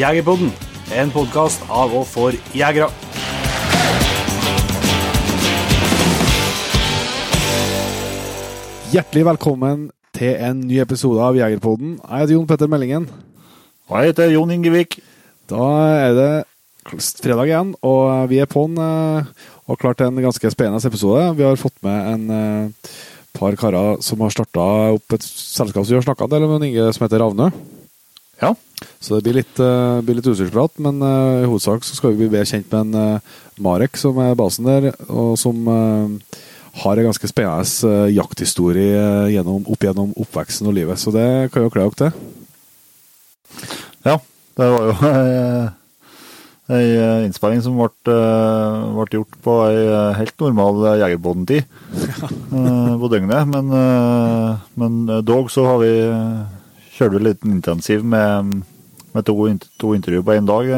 Jegerpodden, en podkast av og for jegere. Hjertelig velkommen til en ny episode av Jegerpodden. Jeg heter Jon Petter Meldingen. Og jeg heter Jon Ingevik. Da er det fredag igjen, og vi er på'n eh, og klar til en ganske spennende episode. Vi har fått med en eh, par karer som har starta opp et selskap som vi har snakka en del om, en Inge som heter Ravnø. Ja. Så det blir litt, uh, blir litt utstyrsprat, men uh, i hovedsak så skal vi bli bedre kjent med en uh, Marek, som er basen der, og som uh, har en ganske spennende jakthistorie gjennom, opp gjennom oppveksten og livet. Så det kan jo kle dere til. Ja, det var jo ei innspilling som ble, ble, gjort på ei helt normal jegerbåndtid ja. på døgnet. Men, men dog så har vi kjørte vi litt intensiv med, med to, to intervjuer på én dag.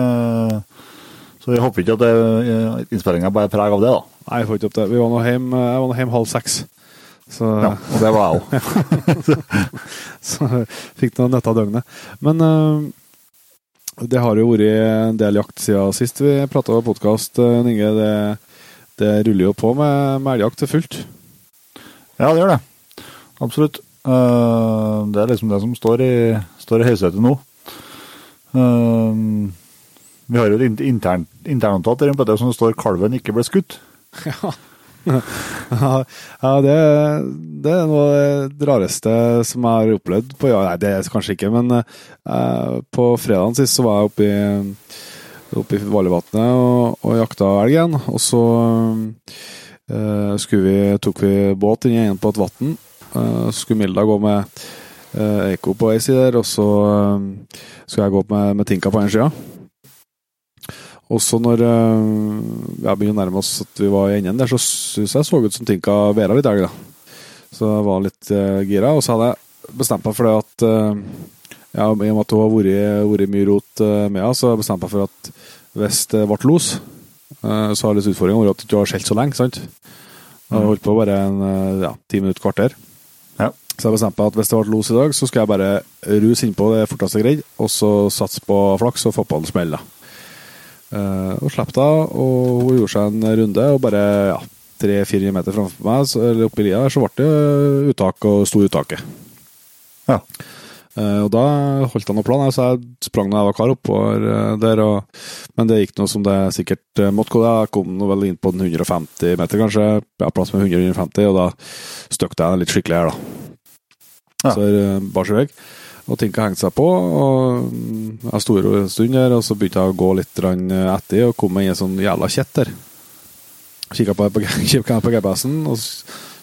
Så jeg håper ikke at innspillinga bærer preg av det, da. Nei, jeg får ikke opp det. Vi var nå hjem, jeg var nå hjem halv seks. Så, ja, og det var jeg òg. så fikk noe nøtter av døgnet. Men uh, det har jo vært en del jakt siden sist vi prata på podkast, Inge. Det, det, ruller jo på med, med elgjakt fullt. Ja, det gjør det. Absolutt. Uh, det er liksom det som står i, står i høysetet nå. Uh, vi har jo et intern, internanotat det som står 'Kalven ikke ble skutt'. Ja, ja det, det, er noe av det rareste som jeg har opplevd på Ja, nei, det er kanskje ikke, men uh, på fredagen sist så var jeg oppe i, oppe i Vallevatnet og, og jakta elg igjen. Og så vi, tok vi båt inn igjen på et vann skulle Milda gå med Eko Eiko på ei side der, og så uh, skulle jeg gå opp med, med Tinka på en sida. Og så når uh, jeg begynte å nærme oss at vi var i enden der, så syns jeg så ut som Tinka væra litt elg, da. Så jeg var litt gira. Og så hadde jeg bestemt meg for det at ja, I og med at hun har vært, mye rot med henne, så bestemte jeg for at hvis det ble los, så har litt utfordringa vært at du har skjelt så lenge. sant? Jeg holdt på bare en ja, ti minutter, kvarter. Så jeg bestemte meg at hvis det ble los i dag, så skal jeg bare ruse innpå det forteste jeg greide, og så satse på flaks og få på en smell. Uh, og slapp da, og hun gjorde seg en runde, og bare ja, 300-400 meter framfor meg, så, eller oppi lia der, så ble det uttak og sto uttaket. Ja. Uh, og da holdt jeg noe plan, så jeg sprang da jeg var kar oppover uh, der. Og, men det gikk noe som det sikkert måtte gå. Jeg kom nå vel inn på den 150 meter, kanskje. Jeg har plass med 100-150, og da støkte jeg den litt skikkelig her, da. Ja. Så er Og ting. Og Tinka hengte seg på. og Jeg sto en stund der, og så begynte jeg å gå litt etter og kom meg i en sånn jævla kjett der. Kikka på, på, på GPS-en, og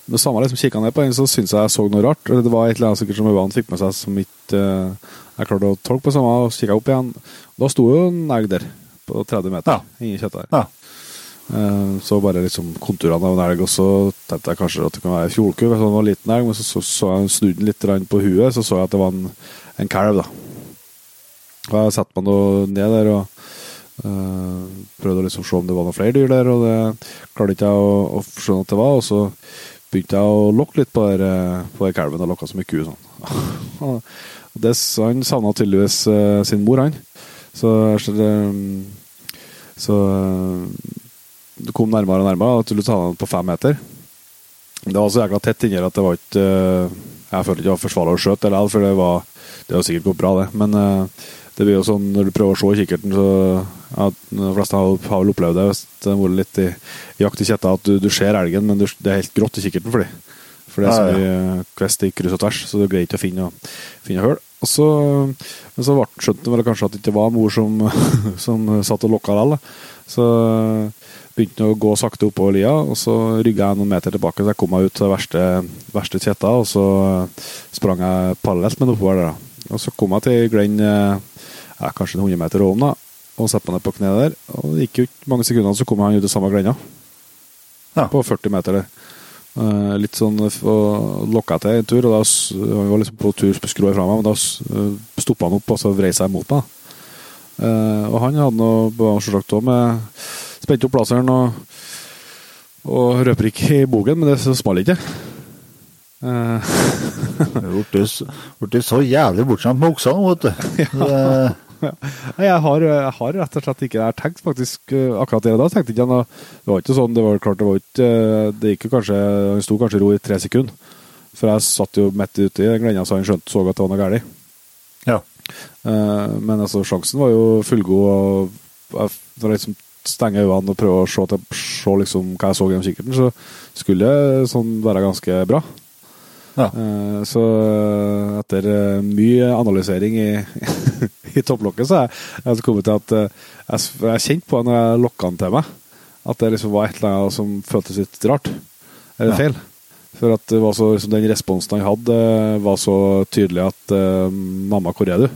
med samme liksom kikka ned på den, så syntes jeg jeg så noe rart. Det var et eller annet sikkert som øynene fikk med seg som ikke uh, jeg klarte å tolke på samme, og så kikka opp igjen. Da sto jo en elg der, på 30 meter, ja. inni kjøttet der. Ja. Uh, så bare liksom konturene av en elg, og så tenkte jeg kanskje at det kan være fjolku Sånn var en liten elg, men så så, så jeg snudde den litt på huet, så så jeg at det var en, en kalv, da. Jeg satte meg nå ned der og øh, prøvde å liksom se om det var noen flere dyr der, og det klarte ikke jeg å, å skjønne at det var. Og så begynte jeg å lokke litt på, der, på der kalven og lokka som mye ku. Sånn. det, han savna tydeligvis sin mor, han. Så, så, så du kom nærmere og nærmere til du ta den på fem meter. Det var så jækla tett inni at det var ikke Jeg følte ikke det var forsvarlig å skjøte, likevel, for det var Det har sikkert gått bra, det. Men det blir jo sånn når du prøver å se i kikkerten, så ja, De fleste har, har vel opplevd det hvis det har vært litt i, jakt i kjetta, at du, du ser elgen, men du, det er helt grått i kikkerten for dem. For det er så mye kvest i kryss og tvers, så du greier ikke å finne, finne høl. Og så, men så skjønte de vel kanskje at det ikke var mor som, som satt og lokka likevel. Så begynte å gå sakte oppover lia, og så rygga jeg noen meter tilbake, så jeg kom meg ut til verste, verste kjetta, og så sprang jeg parallelt med den oppover der. Og så kom jeg til Glenn ja, kanskje 100 meter om, da, og satte meg ned på kneet der. Og det gikk jo ikke mange sekundene, så kom han ut til samme Glenna. Ja. På 40 meter der. Uh, litt sånn lokka til en tur, og da vi var liksom på tur skrå fra meg, men da uh, stoppa han opp og så vrei seg mot meg. Og han hadde noe selvsagt òg med Spente opp laseren og, og røper ikke i bogen, men det smalt ikke. Uh, det ble så jævlig bortskjemt med oksene, vet du. ja. Jeg har, jeg har rett og slett ikke Jeg tenkte tenkt faktisk eh, akkurat det da. tenkte ikke noe- Det var ikke sånn, det var klart det var ikke eh, Det gikk jo kanskje Han sto kanskje i ro i tre sekunder. For jeg satt jo midt ute i glenda så han skjønte så at det var noe galt. Ja. Men altså, sjansen var jo fullgod. og jeg, Når jeg liksom stenger øynene og prøve å se, til, se liksom hva jeg så gjennom kikkerten, så skulle det sånn være ganske bra. Ja. Eh, Så eh, etter eh, mye analysering i, i topplokket, så er jeg kommet til at jeg, jeg kjente på når jeg lokka den til meg, at det liksom var et eller annet som føltes litt rart. Eller Ja. feil. For at det var så, liksom, den responsen han hadde, var så tydelig at 'Mamma, hvor er du?'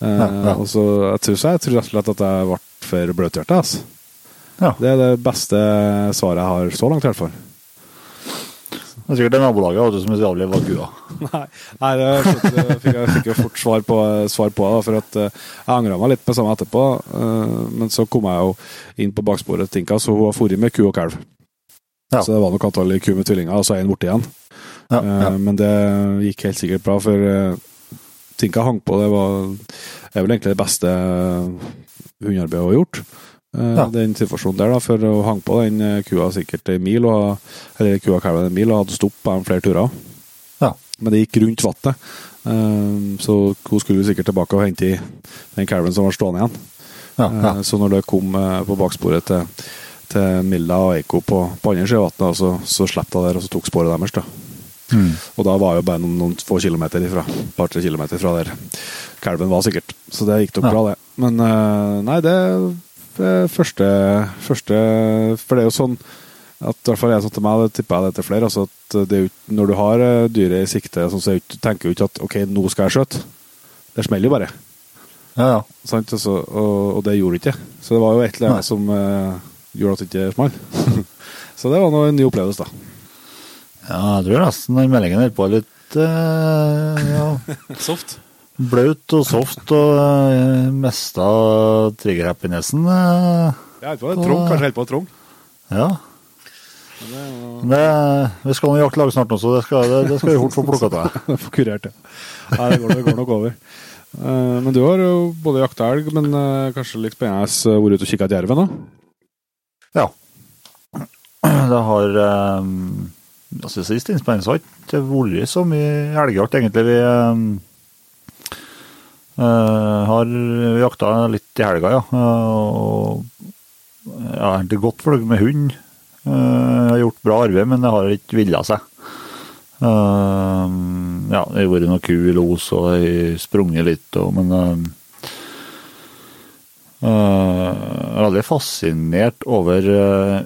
Ja. Og så, jeg tror, så jeg tror rett og slett at jeg ble for bløthjerte. Altså. Ja. Det er det beste svaret jeg har så langt, i hvert fall. Det er sikkert det nabolaget du, som jævlig var kua. Nei, nei det fikk, jeg fikk jo fort svar på, svar på det, for at eh, jeg angra meg litt på samme etterpå. eh, men så kom jeg jo inn på baksporet til Tinka, så hun har dratt med ku og kalv. Ja. Så det var nok antallet ku med tvillinger, og så er en borte igjen. Ja, Eh, ja. Men det gikk helt sikkert bra, for Tinka hang på. Det var, er vel egentlig det beste hundearbeidet å gjort. Eh, Ja. Den situasjonen der, da, for hun hang på den eh, kua sikkert en mil, og, eller kua kalven en mil, og hadde stoppa dem flere turer. Ja. Men det gikk rundt vannet. Eh, Så hun skulle sikkert tilbake og hente i den kalven som var stående igjen. Ja, Så når det kom på baksporet til, til Milla og Eiko på, på andre sida av vannet, så, så slapp hun der og så tok sporet deres. da. Mm. Og da var jo bare noen, noen få kilometer ifra. Par-tre kilometer fra der kalven var, sikkert. Så det gikk nok Ja. bra, det. Men eh, nei, det det første, første For det er jo sånn at i hvert fall jeg sånn til meg, det tipper jeg det til flere, altså at det når du har eh, dyret i sikte, sånn, så er tenker du ikke at OK, nå skal jeg skjøte. Det smeller jo bare. ja, ja. Sant? Altså, og, og det gjorde det ikke. Så det var jo et eller annet som uh, gjorde at det ikke smalt. så det var nå en ny opplevelse, da. Ja, jeg tror nesten den meldingen holdt på litt uh, ja, Soft. blaut og soft og uh, mista trigger-happinessen. Uh, Ja, helt på det. Trong, kanskje helt på trong. ja. Det, vi skal nå jakte lag snart nå, så det skal, det, det skal vi fort få plukka til. Få kurert det. Nei, det går, det går nok over. Uh, men du har jo både jakta elg, men uh, kanskje litt spennende vært ute og kikka etter jerven, da? Ja. Det har um, altså Sist innspilling har ikke vært så mye elgjakt, egentlig. Vi eh, har jakta litt i helga, ja. Og jeg har egentlig godt for med hund. Eh, jeg har gjort bra arbeid, men det har ikke villa seg. Ja, det har vært noe ku i los, og jeg sprunget litt, og, men jeg er veldig fascinert over uh,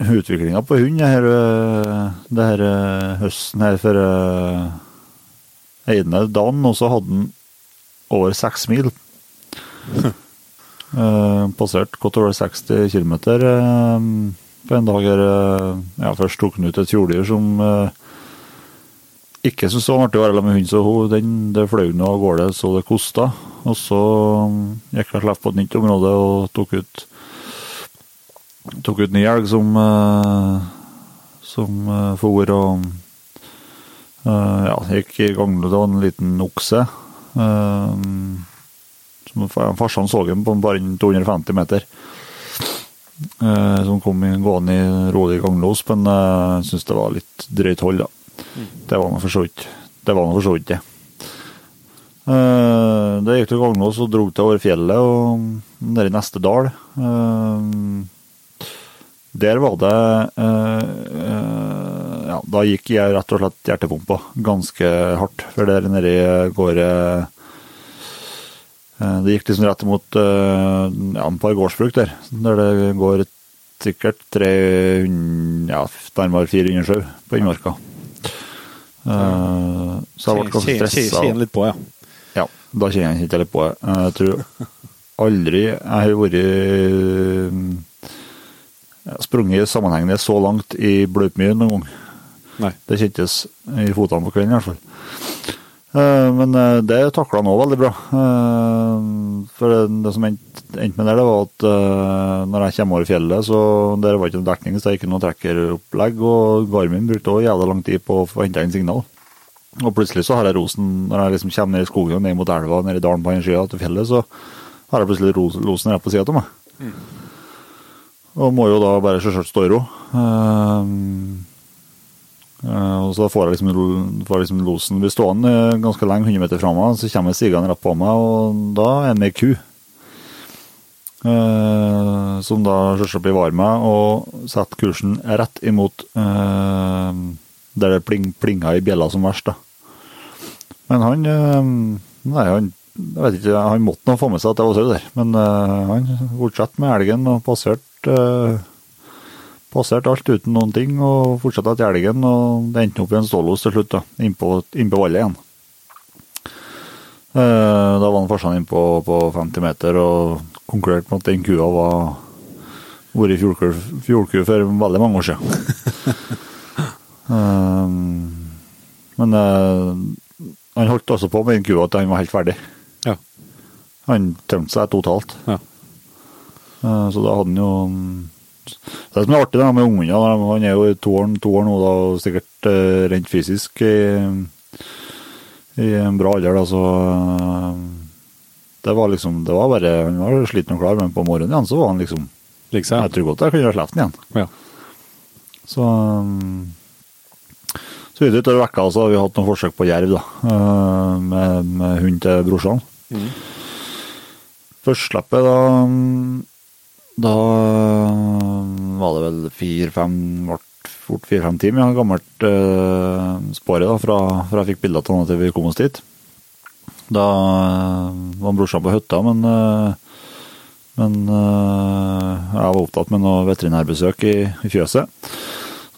utviklinga på hund her, eh, det her eh, høsten her for uh, ene dagen, og så hadde han over seks mil. uh, passert godt over 60 km på en dag her. Uh, ja, først tok han ut et fjorddyr som eh, ikke syntes det var artig å være med hund, så hun, den, det fløy nå av gårde så det kosta. Og så gikk jeg slapp på et nytt område og tok ut tok ut ny elg som eh, som uh, for og eh, ja, gikk i gang med en liten okse. eh, som Farsan så den på bare 250 meter. eh, som kom gående i rolig ganglås, men jeg syns det var litt drøyt hold, da. Det var nå for så vidt det. var for så vidt det. Eh, det gikk til ganglås og dro til over fjellet og ned i neste dal. Der var det eh, eh, Ja, da gikk jeg rett og slett hjertepumpa ganske hardt. For der nedi går det eh, Det gikk liksom rett mot ja, et par gårdsbruk der. Der det går sikkert 300, ja, nærmere 400 sau på innmarka. Eh, så jeg ble ganske stressa. Kjenner litt på, ja. Ja, da kjenner jeg ikke litt på det. Jeg tror aldri jeg har vært ja, sprunget sammenhengende så langt i bløtmyr noen gang. Nei. Det kjentes i fotene på kvelden i hvert fall. Eh, Men eh, det takla han òg veldig bra. Eh, For det, som endte med det, det var at når jeg kommer over fjellet, så der var ikke noe dekning, så det gikk ikke noe trekkeropplegg. Og Garmin brukte òg jævla lang tid på å få henta inn signal. Og plutselig så har jeg rosen når jeg liksom kommer ned i skogen og ned mot elva ned i dalen på den sida til fjellet, så har jeg plutselig rosen rett på sida av meg. Og må jo da bare selvsagt stå i ro. Ehm, eh, og så får jeg liksom, får liksom losen blir stående ganske lenge, 100 meter fra meg, så kommer stigende rett på meg, og da er det med ku. Uh, som da selvsagt var meg og setter kursen rett imot uh, der det pling, plinga i bjella som verst. da. Men han uh, Nei, han jeg vet ikke, han måtte nå få med seg at jeg var sau der, men uh, han fortsatte med elgen og passerte uh, passert alt uten noen ting, og fortsatte etter elgen, og det endte opp i en stålos til slutt, da, innpå inn på vallet igjen. Uh, da var han farsan innpå på, på 50 meter og konkurrerte med at den kua var vært fjordku fjordku for veldig mange år siden. Eh, men uh, han holdt altså på med den kua til han var helt ferdig. Han tømte seg totalt. Ja. Eh, Så da hadde han jo Det som er artig da med ungene, han er jo i to år, to år nå, da, og sikkert eh, rent fysisk i, i en bra alder, da, så eh, Det var liksom Det var bare Han var sliten og klar, men på morgenen igjen så var han liksom liksom. Jeg tror godt jeg kunne ha sluppet den igjen. Ja. Så så videre utover vekka så har vi hatt noen forsøk på jerv, da. Med, med hund til brorsan. Førstslippet, da Da var det vel fire-fem fort fire-fem timer. Ja, gammelt eh, spåret da, fra, fra jeg fikk bilder av han til vi kom oss dit. Da eh, var brorsan på hytta, men eh, men eh, jeg var opptatt med noe veterinærbesøk i, i fjøset.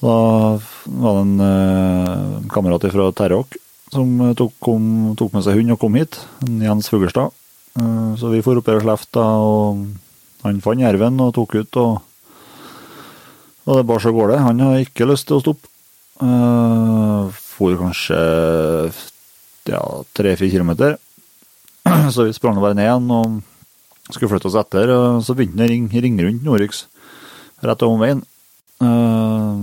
Da var det en eh, kamerat fra Terråk som tok, kom, tok med seg hund og kom hit. En Jens Fugelstad. Eh, så vi for opp her og slefta, og han fant jerven og tok ut. Og, og det bare så går det. Han har ikke lyst til å stoppe. Uh, for kanskje ja, tre-fire kilometer. Så vi sprang bare ned igjen og skulle flytte oss etter. Og så begynte han å ringe, rundt Norix rett om veien. Eh,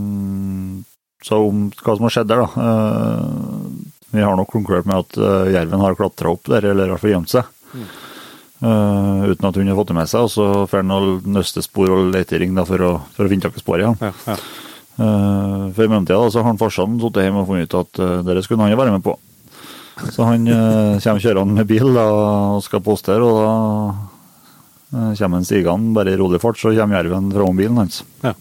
så om hva som har skjedd der, da eh, Vi har nok konkludert med at eh, jerven har klatra opp der, eller i hvert fall gjemt seg. Eh, uten at hun har fått det med seg. Og så får han noen nøstespor og letering da, for, å, for å finne tak i sporet igjen. Ja, ja. Uh, for i mellomtida så har han farsan sittet hjemme og funnet ut at uh, dere skulle han jo være med på. Så han uh, kommer kjørende med bil da, og skal postere, og da uh, kommer han stigende bare i rolig fart, så kommer jerven fra bilen hans. Ja.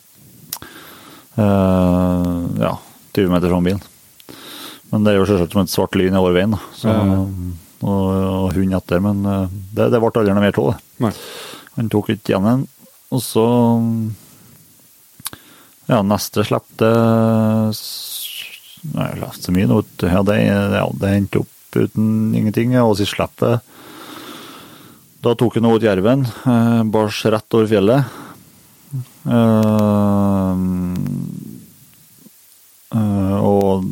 Uh, ja, 20 meter fra bilen. Men det er jo selvsagt som et svart lyn over veien, da. Så, ja. Og, og hund etter, men uh, det, det ble aldri noe mer av det. Han tok ikke igjen en. og så Ja, neste slipp, det Nei, jeg så mye nå. Ja, det, ja, det endte opp uten ingenting. Og sist slappet Da tok han ut jerven, eh, bars rett over fjellet. Eh, eh, og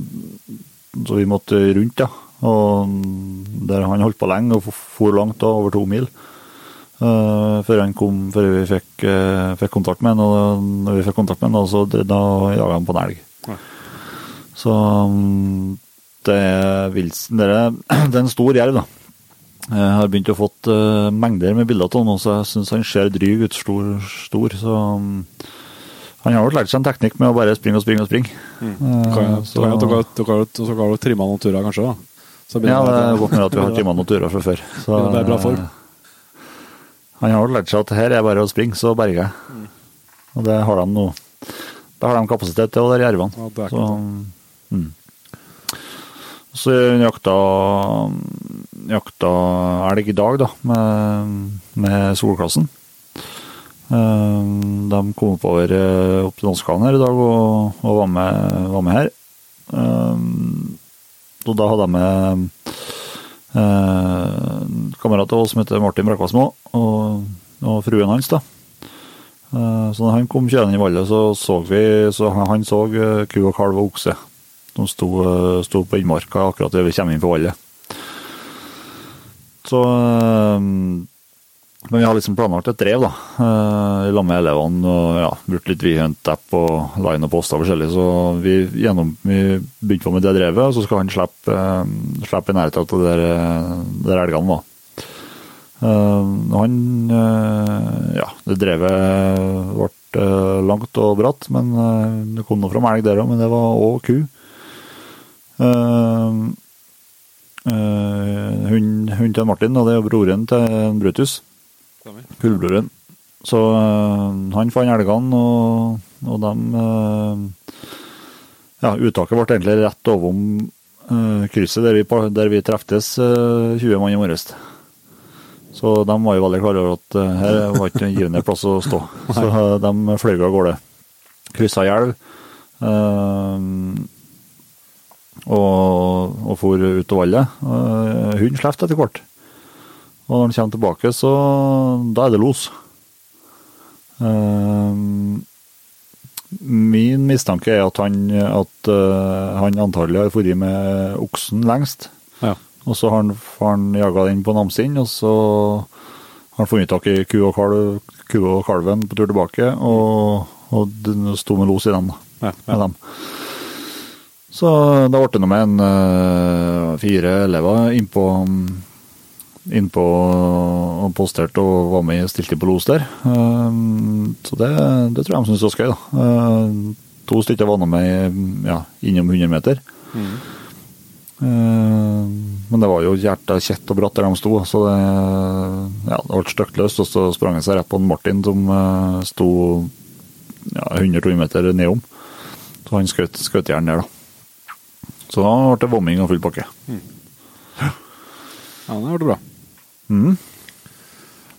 så vi måtte rundt, ja. Og der han holdt på lenge og for langt, da, over to mil. Uh, før, kom, før vi fikk, uh, fikk kontakt med han, og når vi fikk kontakt med han, så da jaga han på en elg. Ja. Så um, det er, vilsen. det, er, det er en stor jerv, da. Jeg har begynt å fått uh, mengder med bilder av han, så jeg syns han ser dryg ut, stor, stor. Så um, han har nok lært seg en teknikk med å bare springe og springe og springe. Eh, Kan, så- så, dere, dere, dere, dere har trimma noen turer, kanskje? da? Så ja, det er godt mulig at vi har timet noen turer fra før. Så, det er bra form. eh, Han har lært seg at her er bare å springe, så berger jeg. Mm. Og det har de nå. Det har de kapasitet til, og det er jervene. Ja, er så, mm. så jakta, jakta elg i dag, da, med, med solklassen. Eh, De kom oppover eh, opp til Danskane her i dag og, og var, med, var med her. Og da hadde jeg med eh, kamerat av oss som heter Martin Brakvassmo, og, og fruen hans. da. Eh, så da han kom kjørende i vallet, så så vi så han, han så eh, ku og kalv og okse. De sto, eh, sto på innmarka akkurat da vi kommer inn på vallet. Så eh, Men vi har liksom planlagt et drev, da. eh, I lag med elevene. og ja, Brukt litt WeHunt-app og line og poster forskjellig. Så vi, gjennom, vi begynte på med det drevet, og så skal han slippe, uh, slippe i nærheten av de der, der elgene. Uh, han Ja, det drevet ble langt og bratt, men det kom nå fram elg der òg. Men det var òg ku. Uh, hun, hun, til Martin, og det er broren til Brutus. Kullbroren. Så han fant elgene, og, og de Ja, uttaket ble egentlig rett overom krysset der vi, der vi treftes 20 mann i morges. Så de var jo veldig klare over at her var ikke en givende plass å stå. Så de fløy av gårde. Kryssa elv. Uh, og, og for ut av vallet. Uh, hunden slapp etter hvert. Og når han kommer tilbake, så da er det los. min mistanke er at han, at, han antagelig har vært med oksen lengst. Ja. Og så har han, han jaga den på Namsinn, og så har han funnet tak i ku og, kalv, ku og kalven på tur tilbake, og, og sto med los i den. Ja, med dem. Så da ble det noe med en uh, fire elever innpå innpå og posterte og var med og stilte på los der. Uh, så det, det, tror jeg de syntes var gøy. da. Uh, to stykker var med ja, innom 100 meter. Mm. Men det var jo hjertet kjett og bratt der de sto, så det, ja, det ble støkkløst. Og så sprang han seg rett på en Martin som sto ja, 100-200 meter nedom. Så han skjøt, skjøt jern der, da. Så da ble det vomming og full pakke. Mm. Ja, det ble bra. Mm.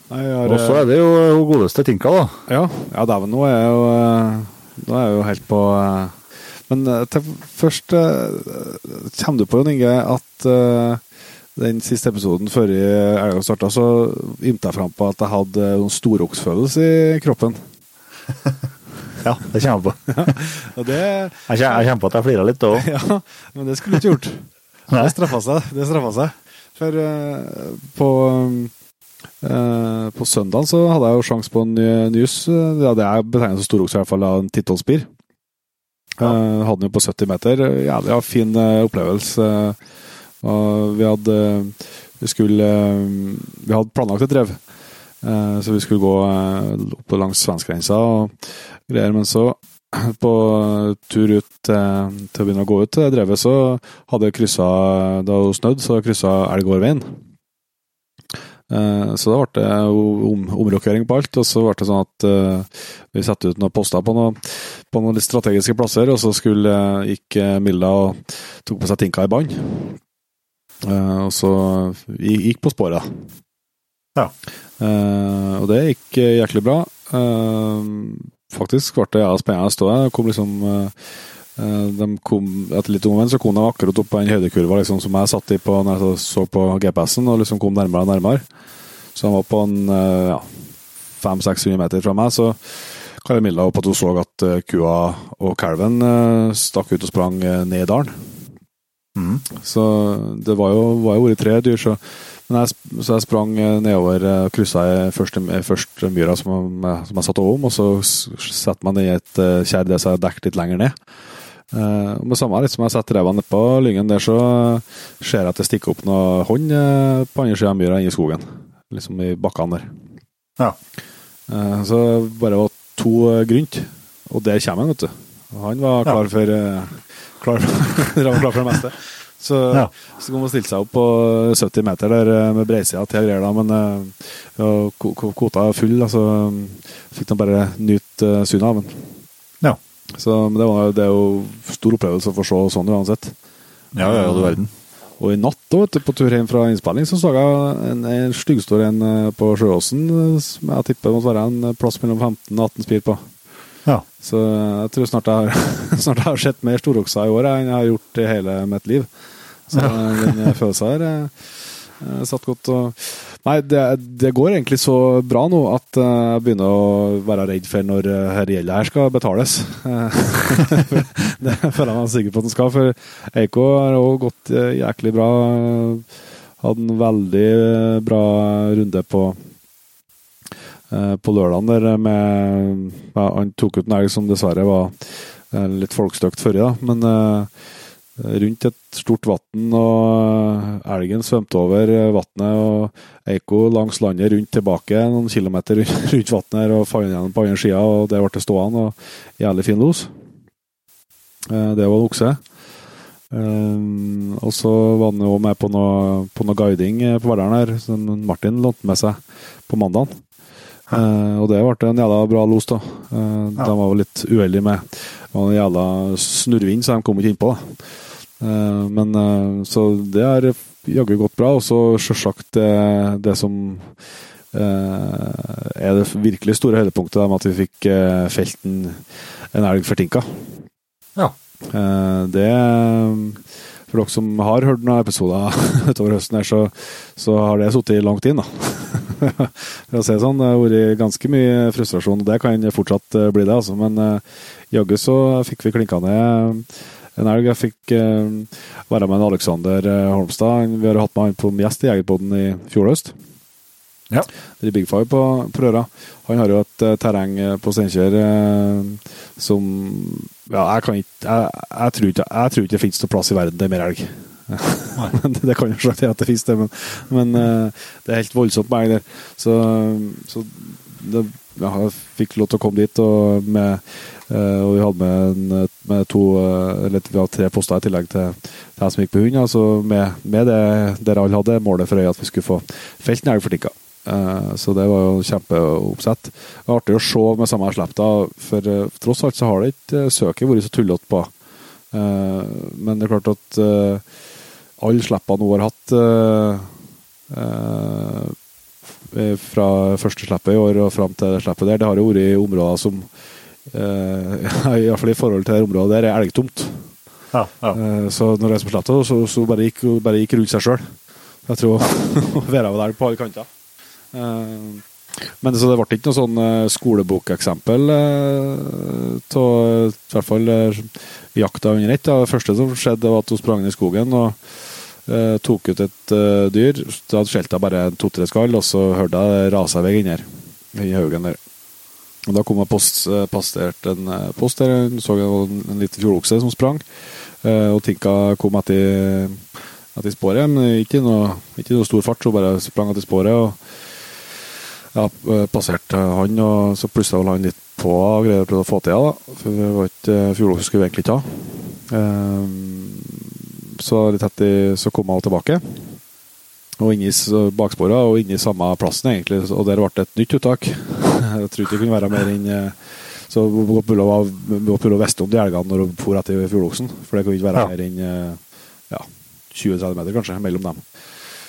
Og så er det jo hun godeste Tinka, da. Ja, ja dæven, nå er jeg jo Nå er jeg jo helt på Men til, først kommer du på, Jon Inge, at den siste episoden før elga starta, så ymta jeg fram på at jeg hadde noen storoksfølelse i kroppen. Ja, det kommer jeg på. Ja, det, jeg, kommer på at jeg flira litt da òg. Ja, men det skulle du ikke gjort. Det straffa seg. Det straffa seg. For uh, på uh, på søndag så hadde jeg jo sjanse på en ny nys. Ja, det er betegnet som storokse, i hvert fall av en titholdsspir. Ja. Uh, hadde den jo på 70 meter. Jævlig ja, fin opplevelse. og vi hadde Vi skulle Vi hadde planlagt et drev. Så vi skulle gå opp langs svenskegrensa og greier. Men så, på tur ut til, til å begynne å gå ut til det drevet, så hadde jeg kryssa Det hun snødd, så kryssa Elgårdveien. Så da ble det om, omrokering på alt, og så ble det sånn at eh, vi satte ut noen poster på noen, på noen litt strategiske plasser, og så skulle, gikk Milla og tok på seg tinka i bånd. Eh, og så gikk på sporet. Ja. Uh, og det gikk jæklig bra. Faktisk ble det ja, spennende å stå der. Kom liksom de kom, etter litt omvendt så kom de akkurat opp på den høydekurva liksom, som jeg satt i på når jeg så på GPS-en, og liksom kom nærmere og nærmere. Så han var på en ja, 500-600 meter fra meg. Så Kari Milla opp at hun så at kua og kalven stakk ut og sprang ned i dalen. Mm. Så det var jo, var jo vært tre dyr, så, jeg, så jeg sprang nedover og kryssa først, første myra som, som jeg satt om, og så setter man i et kjær det som er dekket litt lenger ned. Uh, med samme liksom jeg setter ræva nedpå lyngen der, så ser jeg at det stikker opp noe hånd på andre sida av myra inne i skogen. Liksom i bakkene der. Ja. Uh, så bare var to grynt, og der kommer han, vet du. Han var klar for klar, klar for det meste. Så, ja. så kom han og stilte seg opp på 70 meter der med breisida til greier, da, men ja, kvota er full, altså fikk de bare nyte uh, synet av den. Ja. Så, det, var, det, er jo stor opplevelse å få se sånn uansett. Ja, ja, du verden. Og i natt, da, på tur hjem fra innspilling, så så jeg en, en styggstor en på Sjøåsen som jeg tipper måtte være en plass mellom 15 og 18 spir på. Ja. Så jeg tror snart jeg har, snart jeg har sett mer storokser i år enn jeg har gjort i hele mitt liv. Så ja. den følelsen her eh, satt godt. Og, nei, det, det, går egentlig så bra nå at jeg begynner å være redd for når dette gjelder her skal betales. det føler jeg meg sikker på at den skal, for Eiko har òg gått jæklig bra. Hadde en veldig bra runde på eh, på lørdagen der med ja, Han tok ut en elg som dessverre var eh, litt folkstøkt forrige, da. Men eh, rundt et stort vann, og elgen svømte over vannet. Og Eiko langs landet rundt tilbake noen kilometer rundt vannet og fant igjen på andre sida, og der ble det stående. og Jævlig fin los. Det var en okse. Um, og så var han òg med på noe, på noe guiding på Verdalen her, som Martin lånte med seg på mandag. Uh, og det ble en jævla bra los, da. Uh, ja. De var litt uheldige med det var en jævla snurrvind, så de kom ikke innpå. Uh, men Så det har jaggu gått bra. Og så sjølsagt det, det, som er det virkelig store høydepunktet, med at vi fikk felt en, en elg fortinka. Ja. Det For dere som har hørt noen episoder utover høsten, her, så, så har det sittet langt inn. da For å si det sånn, det har vært ganske mye frustrasjon, det kan fortsatt eh, bli det. altså. Men uh, jaggu så fikk vi klinka ned en elg. Jeg fikk uh, være med en Alexander Holmstad. Vi har hatt med han på gjest i Jegerpoden i fjor høst. Ja. Det er Big Five på, på Røra. Han har jo et uh, terreng på Steinkjer uh, som Ja, jeg kan ikke jeg, jeg tror ikke det finnes noen plass i verden det er mer elg. det kan jo slett at det finnes, det, men, men uh, det er helt voldsomt med der. Så, så det, ja, jeg fikk lov til å komme dit, og, med, uh, og vi hadde med, en, med to Eller vi hadde tre poster i tillegg til, til jeg som gikk på hund. Altså med, med det dere alle hadde målet for øye at vi skulle få felt en elg for tikka. Så det var jo kjempeoppsett. Artig å se med samme da, for tross alt så har det ikke søket vært så tullete på. Men det er klart at alle slippene hun har hatt uh, uh, fra første slippet i år og fram til det slippet der, det har jo vært i områder som uh, i hvert fall i forhold til det området der, er elgtomt. Ja, ja. så når som slapp det, så, så bare, gikk, bare gikk rundt seg sjøl. Jeg tror Vera var der på alle kanter. Men så det ble ikke noe sånn skolebokeksempel av i hvert fall jakta under ett. Det første som skjedde, var at hun sprang ned i skogen og Uh, tok ut et uh, dyr. Da skjelte jeg bare to-tre skall, og så hørte jeg rasa i vei inn her. I haugen der. Og Da kom jeg post, passert en post der, jeg så en, en liten fjordokse som sprang. og Tinka kom etter, etter sporet, men ikke noe, noe stor fart, så bare sprang etter sporet. og ja, passerte han, og så plussa han litt på og greide å prøve å få til det. For det var ikke fjoråret skulle vi egentlig ikke ha. Så litt etter så kom jeg tilbake. Og inni baksporet og inni samme plassen, egentlig. Og der ble det et nytt uttak. Jeg tror ikke det kunne være mer enn eh, Så vi mulig å visste om de elgene når hun for etter fjordoksen. For det kunne ikke være ja. mer enn eh, ja, 20-30 meter, kanskje, mellom dem.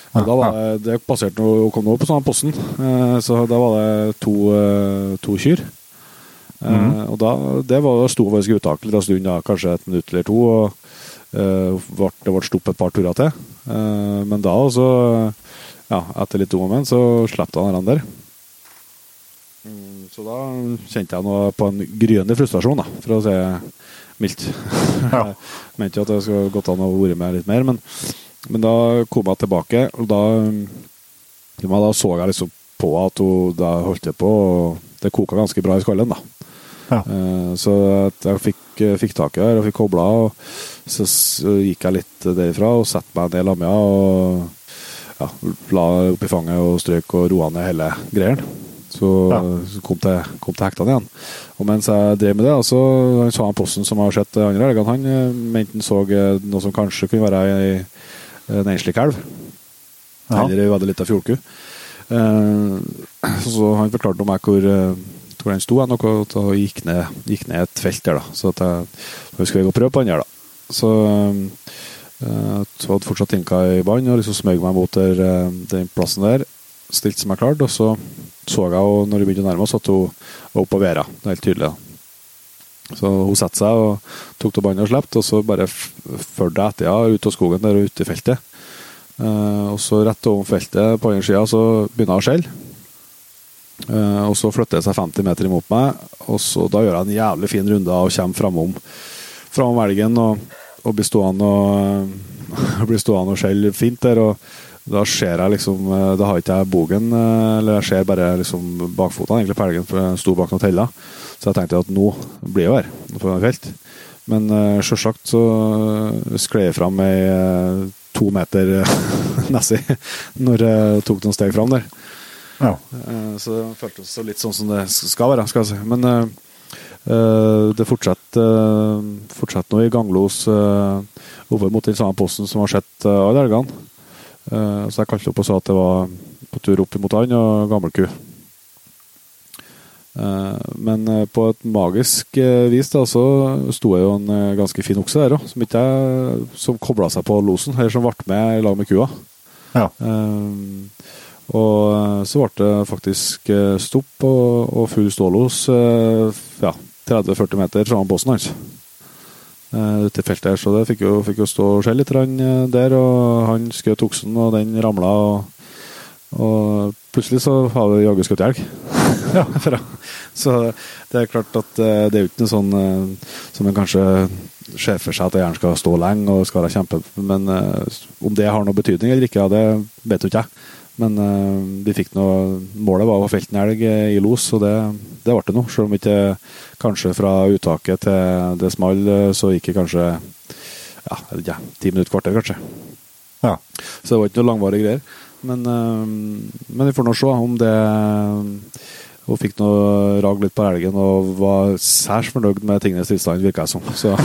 Og da var det, det passerte noe, kom noe på sånn posten, eh, så da var det to, to kyr. Mm. Og da, det var sto faktisk uttak litt en stund, kanskje et minutt eller to. og Eh, det ble stopp et par turer til. Eh, men da også, ja, etter litt om og men, så slapp han den der. Mm, så da kjente jeg noe på en gryende frustrasjon, da, for å si mildt. Ja. jeg mente jo at det skulle gått an å være med litt mer, men, men da kom jeg tilbake, og da, da så jeg liksom på at hun da holdt det på, og det koka ganske bra i skallen, da. Ja. Eh, så jeg fikk, fikk tak i det og fikk kobla, og så, gikk jeg litt derifra og satte meg ned lamja og ja, la opp i fanget og strøk og roa ned hele greien. Så, ja. så kom til, kom til hektene igjen. Og mens jeg drev med det, så han så han posten som har sett andre elgene. Han eh, mente han så eh, noe som kanskje kunne være ei, en enslig kalv. Ja. Eller en veldig lita fjordku. Så han forklarte meg hvor hvor den sto, og gikk ned, gikk ned, et felt der. da, Så at jeg, jeg skulle gå og prøve på den her. da. Så jeg hadde fortsatt tinka i bånd og liksom smøg meg mot der, den plassen der. Stilte som jeg klarte, og så så jeg henne når vi begynte å nærme oss, at hun var oppe på Vera. Det er helt tydelig. da. Så hun satte seg og tok til båndet og slapp, og så bare fulgte jeg etter henne ut av skogen der og ute i feltet. Uh, og så rett over feltet på andre sida så begynner hun å skjelle. Uh, og Så flytter jeg seg 50 meter imot meg, og så da gjør jeg en jævlig fin runde og kommer framom, fram elgen og, og blir stående og og skjelle fint der. Og, da ser jeg liksom eh, Da har ikke jeg bogen, eh, eller jeg ser bare liksom bakfotene egentlig på elgen, for den sto bak noen teller. Så jeg tenkte at nå blir jeg jo her, på denne felt. Men uh, sjølsagt så skled jeg fram ei to meter Nessie når jeg tok noen steg fram der. Ja. Så det føltes litt sånn som det skal være, skal jeg si. Men det fortsetter uh, fortsetter nå i ganglos uh, oppe mot den samme posten som har sett uh, alle elgene. Eh, så jeg kalte opp og sa at det var på tur opp mot han og gammelku. ku men eh, på et magisk eh, vis da, så sto jeg jo en eh, ganske fin okse der òg, som, ikke som kobla seg på losen, eller som ble med i lag med kua. Ja. Eh, og eh, så ble det faktisk eh, stopp og, og full stålos eh, ja, 30-40 meter fra båsen hans. Eh, ute i feltet her, så det fikk jo, fikk jo stå og se litt eh, der. Og han skjøt oksen, og den ramla. Og, og plutselig så har vi jaggu skutt elg. Så det er klart at eh, det er jo ikke noe sånn eh, som en kanskje ser for seg at eieren skal stå lenge og skal kjempe... Men eh, om det har noe betydning eller ikke, det vet jo ikke jeg. Men uh, vi fikk noe Målet var å felte en elg eh, i los, og det, det ble det nå. Selv om ikke kanskje fra uttaket til det small, eh, så gikk det kanskje ja, ikke, ti minutter, kvarter, kanskje. Ja. Så det var ikke noe langvarige greier. Men, uh, men vi får nå se om det Hun fikk noe ragg litt på elgen og var særs fornøyd med tingenes tilstand, virka jeg som. Så,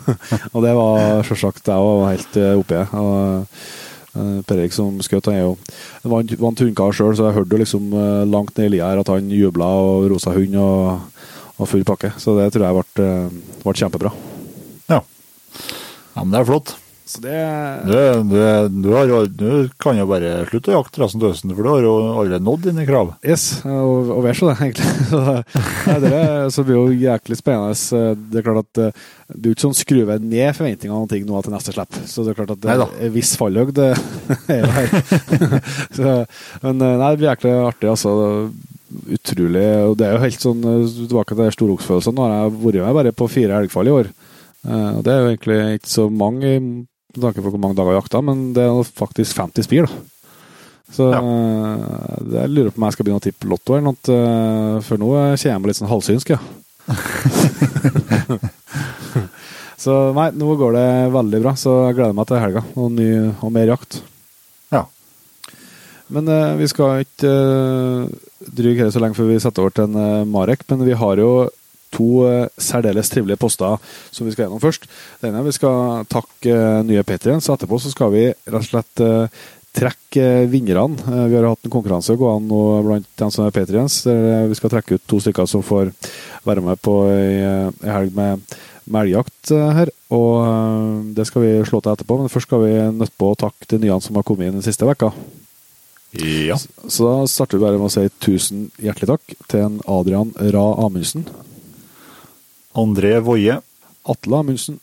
og det var selvsagt jeg òg helt oppi. Og Per Erik som skjøt, er jo en- vant, tunnkar sjøl, så jeg hørte liksom eh, langt ned i lia her at han jubla og rosa hund og, og full pakke. Så det tror jeg ble, eh, ble kjempebra. ja. Ja, men det er flott. Så det Du, det du, har, du kan jo bare slutte å jakte resten av høsten, for du har jo allerede nådd dine krav. Yes, og, og vær så det, egentlig. Så, nei, det så blir jo jæklig spennende. Det er klart at du er ikke sånn skruve ned forventningene og ting nå til neste slipp. Så det er klart at det Neida. er viss fallhøgd er jo her. så, men eh, nei, det blir jæklig artig, altså. Utrolig. Og det er jo helt sånn eh, tilbake til storoksfølelsen. Nå har jeg vært med bare på fire elgfall i år. Eh, Og det er jo egentlig ikke så mange med tanke på hvor mange dager jeg jakta, men det er faktisk 50 spir, da. Så Ja. eh, det- jeg lurer på om jeg skal begynne å tippe lotto eller noe, eh, for nå kommer jeg meg litt sånn halvsynsk, ja. så nei, nå går det veldig bra, så jeg gleder meg til helga og, ny, og mer jakt. Ja. Men eh, vi skal ikke eh, dryge her så lenge før vi setter over til en eh, Marek, men vi har jo to eh, særdeles trivelige poster som vi skal gjennom først. Ene er vi skal takke eh, nye Patrions, så etterpå så skal vi rett og slett eh, trekke vinnerne. Vi har hatt en konkurranse gående nå blant dem som er Patrions, vi skal trekke ut to stykker som får være med på ei helg med eh, her. Og det skal vi slå til etterpå, men først skal vi nødt på å takke de nye som har kommet inn den siste vekka. Ja. Så da starter vi bare med å si tusen hjertelig takk til en Adrian Ra Amundsen, André Woie, Atle Amundsen,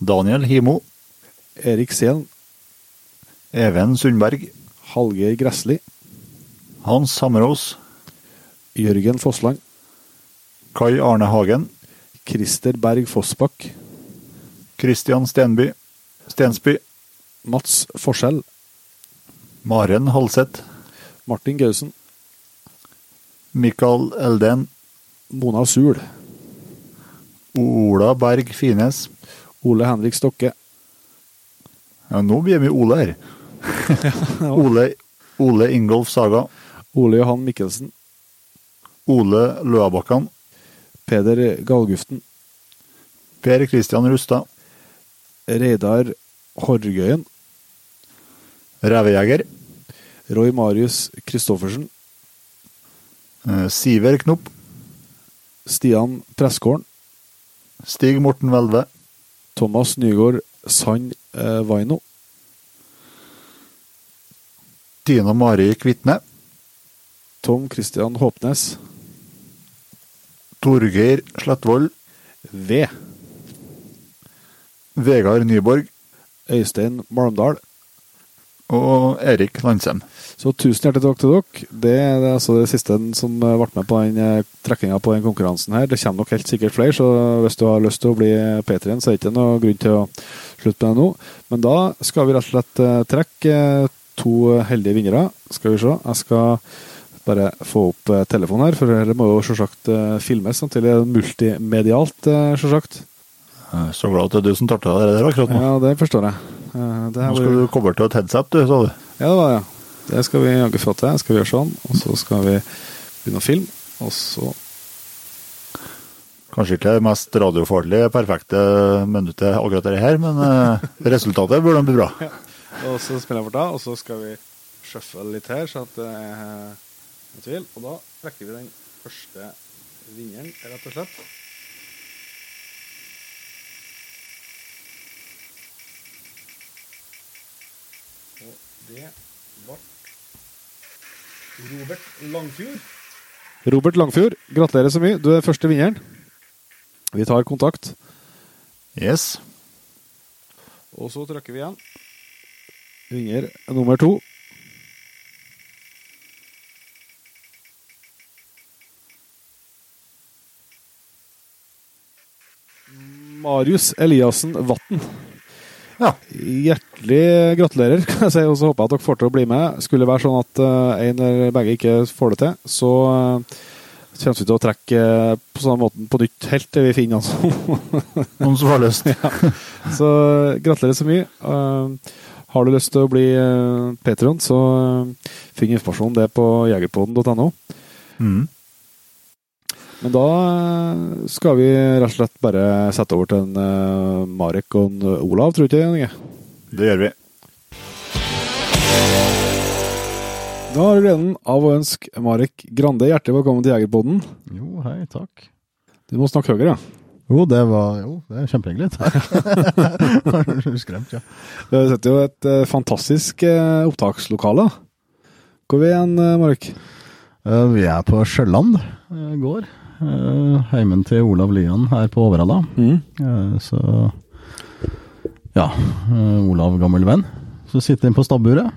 Daniel Himo, Erik Sehn, Even Sundberg, Hallgeir Gressli, Hans Hammerås, Jørgen Fossland, Kai Arne Hagen, Christer Berg Fossbakk, Christian Stenby, Stensby, Mats Forskjell, Maren Halseth, Martin Gausen, Mikael Elden, Mona Sul, Ola Berg Fines. Ole Henrik Stokke, Ja, nå blir det mye Ole her. Ole, Ole Ingolf Saga, Ole Johan Mikkelsen, Ole Løabakkan, Peder Galguften, Per Kristian Rustad, Reidar Horgøyen, Revejeger, Roy Marius Kristoffersen, eh, Siver Knopp, Stian Presskåren, Stig Morten Velve Thomas Nygaard Sand eh, Vaino, Tina Mari Kvitne, Tom Christian Håpnes, Torgeir Slettvold, V. Vegard Nyborg. Øystein Malmdal. Og Erik Landsem. Så tusen hjertelig takk til dere. Det er altså det siste som eh, ble med på den eh, trekkinga på den konkurransen her. Det kommer nok helt sikkert flere, så hvis du har lyst til å bli P3-en, så er det ikke noe grunn til å slutte med det nå. Men da skal vi rett og slett eh, trekke to heldige vinnere. Skal vi se. Jeg skal bare få opp telefonen her, for det må jo selvsagt filmes samtidig. Multimedialt, selvsagt. Jeg er så glad at det er du som tar til deg det der akkurat nå. Ja, det forstår jeg. Eh, Nå skal du koble til et headset, du, sa du. Ja, det var det. ja. Det skal vi jaggu få til. Skal vi gjøre sånn, og så skal vi begynne å filme. Og så Kanskje ikke det mest radiofarlige, perfekte minuttet akkurat det her, men eh, resultatet burde bli bra. Og så spiller jeg bort da, og så skal vi shuffle litt her, så at det er noen tvil. Og da trekker vi den første vinneren, rett og slett. Det ble Robert Langfjord. Robert Langfjord, gratulerer så mye. Du er første vinneren. Vi tar kontakt, Yes. og så trykker vi igjen. Vinner nummer to. Marius Eliassen Vatn. Ja. Hjertelig gratulerer, kan jeg si. Og så håper jeg at dere får til å bli med. Skulle det være sånn at eh, en eller begge ikke får det til, så uh, kommer vi til å trekke eh, på samme måten på nytt helt til vi finner altså. Noen som har lyst. Ja. Så eh, gratulerer så mye. Eh, har du lyst til å bli Patron, så finn informasjon om det på jegerpoden.no. Mm. Men da eh, skal vi rett og slett bare sette over til en eh, Marek og en Olav, tror du ikke det? Inge? Det gjør vi. Da har du gleden av å ønske Marek Grande hjertelig velkommen til Jegerpodden. Jo, hei, takk. Du må snakke høyere. ja. Jo, det var jo, det er kjempehyggelig. Takk. Skremt, ja. Du setter jo et eh, fantastisk eh, opptakslokale. Hvor er vi igjen, eh, Marek? Eh, Vi er på Sjøland eh, gård. Eh, Heimen til Olav Lian her på Overhalla. Eh, Så ja, eh, Olav gammel venn. Så sitter vi på stabburet,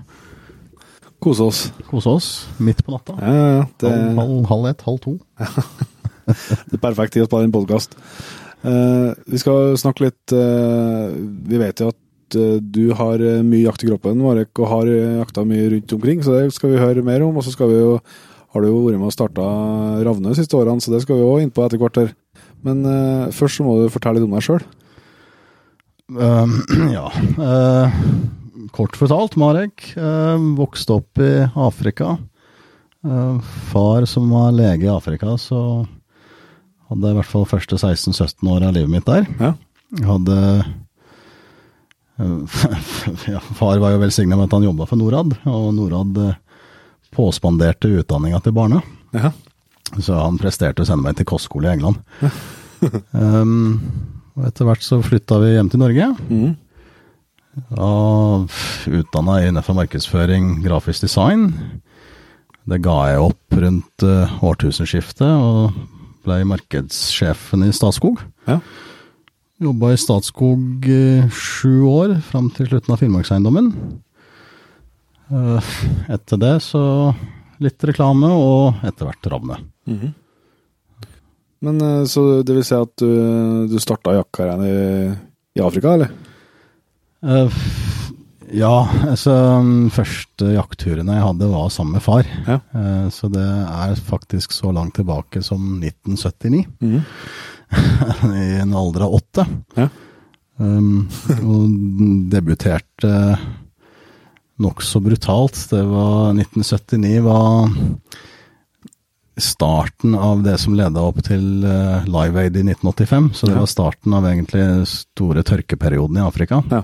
Kose oss. Kose oss midt på natta. Ja, ja. Det, Halv, halv, halv ett, halv to. det er perfekt tid å spille en podkast. vi skal snakke litt uh, Vi vet jo at du har mye jakt i kroppen, Marek, og har jakta mye rundt omkring, så det skal vi høre mer om. Og så skal vi jo har du jo vært med og starta Ravne de siste årene, så det skal vi òg inn på etter hvert. her. Men uh, først så må du fortelle litt om deg sjøl. Uh, ja. Uh, kort fortalt, Marek eh, vokste opp i Afrika. Eh, far som var lege i Afrika, så hadde jeg i hvert fall første 16-17 år av livet mitt der. Ja. Jeg hadde eh, ja, Far var jo velsigna med at han jobba for Norad, og Norad eh, påspanderte utdanninga til barna. Ja. Så han presterte å sende meg til kostskole i England. um, og etter hvert så flytta vi hjem til Norge. Mm. Utdanna innenfor markedsføring, grafisk design. Det ga jeg opp rundt uh, årtusenskiftet, og ble markedssjefen i Statskog. Ja. Jobba i Statskog i sju år, fram til slutten av Finnmarkseiendommen. Eh, etter det så litt reklame, og etter hvert Ravne. Mhm. Men eh, så det vil si at du, du starta jaktkarrieren i, i Afrika, eller? Uh, ja, altså første jaktturene jeg hadde var sammen med far. Ja. Uh, så det er faktisk så langt tilbake som 1979. Mhm. I en alder av åtte. Ja. Um, og debuterte nokså brutalt. Det var 1979 var starten av det som leda opp til eh, Live Aid i 1985. Så det var starten av egentlig store tørkeperioden i Afrika. Ja.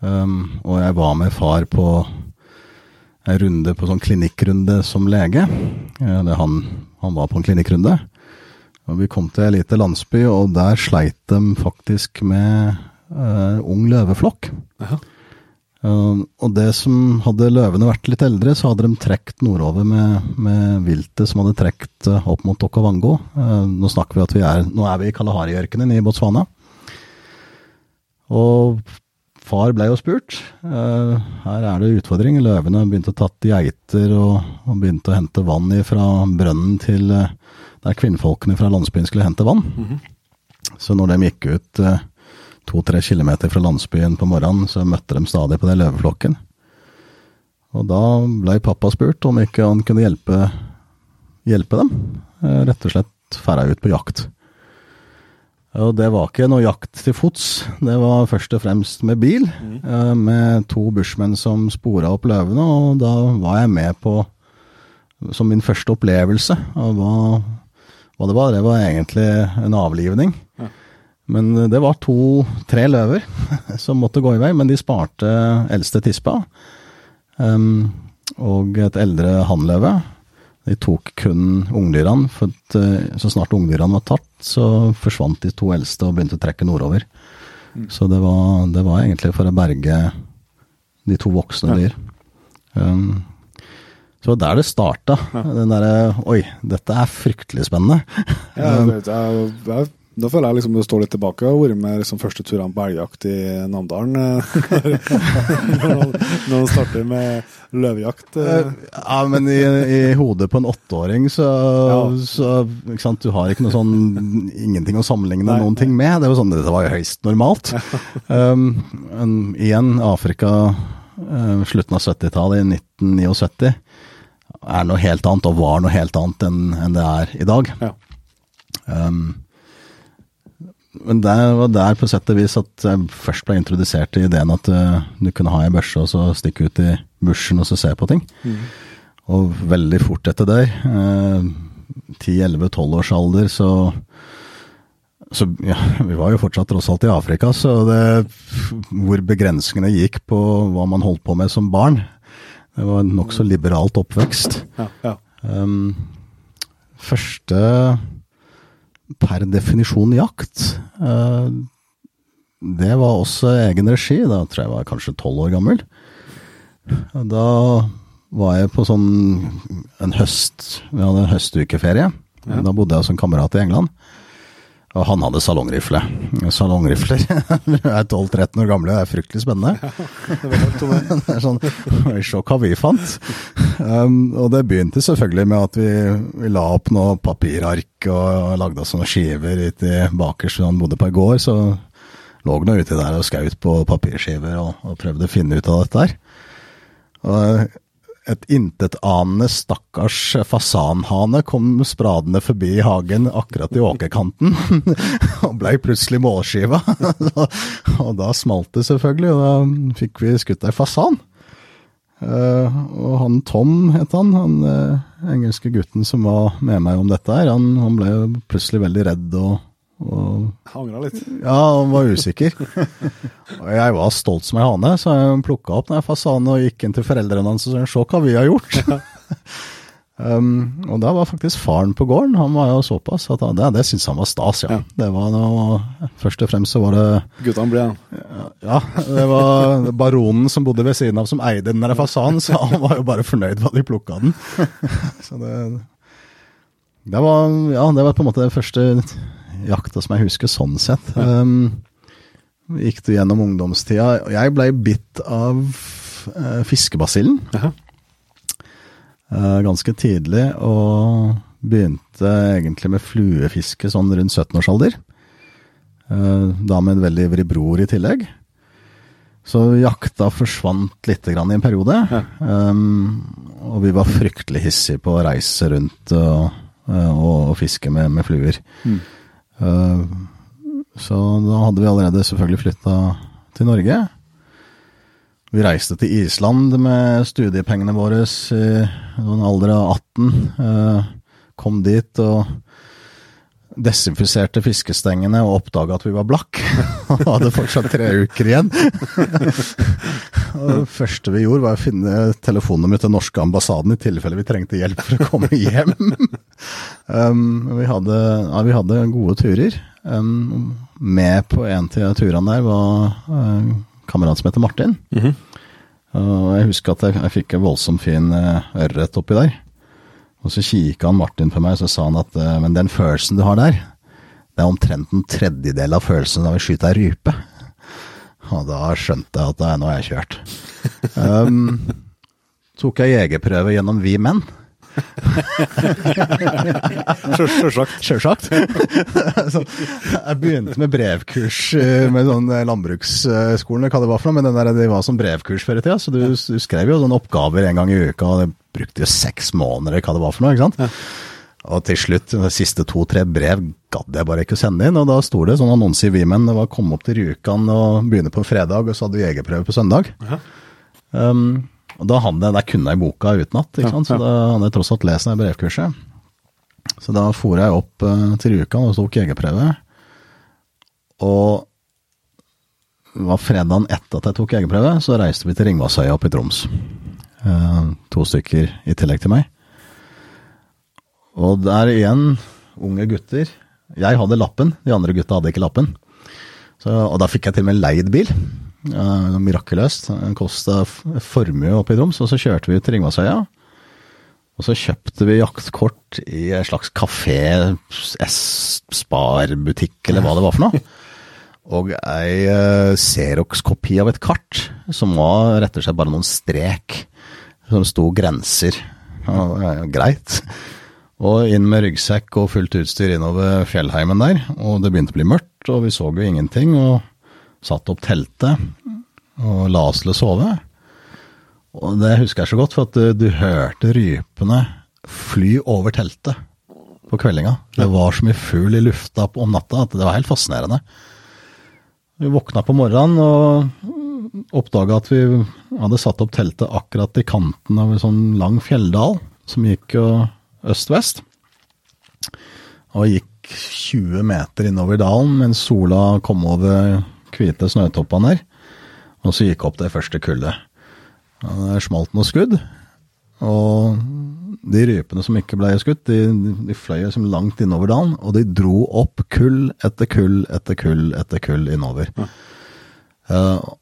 Um, og jeg var med far på en runde på sånn klinikkrunde som lege. Eller han, han var på en klinikkrunde. Og vi kom til ei lita landsby, og der sleit de faktisk med uh, ung løveflokk. Jaha. Um, og det som hadde løvene vært litt eldre, så hadde de trukket nordover med, med viltet som hadde trukket eh, opp mot Okavango. Eh, nå snakker vi at vi er Nå er vi i Kalahari-ørkenen i Botswana. Og far ble jo spurt. eh, her er det utfordring. Løvene begynte å tatt geiter og, og begynte å hente vann fra brønnen til der kvinnfolkene fra landsbyen skulle hente vann. Så når de gikk ut eh, to-tre kilometer fra landsbyen på morgenen, så møtte de stadig på den løveflokken. Og da ble pappa spurt om ikke han kunne hjelpe, hjelpe dem. Eh, rett og slett færa ut på jakt. Og det var ikke noe jakt til fots, det var først og fremst med bil. Mm. Med to bushmenn som spora opp løvene, og da var jeg med på som min første opplevelse av hva, hva det var. Det var egentlig en avlivning. Men det var to-tre løver som måtte gå i vei, men de sparte eldste tispa. Um, og et eldre hannløve. De tok kun ungdyrene, for at, eh, så snart ungdyrene var tatt, så forsvant de to eldste og begynte å trekke nordover. Så det var, det var egentlig for å berge de to voksne dyr. Um, så det var der det starta. Den derre Oi, dette er fryktelig spennende. Ja, det er, det jeg, da føler jeg liksom du står litt tilbake. og har vært med liksom, første turene på elgjakt i Namdalen. eh, når man starter med løvejakt. eh. Ja, men i, i hodet på en åtteåring, så, Ja. så ikke sant? Du har ikke noe sånn Ingenting å sammenligne Nei. noen ting med. Det var sånn, Dette var jo høyst normalt. Um, igjen, Afrika, uh, slutten av 70-tallet, i 1979, er noe helt annet, og var noe helt annet enn enn det er i dag. Ja. Um, men det var der på sett og vis at jeg først ble introdusert til ideen at uh, du kunne ha ei børse og så stikke ut i bushen og så se på ting. Og veldig fort etter det, uh, 10-11-12 års alder, så så ja, vi var jo fortsatt tross alt i Afrika, så det, hvor begrensningene gikk på hva man holdt på med som barn, det var en nokså liberalt oppvekst. Ja, ja. Um, første per definisjon jakt. Uh, det var også egen regi. Da tror jeg var kanskje tolv år gammel. Da var jeg på sånn en høst Vi hadde en høstukeferie. Da bodde jeg hos en kamerat i England. Og han hadde salongrifle. Salongrifler. Er 12-13 år gamle, det er fryktelig spennende. det er sånn Se hva vi fant. Um, og det begynte selvfølgelig med at vi, vi la opp noe papirark og lagde oss noen skiver ute i bakerst. Han bodde på en gård, så lå han uti der og skaut på papirskiver og, og prøvde å finne ut av dette her. Og et intetanende stakkars fasanhane kom spradende forbi hagen akkurat i åkerkanten, og blei plutselig målskiva. og da smalt det selvfølgelig, og da fikk vi skutt ei fasan. Eh, og han Tom het han, han eh, engelske gutten som var med meg om dette her, han, han ble plutselig veldig redd og, og Angra litt. ja, han var usikker. Og jeg var stolt som ei hane, så jeg plukka opp den fasanen og gikk inn til foreldrene hans og sa se hva vi har gjort. um, og da var faktisk faren på gården. Han var jo såpass at han, det, det syntes han var stas, ja. Ja. Det var noe, Først og fremst så var det Guttene ble igjen. ja, det var baronen som bodde ved siden av som eide den der fasanen, så han var jo bare fornøyd med at de plukka den. Så det, det var, ja, det var på en måte det første jakta som jeg husker sånn sett. Um, gikk du gjennom ungdomstida. og Jeg blei bitt av uh, fiskebasillen eh, ganske tidlig, og begynte egentlig med fluefiske sånn rundt 17-årsalder. Uh, da med en veldig ivrig bror i tillegg. Så jakta forsvant litt grann i en periode. Um, og vi var fryktelig hissige på å reise rundt og, eh, og, og fiske med, med fluer. Eh, så da hadde vi allerede selvfølgelig flytta til Norge. Vi reiste til Island med studiepengene våre i en alder av 18. eh, kom dit og desinfiserte fiskestengene og oppdaga at vi var blakk. Og hadde fortsatt tre uker igjen. Og det første vi gjorde, var å finne telefonnummeret til den norske ambassaden i tilfelle vi trengte hjelp for å komme hjem. um, vi, hadde, ja, vi hadde gode turer. Um, med på en av turene der var uh, kamerat som heter Martin. Og jeg husker at jeg, jeg fikk en voldsomt fin uh, ørret oppi der. Og så kikka han Martin på meg, og så sa han at uh, men den følelsen du har der, det er omtrent en tredjedel av følelsen av å skyte ei rype. Og da skjønte jeg at det er nå er jeg kjørt. Um, tok jeg jegerprøve gjennom Vi Menn. Sjølsagt. Sjølsagt. Jeg begynte med brevkurs eh, med sånn eh, landbruksskolen, hva det var for noe, men den der, det var som brevkurs før i tida, så du, du skrev jo sånne oppgaver en gang i uka, og det brukte jo seks måneder, hva det var for noe, ikke sant? Og til slutt, de siste to-tre brev gadd jeg bare ikke å sende inn, og da sto det sånn annonse i Vimen, det var å komme opp til Rjukan og begynne på fredag, og så hadde du jegerprøve på søndag. Um, og da hadde jeg, der kunne jeg boka utenat, ikke sant? så da hadde jeg tross alt lest det brevkurset. Så da for jeg opp uh, til Rjukan og tok jegerprøve. Og det var fredagen etter at jeg tok jegerprøve, så reiste vi til Ringvassøya opp i Troms. Uh, to stykker i tillegg til meg. Og der igjen, unge gutter. Jeg hadde lappen, de andre gutta hadde ikke lappen. Så, og da fikk jeg til og med leid bil. Uh, mirakuløst. Den kosta formue oppe i Troms. Og så kjørte vi ut til Ringvassøya. Og så kjøpte vi jaktkort i en slags kafé, Spar-butikk, eller hva det var for noe. Og ei uh, Xerox-kopi av et kart, som var rett og slett bare noen strek. Som sto grenser. Ja, ja, greit. Og inn med ryggsekk og fullt utstyr innover fjellheimen der. Og det begynte å bli mørkt, og vi så jo ingenting. Og satte opp teltet og la å sove. Og det husker jeg så godt, for at du, du hørte rypene fly over teltet på kveldinga. Det var så mye fugl i lufta om natta at det var helt fascinerende. Vi våkna på morgenen og oppdaga at vi hadde satt opp teltet akkurat i kanten av en sånn lang fjelldal som gikk jo øst-vest. Og gikk 20 meter innover dalen mens sola kom over hvite snøtoppene der. Og så gikk opp det første kullet. Det smalt noe skudd. Og de rypene som ikke ble skutt, de, de fløy liksom langt innover dalen. Og de dro opp kull etter kull etter kull etter kull innover. Ja. Uh,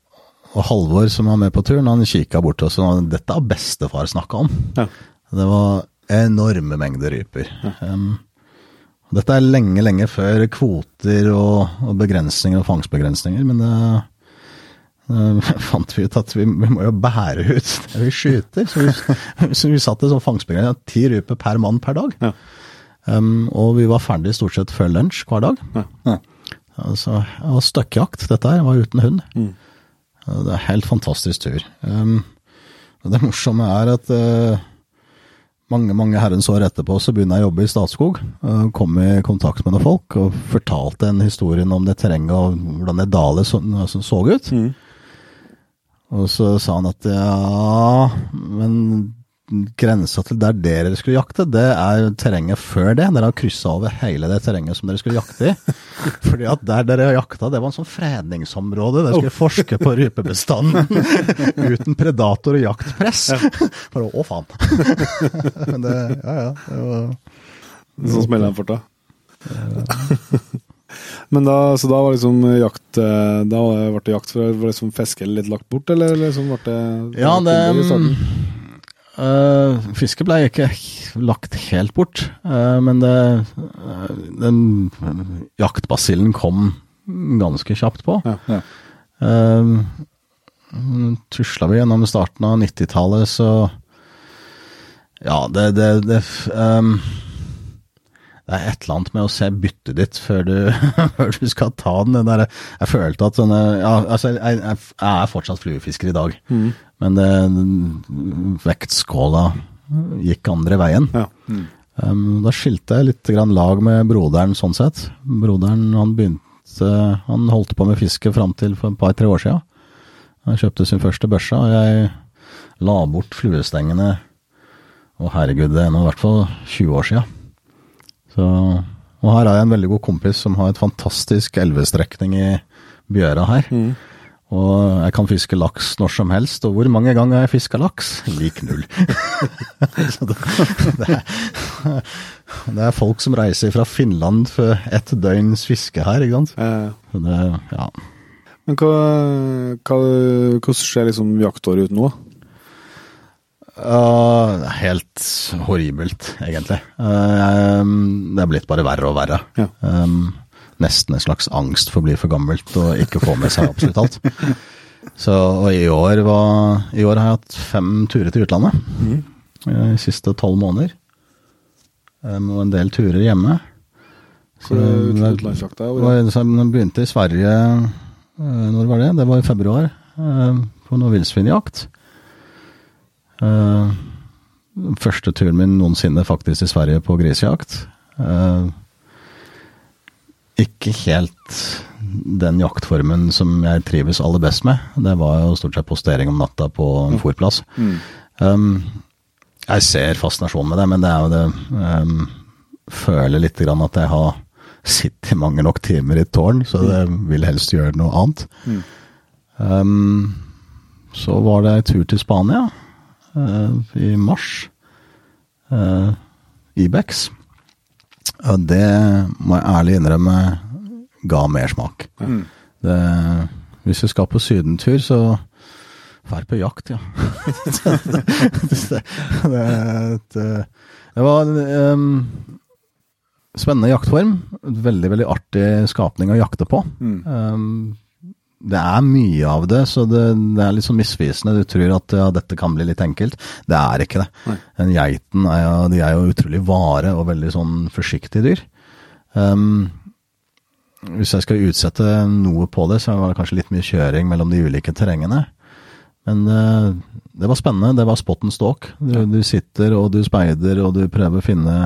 og Halvor, som var med på turen, han kikka bort og dette har bestefar snakka om. Ja. Det var enorme mengder ryper. Um, dette er lenge, lenge før kvoter og, og begrensninger og fangstbegrensninger, men det, det fant vi ut at vi, vi, må jo bære ut det vi skyter. Så vi, så vi satte sånn fangstbegrensning ti ryper per mann per dag. Ja. Um, og vi var ferdig stort sett før lunsj hver dag. Ja. Ja. Altså, det var støkkjakt, dette her. var uten hund. Mm. Det er helt fantastisk tur. Um, det morsomme er at uh, mange mange herrens år etterpå så begynner jeg å jobbe i Statskog. Kom i kontakt med noen folk og fortalte en historien om det terrenget og hvordan det dalet så, så ut. Mm. Og så sa han at ja, men grensa til der dere skulle jakte, det er terrenget før det. Dere har kryssa over hele det terrenget som dere skulle jakte i. Fordi at der dere jakta, det var en sånn fredningsområde. Dere skulle forske på rypebestanden uten predator og jaktpress. Bare å, faen. Men det, ja ja. Det var Sånn smeller den fort, da. Men da, så da var liksom jakt eh, Da ble det jakt for å liksom fiske litt lagt bort, eller liksom ble det Ja, det Uh, fisket ble ikke lagt helt bort, uh, men det, uh, den jaktbasillen kom ganske kjapt på. Ja, ja. Uh, tusla vi gjennom starten av 90-tallet, så Ja, det, det, det um, det er et eller annet med å se byttet ditt før du, før du skal ta den. der, jeg følte at sånne ja, altså, jeg, jeg, er fortsatt fluefisker i dag, mm. men det, vektskåla gikk andre veien. Ja. Mm. Um, da skilte jeg litt grann lag med broderen sånn sett. Broderen han begynte Han holdt på med fiske fram til for et par-tre år siden. Han kjøpte sin første børse, og jeg la bort fluestengene. Å herregud, det er nå i hvert fall 20 år siden. Så, og her har jeg en veldig god kompis som har et fantastisk elvestrekning i Bjøra her. Mm. Og jeg kan fiske laks når som helst. Og hvor mange ganger har jeg fiska laks? Lik null. det, det, er, det, er, folk som reiser fra Finland for ett døgns fiske her, ikke sant. Eh. Det, ja. Men hva, hva, hvordan ser liksom jaktåret ut nå? Uh, helt horribelt, egentlig. Uh, det er blitt bare verre og verre. Ja. Um, nesten en slags angst for å bli for gammelt og ikke få med seg absolutt alt. Så, og i år, var, i år har jeg hatt fem turer til utlandet. Mm. De siste tolv måneder. um, og en del turer hjemme. Er utenlandsjakta? Det er- så jeg begynte i Sverige eh, Når var det? Det var i februar. eh, På noe villsvinjakt. Den Første turen min noensinne faktisk i Sverige på grisejakt. Uh, Ikke helt den jaktformen som jeg trives aller best med. Det var jo stort sett postering om natta på en fôrplass. Um, jeg ser fascinasjonen med det, men det er jo det um, Føler litt grann at jeg har sittet mange nok timer i et tårn, så det vil helst gjøre noe annet. Um, så var det en tur til Spania i mars. Uh, Ibex. Og det må jeg ærlig innrømme ga mersmak. Det, hvis vi skal på sydentur, så Vær på jakt, ja. det, det, det, det var um, spennende jaktform. Veldig, veldig artig skapning å jakte på. Em, det er mye av det, så det, det er litt sånn misvisende. Du tror at ja, dette kan bli litt enkelt. Det er ikke det. En geiten er jo, de er jo utrolig vare og veldig sånn forsiktige dyr. Um, hvis jeg skal utsette noe på det, så var det kanskje litt mye kjøring mellom de ulike terrengene. Men uh, det var spennende. Det var spot and stalk. Du, du sitter og du speider og du prøver å finne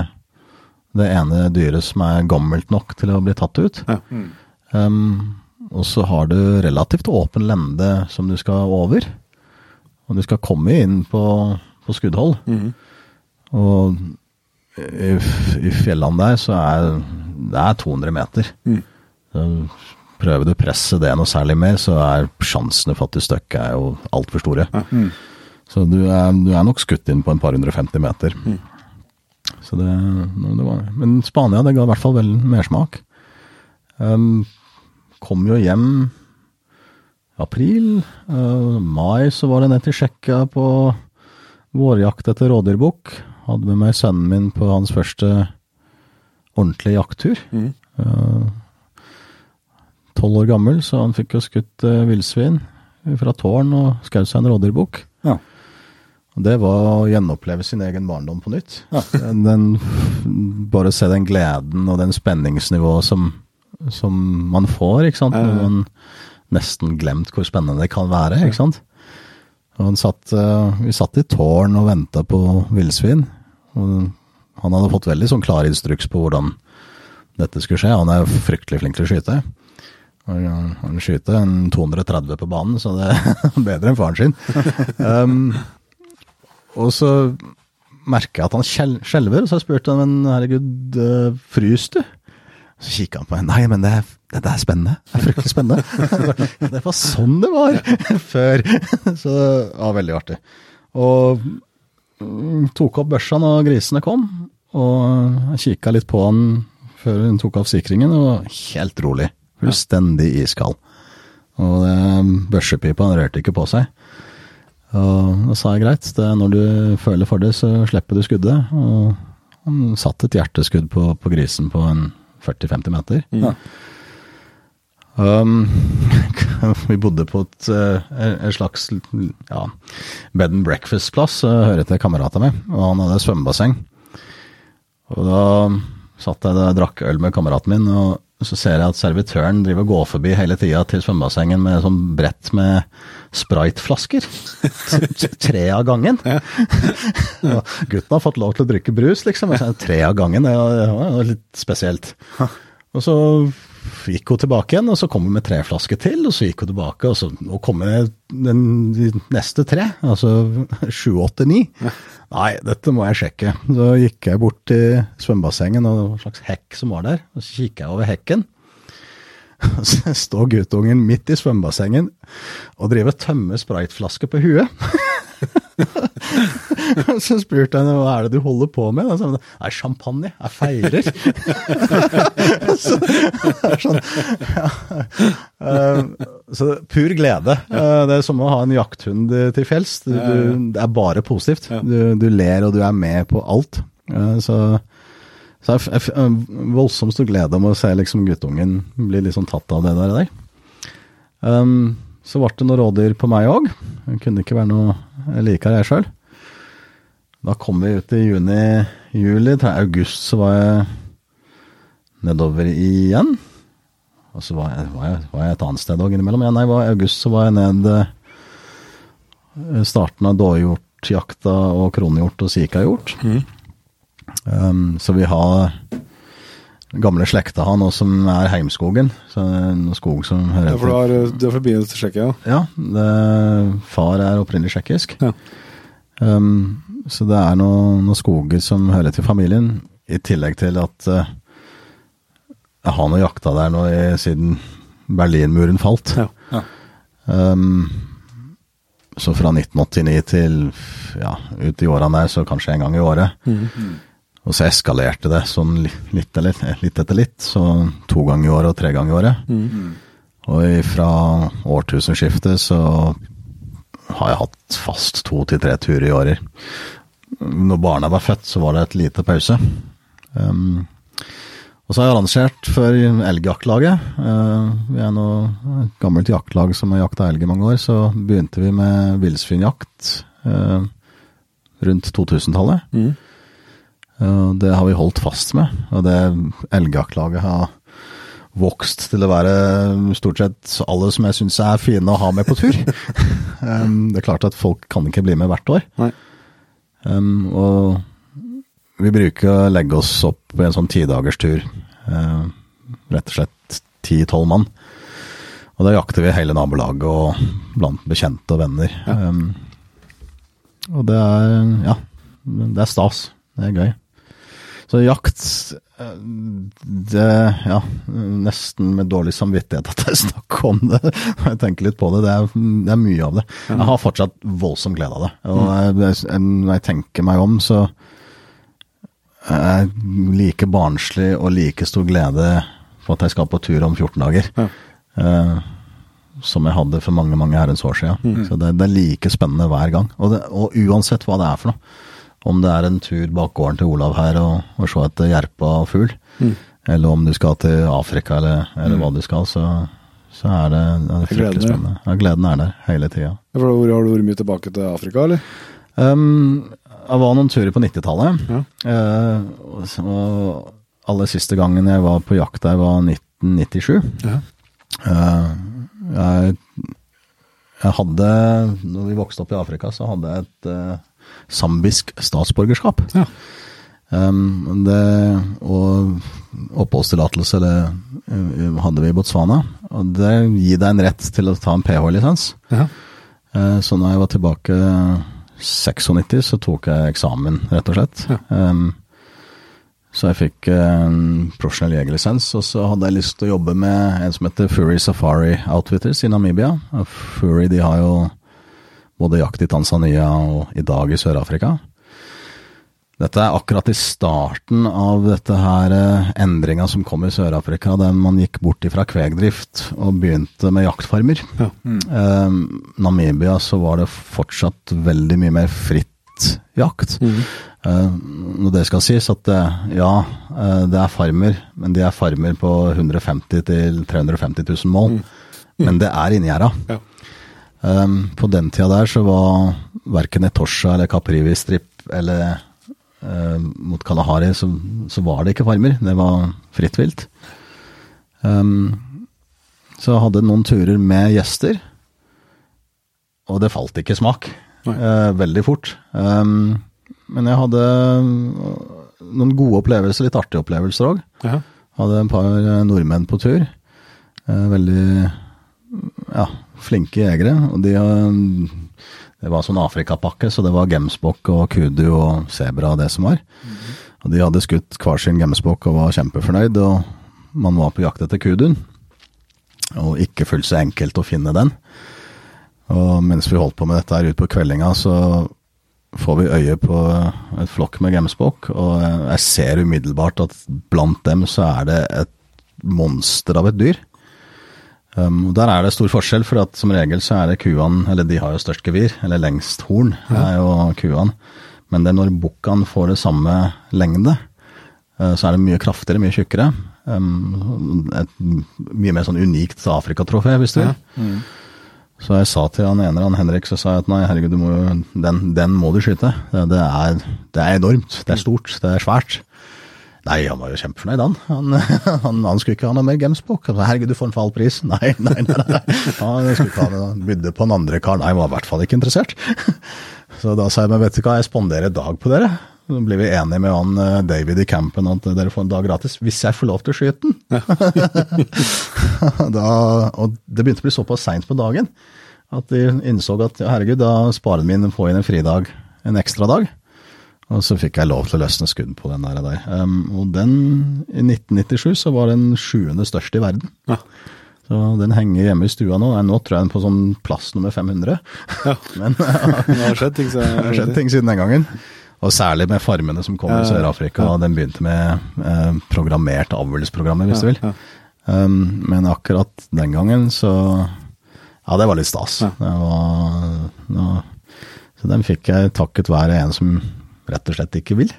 det ene dyret som er gammelt nok til å bli tatt ut. Um, og så har du relativt åpen lende som du skal over. Og du skal komme inn på, på skuddhold. Og i, i fjellene der så er det er 200 meter. Så prøver du å presse det noe særlig mer, så er sjansene for at du støkker er jo altfor store. Så du er, du er nok skutt inn på en par 150 meter. Så det, det var, men Spania det ga i hvert fall vel mersmak. Um, kom jo hjem i april. Uh, mai så var det ned til Tsjekkia på vårjakt etter rådyrbukk. Hadde med meg sønnen min på hans første ordentlige jakttur. Uh, Tolv år gammel, så han fikk jo skutt uh, villsvin fra tårn og skjøt seg en rådyrbukk. Ja. Det var å gjenoppleve sin egen barndom på nytt. Den, den, bare se den gleden og den spenningsnivået som, som man får, ikke sant. Når man nesten glemt hvor spennende det kan være, ikke sant. Og han satt, eh, vi satt i tårn og venta på villsvin. Han hadde fått veldig sånn klar instruks på hvordan dette skulle skje. Han er jo fryktelig flink til å skyte. Han skyter en 230 på banen, så det er bedre enn faren sin. Um, og så merker jeg at han skjelver, og så spurte han men herregud, uh, frys du? Så kikka han på meg. Nei, men det, er- det er spennende. Det er fryktelig spennende. Det var sånn det var før. Så det var veldig artig. Og mm, tok opp børsa når grisene kom, og jeg kikka litt på han før hun tok av sikringen, og helt rolig. Fullstendig iskald. Og børsepipa han rørte ikke på seg. Og da sa jeg greit, det er når du føler for det, så slipper du skuddet. Og han satte et hjerteskudd på, på grisen på en 40-50 meter. Ja. Um, vi bodde på et, et slags ja, bed and breakfast-plass, uh, hører til kameraten min, og han hadde svømmebasseng. Og da satt jeg og drakk øl med kameraten min, og så ser jeg at servitøren driver og går forbi hele tida til svømmebassengen med sånn brett med Sprite-flasker. Tre av gangen. Og gutten har fått lov til å drikke brus, liksom. så Tre av gangen, det var- litt spesielt. Og så gikk hun tilbake igjen, og så kom hun med tre flasker til, og så gikk hun tilbake, og så og kom med den, de neste tre, altså sju, åtte, ni. Nei, dette må jeg sjekke. Så gikk jeg bort til svømmebassenget og en slags hekk som var der, og så kikka jeg over hekken. Så står guttungen midt i svømmebassengen og driver tømmer spraytflasker på huet. Så spurte jeg hva er det du holder på med. Og så sa Nei, champagne. Jeg feirer. så, sånn, ja. Eh, så pur glede. Eh, Det er som å ha en jakthund til fjells. Det er bare positivt. Du, du ler og du er med på alt. Eh, Så, så jeg, har voldsomt stor glede om å se liksom guttungen bli sånn tatt av det der. der. Um, så ble det noen rådyr på meg òg. Kunne ikke være noe likere, jeg sjøl. da kom vi ut i juni-juli. Til august så var jeg nedover igjen. Og så var jeg, var jeg, var jeg et annet sted òg innimellom. Ja, nei, i august så var jeg ned eh, starten av dåhjortjakta og kronhjort og sikahjort. Um, så vi har gamle slekta han noe som er Heimskogen. Så noe skog som hører Ja, for du har, du har forbindelse til Tsjekkia? Ja, det, far er opprinnelig tsjekkisk. Ja. Um, så det er noen noe skoger som hører til familien, i tillegg til at uh, jeg har nå jakta der nå i, siden Berlinmuren falt. Ja. Ja. Um, så fra 1989 til ja, ut i årene der, så kanskje en gang i året. Og så eskalerte det sånn litt, litt, litt etter litt. Så to ganger i året og tre ganger i året. Og fra årtusenskiftet så har jeg hatt fast to til tre turer i året. Når barna var født, så var det et lite pause. Um, og så har jeg arrangert for elgjaktlaget. Uh, vi er nå et gammelt jaktlag som har jakta elg i mange år. Så begynte vi med villsvinjakt uh, rundt 2000-tallet. Mm. Det har vi holdt fast med, og det elgjaktlaget har vokst til å være stort sett alle som jeg syns er fine å ha med på tur. um, det er klart at folk kan ikke bli med hvert år. Um, og vi bruker å legge oss opp på en sånn tidagerstur. Uh, rett og slett ti-tolv mann. Og da jakter vi hele nabolaget og blant bekjente og venner. Um, og det er ja, det er stas. Det er gøy. Så jakt eh, det, Ja, nesten med dårlig samvittighet at jeg snakker om det. Når jeg tenker litt på det. Det er, det er mye av det. Jeg har fortsatt voldsom glede av det. Og jeg, når jeg tenker meg om, så er jeg like barnslig og like stor glede for at jeg skal på tur om 14 dager. Ja. eh, som jeg hadde for mange mange herrens år siden. Så det, det er like spennende hver gang. Og, det, og uansett hva det er for noe. Om det er en tur bak gården til Olav her og, og se etter jerpa og fugl, eller om du skal til Afrika eller, eller hva du skal, så, så er det, det er fryktelig spennende. Ja, gleden er der hele tida. Ja, hvor har du vært mye tilbake til Afrika, eller? Um, jeg var noen turer på 90-tallet. Ja. Uh, og aller siste gangen jeg var på jakt der, var 1997. Ja. Uh, jeg, jeg hadde Når vi vokste opp i Afrika, så hadde jeg et uh, zambisk statsborgerskap. Ja. Um, det, og oppholdstillatelse det, uh, hadde vi i Botswana. Og det gir deg en rett til å ta en ph-lisens. Ja. Uh, Så når jeg var tilbake 96, så tok jeg eksamen, rett og slett. Ja. Um, så jeg fikk en profesjonell jegerlisens, og så hadde jeg lyst til å jobbe med en som heter Furry Safari Outfitters i Namibia. Furry de har jo både jakt i Tanzania og i dag i Sør-Afrika. Dette er akkurat i starten av dette her eh, endringa som kom i Sør-Afrika, der man gikk bort ifra kvegdrift og begynte med jaktfarmer. Ja. Eh, Namibia så var det fortsatt veldig mye mer fritt jakt. Eh, når det skal sies at det, ja, eh, det er farmer, men de er farmer på 150 000-350 000 mål. Men det er inngjerda. Ja. Um, på den tida der så var verken Etosha eller Caprivi Strip eller uh, mot Kalahari så, så var det ikke farmer. Det var fritt vilt. Um, så jeg hadde noen turer med gjester, og det falt ikke smak. Eh, veldig fort. Um, men jeg hadde noen gode opplevelser, litt artige opplevelser òg. Hadde en par eh, nordmenn på tur. Uh, veldig ja, flinke jegere. Og de har Det var sånn Afrikapakke, så det var gemsbokk og kudu og sebra og det som var. Og de hadde skutt hver sin gemsbokk og var kjempefornøyd, og man var på jakt etter kuduen. Og ikke fullt så enkelt å finne den. Og mens vi holdt på med dette her ute på kveldinga, så får vi øye på et flokk med gemsbokk, og jeg ser umiddelbart at blant dem så er det et monster av et dyr. Um, og der er det stor forskjell, for at som regel så er det kuene, eller de har jo størst gevir, eller lengst horn, er jo kuene. Men det er når bukkene får det samme lengde, uh, så er det mye kraftigere, mye tjukkere. Um, et mye mer sånn unikt Afrikatrofé, hvis du vil. Så jeg sa til han ene, han Henrik, så sa jeg at nei, herregud, du må, den, den må du skyte. Det, det, er, det er enormt, det er stort, det er svært. Nei, han var jo kjempefornøyd, han. Han, han, han skulle ikke ha noe mer sa, Herregud, du får en for halv pris. Nei, nei, nei. nei. Han skulle ikke ha noe, bydde på den andre karen. Nei, han var i hvert fall ikke interessert. Så da sa jeg, men vet du hva, jeg spanderer dag på dere. Så blir vi enige med han eh, David i campen at dere får en dag gratis, hvis jeg får lov til å skyte den. da, og det begynte å bli såpass seint på dagen at de innså at herregud, da sparer de min få inn en fridag, en ekstra dag. Og så fikk jeg lov til å løsne skudd på den der. der. Um, og den, i 1997, så var den sjuende største i verden. Ja. Så den henger hjemme i stua nå. Nei, Nå tror jeg den på sånn plass nummer 500. Men Det har skjedd ting, har skjedd ting siden den gangen. Og særlig med farmene som kom Ja, i ja, ja. Sør-Afrika. og Den begynte med eh, programmert avlsprogrammer, hvis du vil. Ja, Um, men akkurat den gangen så Ja, det var litt stas. Ja. Det var, så den fikk jeg takket være en som rett og slett ikke vil.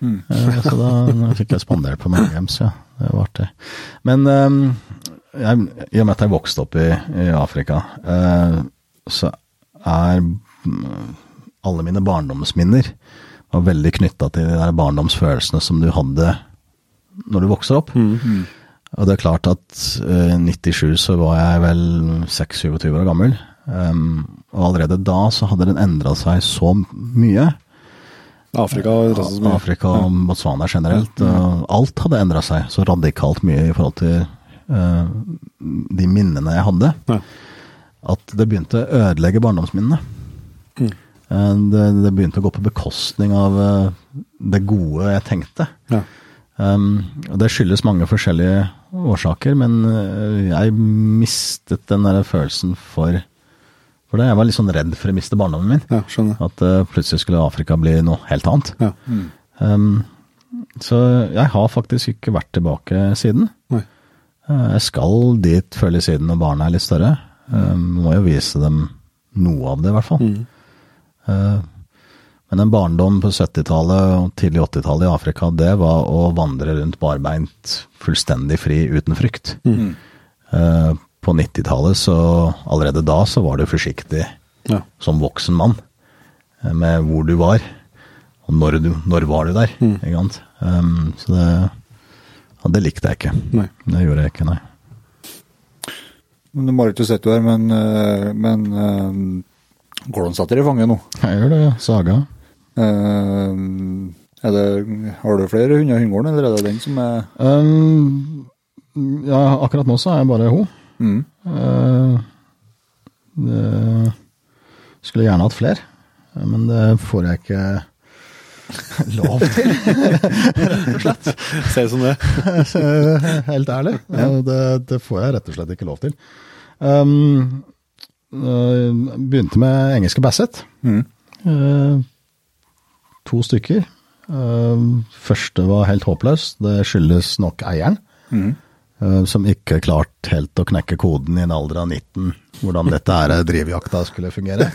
Mm. Eh, så da, da fikk jeg spandert på meg games, ja. Det var artig. Men um, jeg, i og med at jeg vokste opp i, i Afrika, eh, så er mm, alle mine barndomsminner var veldig knytta til de der barndomsfølelsene som du hadde når du vokser opp. Og det er klart at uh, 97 så var jeg vel 26-27 år gammel. Um, og allerede da så hadde den endra seg så mye. Afrika resten Afrika og Botswana generelt. alt hadde endra seg så radikalt mye i forhold til uh, de minnene jeg hadde. Ja. At det begynte å ødelegge barndomsminnene. Mm. Eh, Det, det begynte å gå på bekostning av eh, det gode jeg tenkte. Ja. Um, det skyldes mange forskjellige årsaker, men jeg mistet den der følelsen for For det. Jeg var litt sånn redd for å miste barndommen min. ja, skjønner. At uh, plutselig skulle Afrika bli noe helt annet. Ja. Um, så jeg har faktisk ikke vært tilbake siden. Nei. Uh, jeg skal dit før eller siden når barna er litt større. Um, må jo vise dem noe av det, i hvert fall. Uh, men en barndom på 70-tallet og tidlig 80-tallet i Afrika, det var å vandre rundt barbeint fullstendig fri uten frykt. Eh, på 90-tallet, så allerede da, så var du forsiktig Ja. som voksen mann eh, med hvor du var, og når, du, når var du der. Ikke sant? Um, så det, ja, det likte jeg ikke. Nei. Det gjorde jeg ikke, nei. Men Marit, du sitter jo her, men, eh, men eh, satt dere i fanget nå. Jeg gjør det, ja. Saga. Um, er det, har du flere hunder i hundegården, eller er det den som er Um, ja, akkurat nå så er jeg bare hun. Mm. Det skulle gjerne hatt flere, men det får jeg ikke lov til, rett og slett. Ser ut som det. Helt ærlig. Det, det får jeg rett og slett ikke lov til. Um, eh, begynte med engelske Basset. Mm. Uh, to stykker. Uh, første var helt håpløs. Det skyldes nok eieren. Mm. Eh, som ikke klarte helt å knekke koden i en alder av 19, hvordan dette her drivjakta skulle fungere.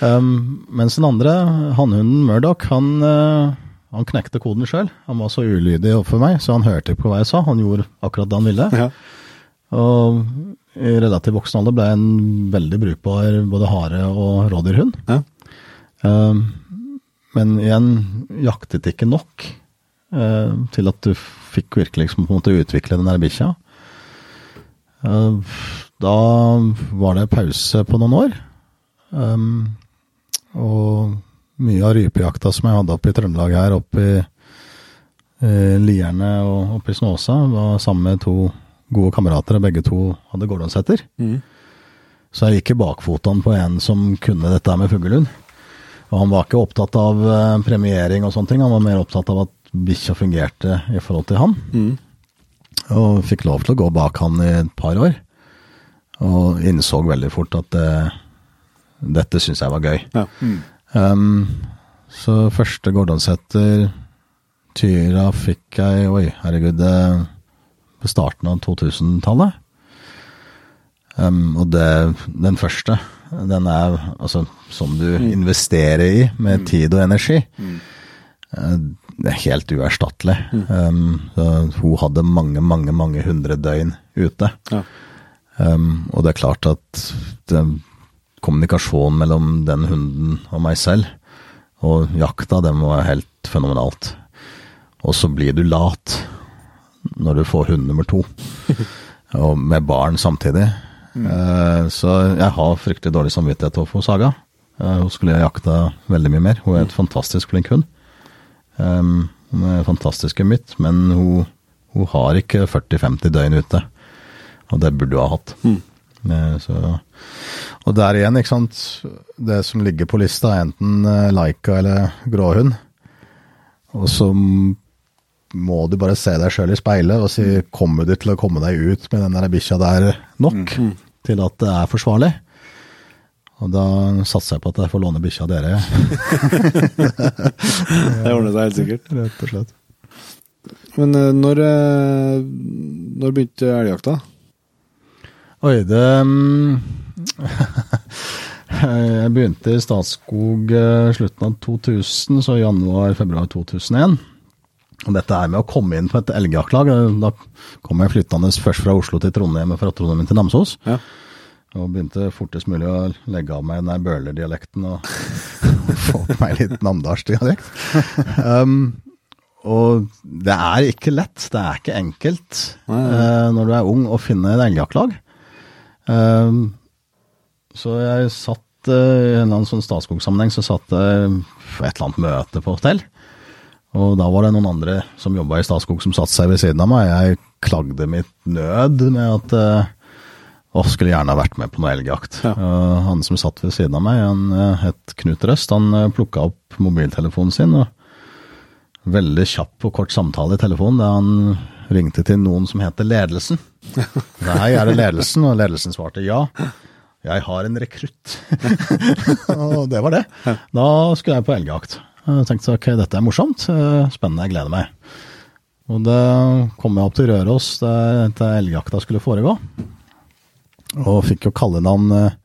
um, mens den andre, hannhunden Murdoch, han, eh, han knekte koden sjøl. Han var så ulydig overfor meg, så han hørte ikke på hva jeg sa. Han gjorde akkurat det han ville. Ja. Og i relativt voksen alder ble jeg en veldig brukbar både hare- og rådyrhund. Ja. Um, men igjen, jaktet ikke nok til at du fikk virkelig liksom, på en måte utvikle den der bikkja. Eh, da var det pause på noen år. Um, og mye av rypejakta som jeg hadde oppe i Trøndelag her, oppe i eh, Lierne og oppe i Snåsa, var sammen med to gode kamerater, og begge to hadde gårdonsetter. Mm. Så jeg gikk i bakfotene på en som kunne dette med fuglehund. Og han var ikke opptatt av eh, premiering og sånne ting, han var mer opptatt av at bikkja fungerte i forhold til han. Mm. Og fikk lov til å gå bak han i et par år. Og innså veldig fort at eh, dette syns jeg var gøy. Ja. Um, så første Gordonsetter Tyra fikk jeg Oi, herregud. eh, På starten av 2000-tallet. Um, og det, den første, den er altså som du investerer i med tid og energi. Mm. Er helt uerstattelig. Um, hun hadde mange, mange, mange hundre døgn ute. Ja. Um, og det er klart at det, kommunikasjonen mellom den hunden og meg selv, og jakta, den var helt fenomenalt. Og så blir du lat når du får hund nummer to, og med barn samtidig. Uh, så jeg har fryktelig dårlig samvittighet overfor Saga. Uh, hun skulle jakta veldig mye mer. Hun er et fantastisk flink hund. Um, hun er fantastisk mitt, men hun, hun har ikke 40-50 døgn ute. Og det burde hun ha hatt. Mm. så, og der igjen, ikke sant. Det som ligger på lista, er enten Laika eller gråhund. Og så må du bare se deg sjøl i speilet og si kommer du til å komme deg ut med den bikkja der nok til at det er forsvarlig? Og da satser jeg på at jeg får låne bikkja av dere. Det ordner seg helt sikkert. Rett og slett. Men eh, når, eh, når begynte elgjakta? Oi, det mm, Jeg begynte i Statskog eh, slutten av 2000, så januar-februar 2001. Og dette er med å komme inn på et elgjaktlag. Da kom jeg flyttende først fra Oslo til Trondheim og fra Trondheim til Namsos. Ja. Og begynte fortest mulig å legge av meg den der bølerdialekten og få på meg litt namdalsdialekt. Um, og det er ikke lett, det er ikke enkelt eh, når du er ung å finne et elgjaktlag. Um, så jeg satt uh, i en eller annen sånn Statskog-sammenheng så satt jeg på et eller annet møte på hotell. Og da var det noen andre som jobba i Statskog som satte seg ved siden av meg. Jeg klagde mitt nød med at å, skulle gjerne ha vært med på noe elgjakt. Ja. Uh, han som satt ved siden av meg, han uh, het Knut Røst. Han uh, plukka opp mobiltelefonen sin, og veldig kjapp og kort samtale i telefonen da han ringte til noen som heter Ledelsen. Nei, er det ledelsen? Og ledelsen svarte ja. Jeg har en rekrutt. og det var det. Da skulle jeg på elgjakt. Jeg tenkte ok, dette er morsomt, eh, spennende, jeg gleder meg. Og da kom jeg opp til Røros der, der elgjakta skulle foregå. Og fikk jo kallenavn uh,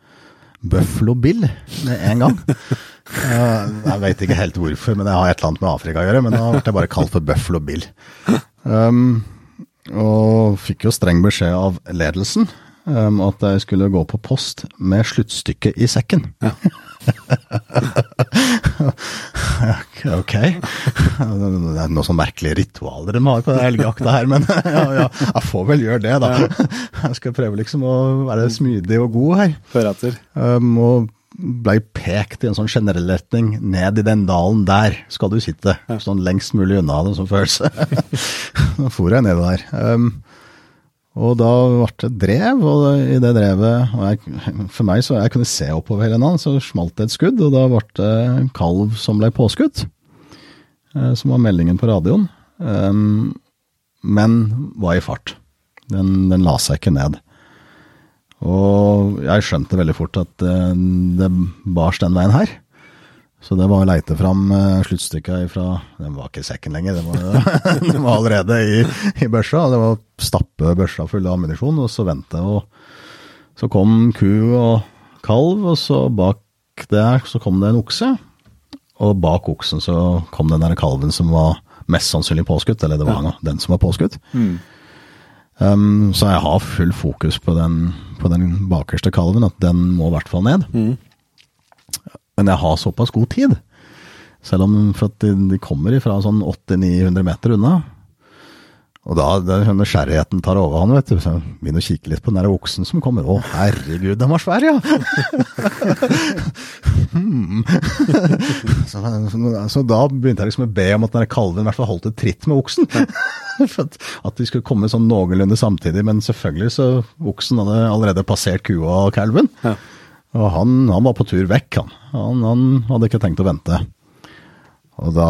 Buffalo Bill med en gang. Eh, jeg vet ikke helt hvorfor, men det har et eller annet med Afrika å gjøre. Men da ble jeg bare kalt for Buffalo Bill. Um, og fikk jo streng beskjed av ledelsen um, at jeg skulle gå på post med sluttstykket i sekken. ok. Det er noe sånn merkelige ritualer de har på den elgjakta her, men ja, ja, jeg får vel gjøre det, da. Jeg skal prøve liksom å være smidig og god her. Før etter? Um, og blei pekt i en sånn generell retning. Ned i den dalen der skal du sitte. Sånn lengst mulig unna det som følelse. Nå for jeg ned der. Um, og da ble det drev, og i det drevet jeg, For meg, så jeg kunne se oppover hele natten, så smalt det et skudd, og da ble det en kalv som ble påskutt. eh, Som var meldingen på radioen. Um, men var i fart. Den, den la seg ikke ned. Og jeg skjønte veldig fort at eh, det bars den veien her. Så det var å leite fram sluttstykka sluttstykket fra Den var ikke i sekken lenger, den var, den var allerede i, i børsa. Det var å stappe børsa full av ammunisjon og så vente. Og så kom ku og kalv, og så bak der så kom det en okse. Og bak oksen så kom den der kalven som var mest sannsynlig påskutt, eller det var ja. den som var påskutt. Um, så jeg har full fokus på den, på den bakerste kalven, at den må i hvert fall ned. Men jeg har såpass god tid, selv om for de, kommer fra sånn 800-900 meter unna. Og da det er nysgjerrigheten tar overhånd, vet du. Så begynner å kikke litt på den der oksen som kommer. Å, herregud, den var svær, ja! Hmm. så, så, så da begynte jeg liksom å be om at den kalven i hvert fall holdt et tritt med oksen. At, at de skulle komme sånn noenlunde samtidig, men selvfølgelig så oksen hadde allerede passert kua og kalven. Ja. Og han, han var på tur vekk, han. han. Han hadde ikke tenkt å vente. Og da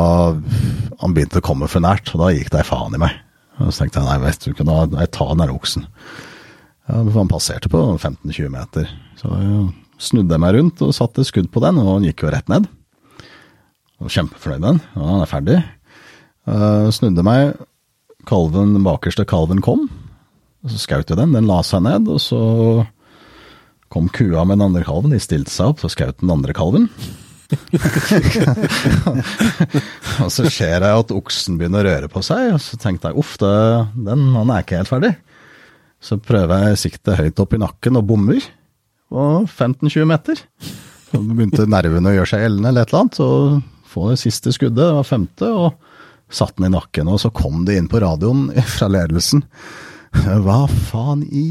han begynte å komme for nært, og da gikk det ei faen i meg. Og så tenkte jeg nei, vet du ikke, da jeg tar den der oksen. Ja, for han passerte på 15-20 meter. Så jeg snudde jeg meg rundt og satte skudd på den, og han gikk jo rett ned. Og kjempefornøyd med den. Ja, han er ferdig. Uh, snudde meg, kalven, den bakerste kalven kom. Og så skjøt jeg den, den la seg ned, og så kom kua med den andre kalven, de stilte seg opp, så skjøt den andre kalven. og så ser jeg at oksen begynner å røre på seg, og så tenkte jeg uff, den, han er ikke helt ferdig. Så prøver jeg sikte høyt opp i nakken og bommer på 15-20 meter. Så begynte nervene å gjøre seg gjeldende eller et eller annet. Så få det siste skuddet, det var femte, og satt den i nakken. Og så kom det inn på radioen fra ledelsen. Hva faen i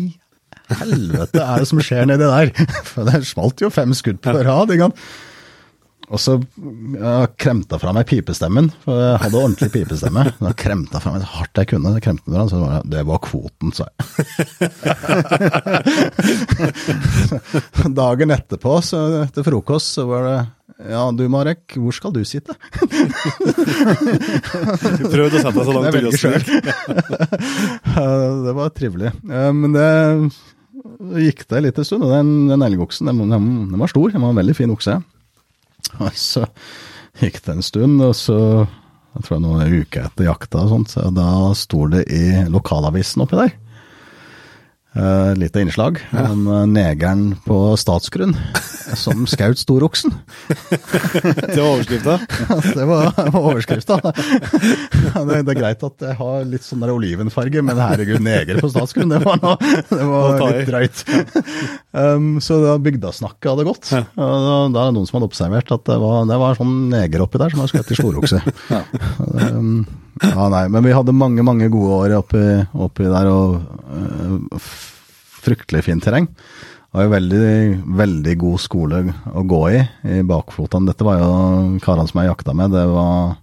helvete er det som skjer nedi der? For det smalt jo fem skudd på rad. ikke sant? Og så jeg kremta fra meg pipestemmen, for jeg hadde ordentlig pipestemme. Da kremta fra meg så hardt jeg kunne. Det kremte meg, så var det, det var kvoten, sa jeg. Dagen etterpå, så etter frokost, så var det Ja, du Marek, hvor skal du sitte? Du prøvde å sette deg så langt unna snø. det var trivelig. Eh, Men det gikk det litt en stund, og den, den elgoksen den, den, den var stor. Den var en veldig fin okse. Og så gikk det en stund, og så jeg tror jeg noen uker etter jakta, og sånt, så da sto det i lokalavisen oppi der. Eh, litt av innslag om uh, negeren på Statsgrunn som skaut storoksen. Det var overskrifta. det var, var overskrifta. det, det er greit at jeg har litt sånn der olivenfarge, men herregud, neger på statsgrunn, det var, noe, det var litt drøyt. Um, så da bygdasnakket hadde gått. Og da, da er det noen som hadde observert at det var, det var sånn neger oppi der som har skutt i storokse. um, ja, nei, men vi hadde mange, mange gode år oppi, oppi der, og øh, fryktelig fint terreng. Det var jo veldig, veldig god skole å gå i, i bakflotene. Dette var jo karene som jeg jakta med, det var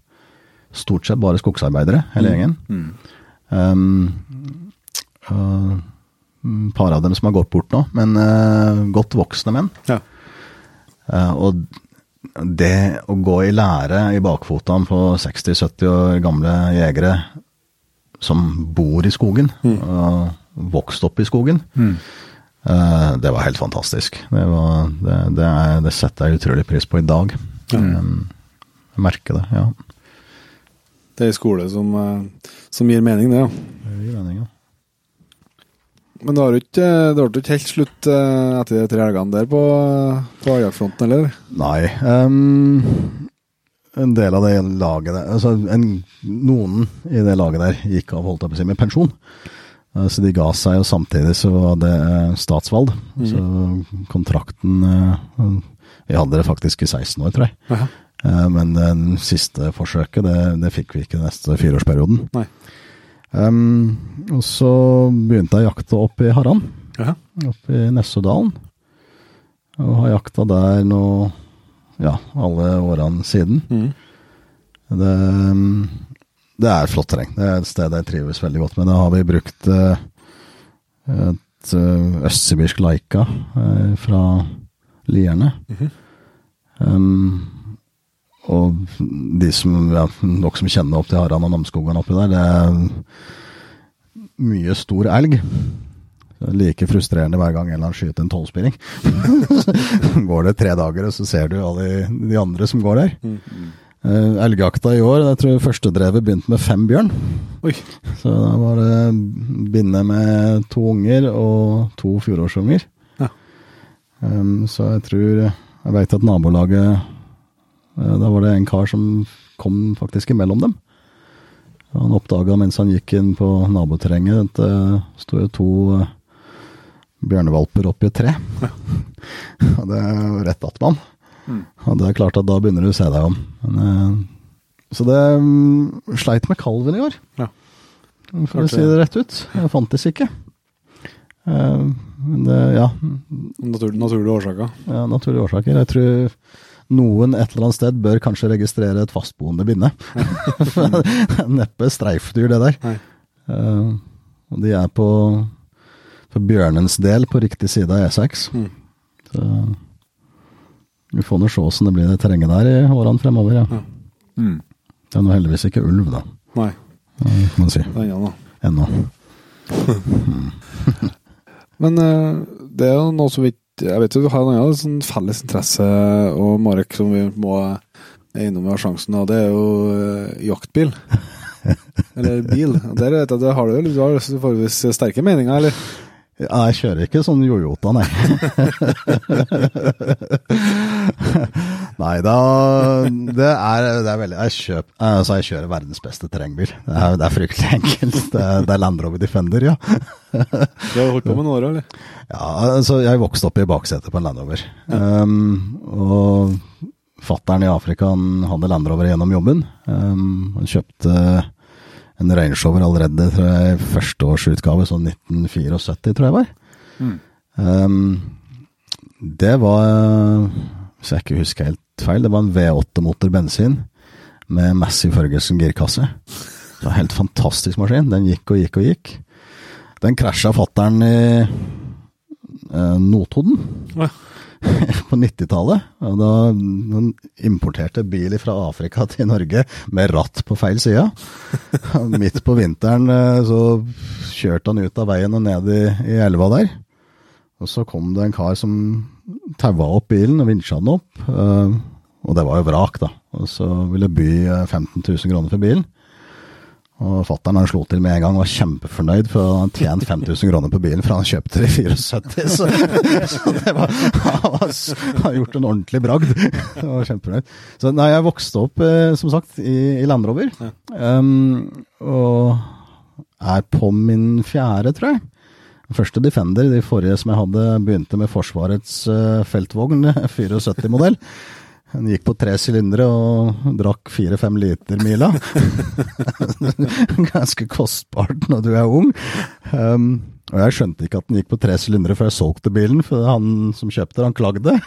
stort sett bare skogsarbeidere, hele gjengen. Um, og, mm, par av dem som har gått bort nå, men uh, godt voksne menn. Ja. Uh, og det å gå i lære i bakfotene på 60-70 år gamle jegere som bor i skogen, og vokst opp i skogen, eh, det var helt fantastisk. Det, var, det, det, er, det setter jeg utrolig pris på i dag. Um, jeg merker det, ja. Det er en skole som, eh, som gir mening, det. ja. Det gir mening, ja. Men det har jo ikke, ikke helt slutt eh, etter de tre helgene der på, på elgjaktfronten, eller? Nei. Um, en del av det laget der altså en, Noen i det laget der gikk av holdt jeg på å si, med pensjon. Eh, Så de ga seg, og samtidig så var det eh, statsvalg. Så kontrakten eh, Vi hadde det faktisk i 16 år, tror jeg. Eh, Men det siste forsøket, det, det fikk vi ikke neste fireårsperioden. Nei. Um, og så begynte jeg å jakte opp i Harran Jaha. opp i Nessodalen. Og har jakta der nå ja, alle årene siden. Mm. Det, det er flott terreng. Det er et sted jeg trives veldig godt med. Da har vi brukt eh, et eh, østsibirsk laika eh, fra lierne. um, og de som, ja, dere som kjenner opp til Haran og Namsskogan oppi der, det er mye stor elg. Det er Like frustrerende hver gang en eller annen skyter en tolvspilling. går det tre dager, og så ser du alle de, de andre som går der. Eh, elgjakta i år, jeg tror første drevet begynte med fem bjørn. Oi. Så da var det binne med to unger og to fjorårsunger. Ja. Um, så jeg tror Jeg veit at nabolaget Da var det en kar som kom faktisk imellom dem. Han oppdaga mens han gikk inn på naboterrenget at det sto to eh, bjørnevalper oppi et tre. og det er rett att man. Og det er klart at da begynner du å se deg om. Men, eh, så det mm, sleit med kalven i år, Ja. for å si det. rett ut. Jeg fantes ikke. Eh, Men det, ja, Natur, naturlige årsaker. ja, naturlige årsaker. Jeg tror noen et eller annet sted bør kanskje registrere et fastboende binne. Det Neppe streifdyr, det der. Og de er på, for bjørnens del på riktig side av E6. Mm. Så vi får nå se åssen det blir det terrenget der i årene fremover. Ja. Ja. Mm. Det er nå heldigvis ikke ulv, da, Nei, kan man si. Ennå. Ennå. Men eh, det er jo noe som vi ikke Jeg vet jo du har en annen sånn felles interesse, og Marek, som vi må er innom og har sjansen av, det er jo eh, jaktbil. Eller bil. Der vet jeg, det har du du har forholdsvis sterke meninger, eller? Ja, jeg kjører ikke sånn Jojota, nei. Nei, da Det er, det er veldig Jeg, kjøp, altså jeg kjører verdens beste terrengbil. Det er, det er fryktelig enkelt. Det er, det er Land Rover Defender, ja. Du har holdt på med noen år, eller? Ja, altså jeg vokste opp i baksetet på en Land Rover. Um, og fattern i Afrika han hadde Land Rover gjennom jobben. Um, han kjøpte en Range Rover allerede tror jeg, første års utgave, sånn 1974, tror jeg var. Mm. Um, det var, hvis jeg ikke husker helt feil, det var en V8-motor bensin med Massive Ferguson girkasse. Det var en helt fantastisk maskin. Den gikk og gikk og gikk. Den krasja fattern i eh, Notodden Ja. på 90-tallet. Og da han importerte bil fra Afrika til Norge med ratt på feil side. Midt på vinteren eh, så kjørte han ut av veien og ned i, i elva der. Og så kom det en kar som taua opp bilen og vinsja den opp. eh, og det var jo vrak, da. Og så ville by eh, 15 000 kroner for bilen. Og fatter'n han slo til med en gang og var kjempefornøyd, for han tjent 5000 kroner på bilen for han kjøpte det i 74. Så, så det var, han har gjort en ordentlig bragd. Jeg var kjempefornøyd. Så nei, jeg vokste opp, eh, som sagt, i, i Land Rover. Um, og er på min fjerde, tror jeg. Første Defender, de forrige som jeg hadde, begynte med Forsvarets eh, feltvogn, 74-modell. Den gikk på tre sylindere og drakk fire-fem liter mila. Ganske kostbart når du er ung. Um, og jeg skjønte ikke at den gikk på tre sylindere før jeg solgte bilen, for han som kjøpte den, han klagde.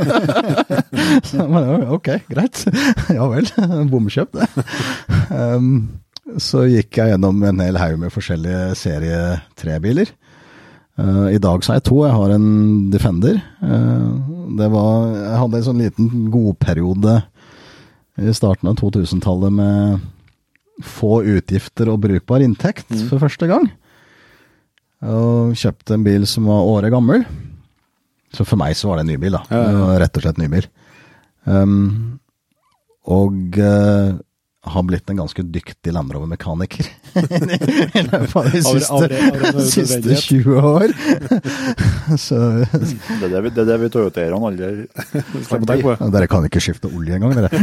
Så jeg bare, ok, greit. Ja vel, bomkjøp det. Um, så gikk jeg gjennom en hel haug med forskjellige serie 3-biler. Uh, I dag så har jeg to. Jeg har en Defender. Uh, det var, jeg hadde en sånn liten godperiode i starten av 2000-tallet med få utgifter og brukbar inntekt for første gang. Og kjøpte en bil som var året gammel. Så for meg så var det en ny bil, da. Ja, ja, Rett og slett ny bil. Um, og uh, har blitt en ganske dyktig Land Rover-mekaniker i løpet av de siste, av- av- av siste 20 år. så Det er det vi, det er det vi Toyotaerne aldri Slipp å tenke på det. dere kan ikke skifte olje engang, dere.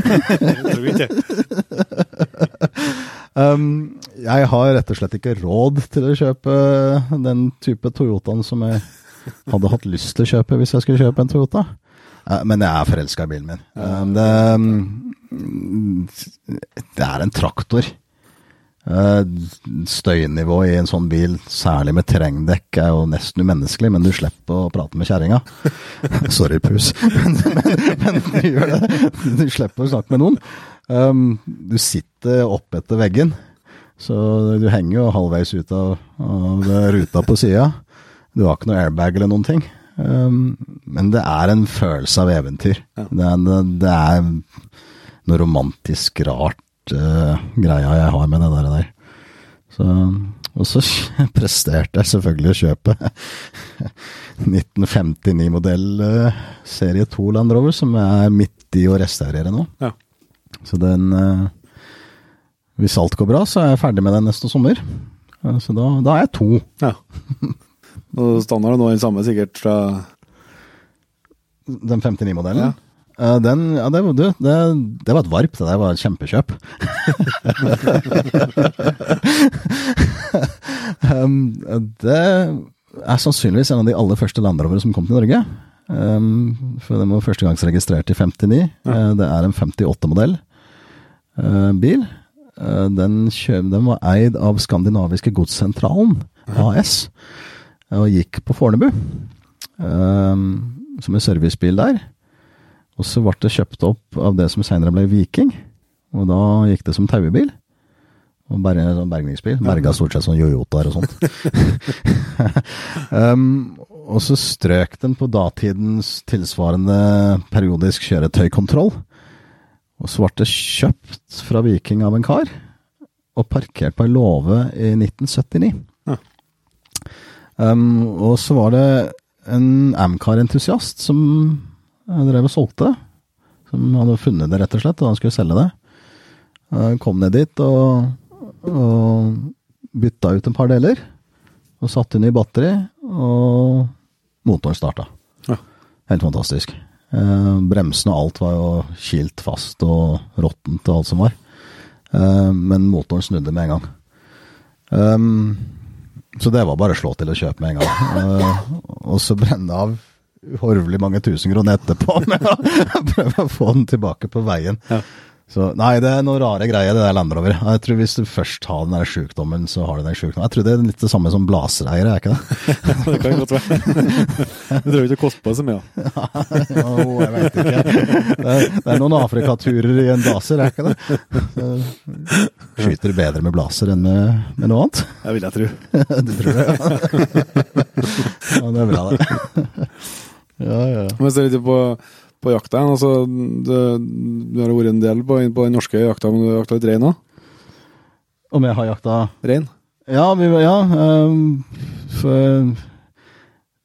Um, jeg har rett og slett ikke råd til å kjøpe den type Toyotaen som jeg hadde hatt lyst til å kjøpe hvis jeg skulle kjøpe en Toyota. Eh, Men jeg er forelska i bilen min. Um, Det, um, det er en traktor. Eh, Støynivået i en sånn bil, særlig med terrengdekk, er jo nesten umenneskelig, men du slipper å prate med kjerringa. Sorry, pus. Men, men, men du gjør det. Du slipper å snakke med noen. Um, du sitter opp etter veggen, så du henger jo halvveis ut av, av ruta på sida. Du har ikke noe airbag eller noen ting. Um, men det er en følelse av eventyr. Ja. Det, er, det er noe romantisk rart uh, greia jeg har med det der. der. Så, og så presterte jeg selvfølgelig å kjøpe 1959-modell uh, serie 2 Land Rover, som jeg er midt i å restaurere nå. Ja. Så den uh, Hvis alt går bra, så er jeg ferdig med den neste sommer. Så da, da er jeg to. Ja. Og standarden nå den samme sikkert fra Den 59-modellen? Ja. Eh, den, ja, det, var- du, det, det var et varp. Det der var et kjempekjøp. um, det er sannsynligvis en av de aller første landrovere som kom til Norge. Um, for den var førstegangsregistrert i 59. Eh, det er en 58-modell uh, bil. Eh, den, kjø- den var eid av Skandinaviske Godssentralen, AS, og gikk på Fornebu. Um, som en servicebil der. Og så ble det kjøpt opp av det som senere ble Viking. Og da gikk det som taubil. Og en sånn bergningsbil. Berga stort sett sånn jojotaer og sånt. um, og så strøk den på datidens tilsvarende periodisk kjøretøykontroll. Og så ble det kjøpt fra Viking av en kar, og parkert på ei låve i 1979. Ja. Um, og så var det en Amcar-entusiast som eh, drev og solgte det. Som hadde funnet det, rett og slett, og han skulle selge det. Han Kom ned dit og, og bytta ut en par deler. Og satte inn i batteri, og motoren starta. Ja. Helt fantastisk. Eh, bremsene og alt var jo kilt fast og råttent og alt som var. Eh, men motoren snudde med en gang. Um, så det var bare å slå til og kjøpe med en gang. Eh, og så brenne av uhorvelig mange tusen kroner etterpå med å prøve å få den tilbake på veien. Ja. Så nei, det er noe rare greier, det der Land Rover. Jeg tror hvis du først har den der sjukdommen, så har du den sjukdommen. Jeg tror det er litt det samme som blasereiere, er ikke det? det kan godt være. Det trenger ikke å koste på så mye. Jo, jeg vet ikke. Det er, det er noen Afrikaturer i en blaser, er ikke det? Så, skyter bedre med blaser enn med, med noe annet? Det vil jeg tro. Du tror det? Ja, ja det er bra, det. Ja, ja. Men så er det på, på jakta igjen. Altså, du, du har vært en del på, på den norske jakta, men du har jakta litt rein òg? Om jeg har jakta Rein? Ja, vi, ja um, for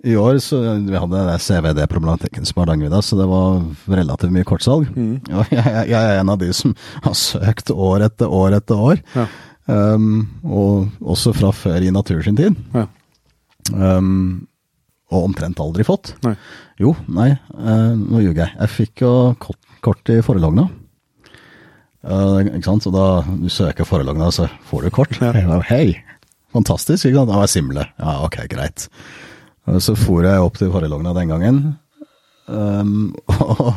i år så Vi hadde den CVD-problematikken som Hardangervidda, så det var relativt mye kortsalg. Mm. Jeg, jeg, jeg er en av de som har søkt år etter år etter år. Ja. Um, og også fra før i Natur sin tid. Ja. Um, og omtrent aldri fått. Nei. Jo, nei, eh, nå ljuger jeg. Jeg fikk jo kort, kort i forelogna. Eh, ikke sant, så da du søker forelogna, så får du kort. Ja. Hei, fantastisk, ikke sant. Det var jeg simle. Ja, ok, greit. Så for jeg opp til forelogna den gangen, um, og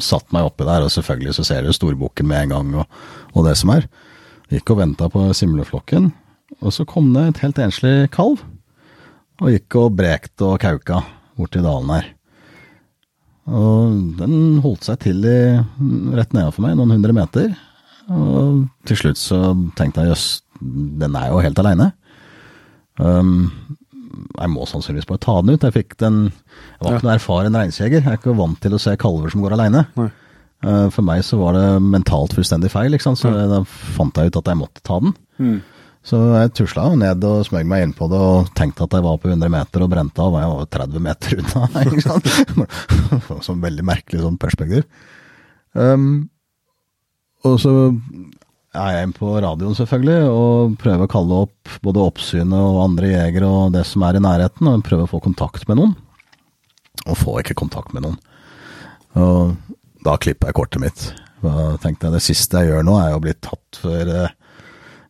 satt meg oppi der, og selvfølgelig så ser du storboken med en gang, og, og det som er. Gikk og venta på simleflokken, og så kom det et helt enslig kalv. Og gikk og brekte og kauka borti dalen her. Og den holdt seg til i, rett nedenfor meg, noen hundre meter. Og til slutt så tenkte jeg jøss, den er jo helt aleine. Um, jeg må sannsynligvis bare ta den ut. Jeg den Jeg var ikke noen erfaren reinsjeger. Jeg er ikke vant til å se kalver som går aleine. Uh, for meg så var det mentalt fullstendig feil, så da fant jeg ut at jeg måtte ta den. Mm. Så jeg tusla ned og smøg meg inn på det og tenkte at jeg var på 100 meter og brente av, jeg var 30 meter unna. ikke sant? Sånn veldig merkelig sånn perspektiv. Um, og så er jeg inn på radioen selvfølgelig og prøver å kalle opp både oppsynet og andre jegere og det som er i nærheten, og prøver å få kontakt med noen. Og får ikke kontakt med noen. Og da klipper jeg kortet mitt. Da tenkte jeg det siste jeg gjør nå, er å bli tatt for eh,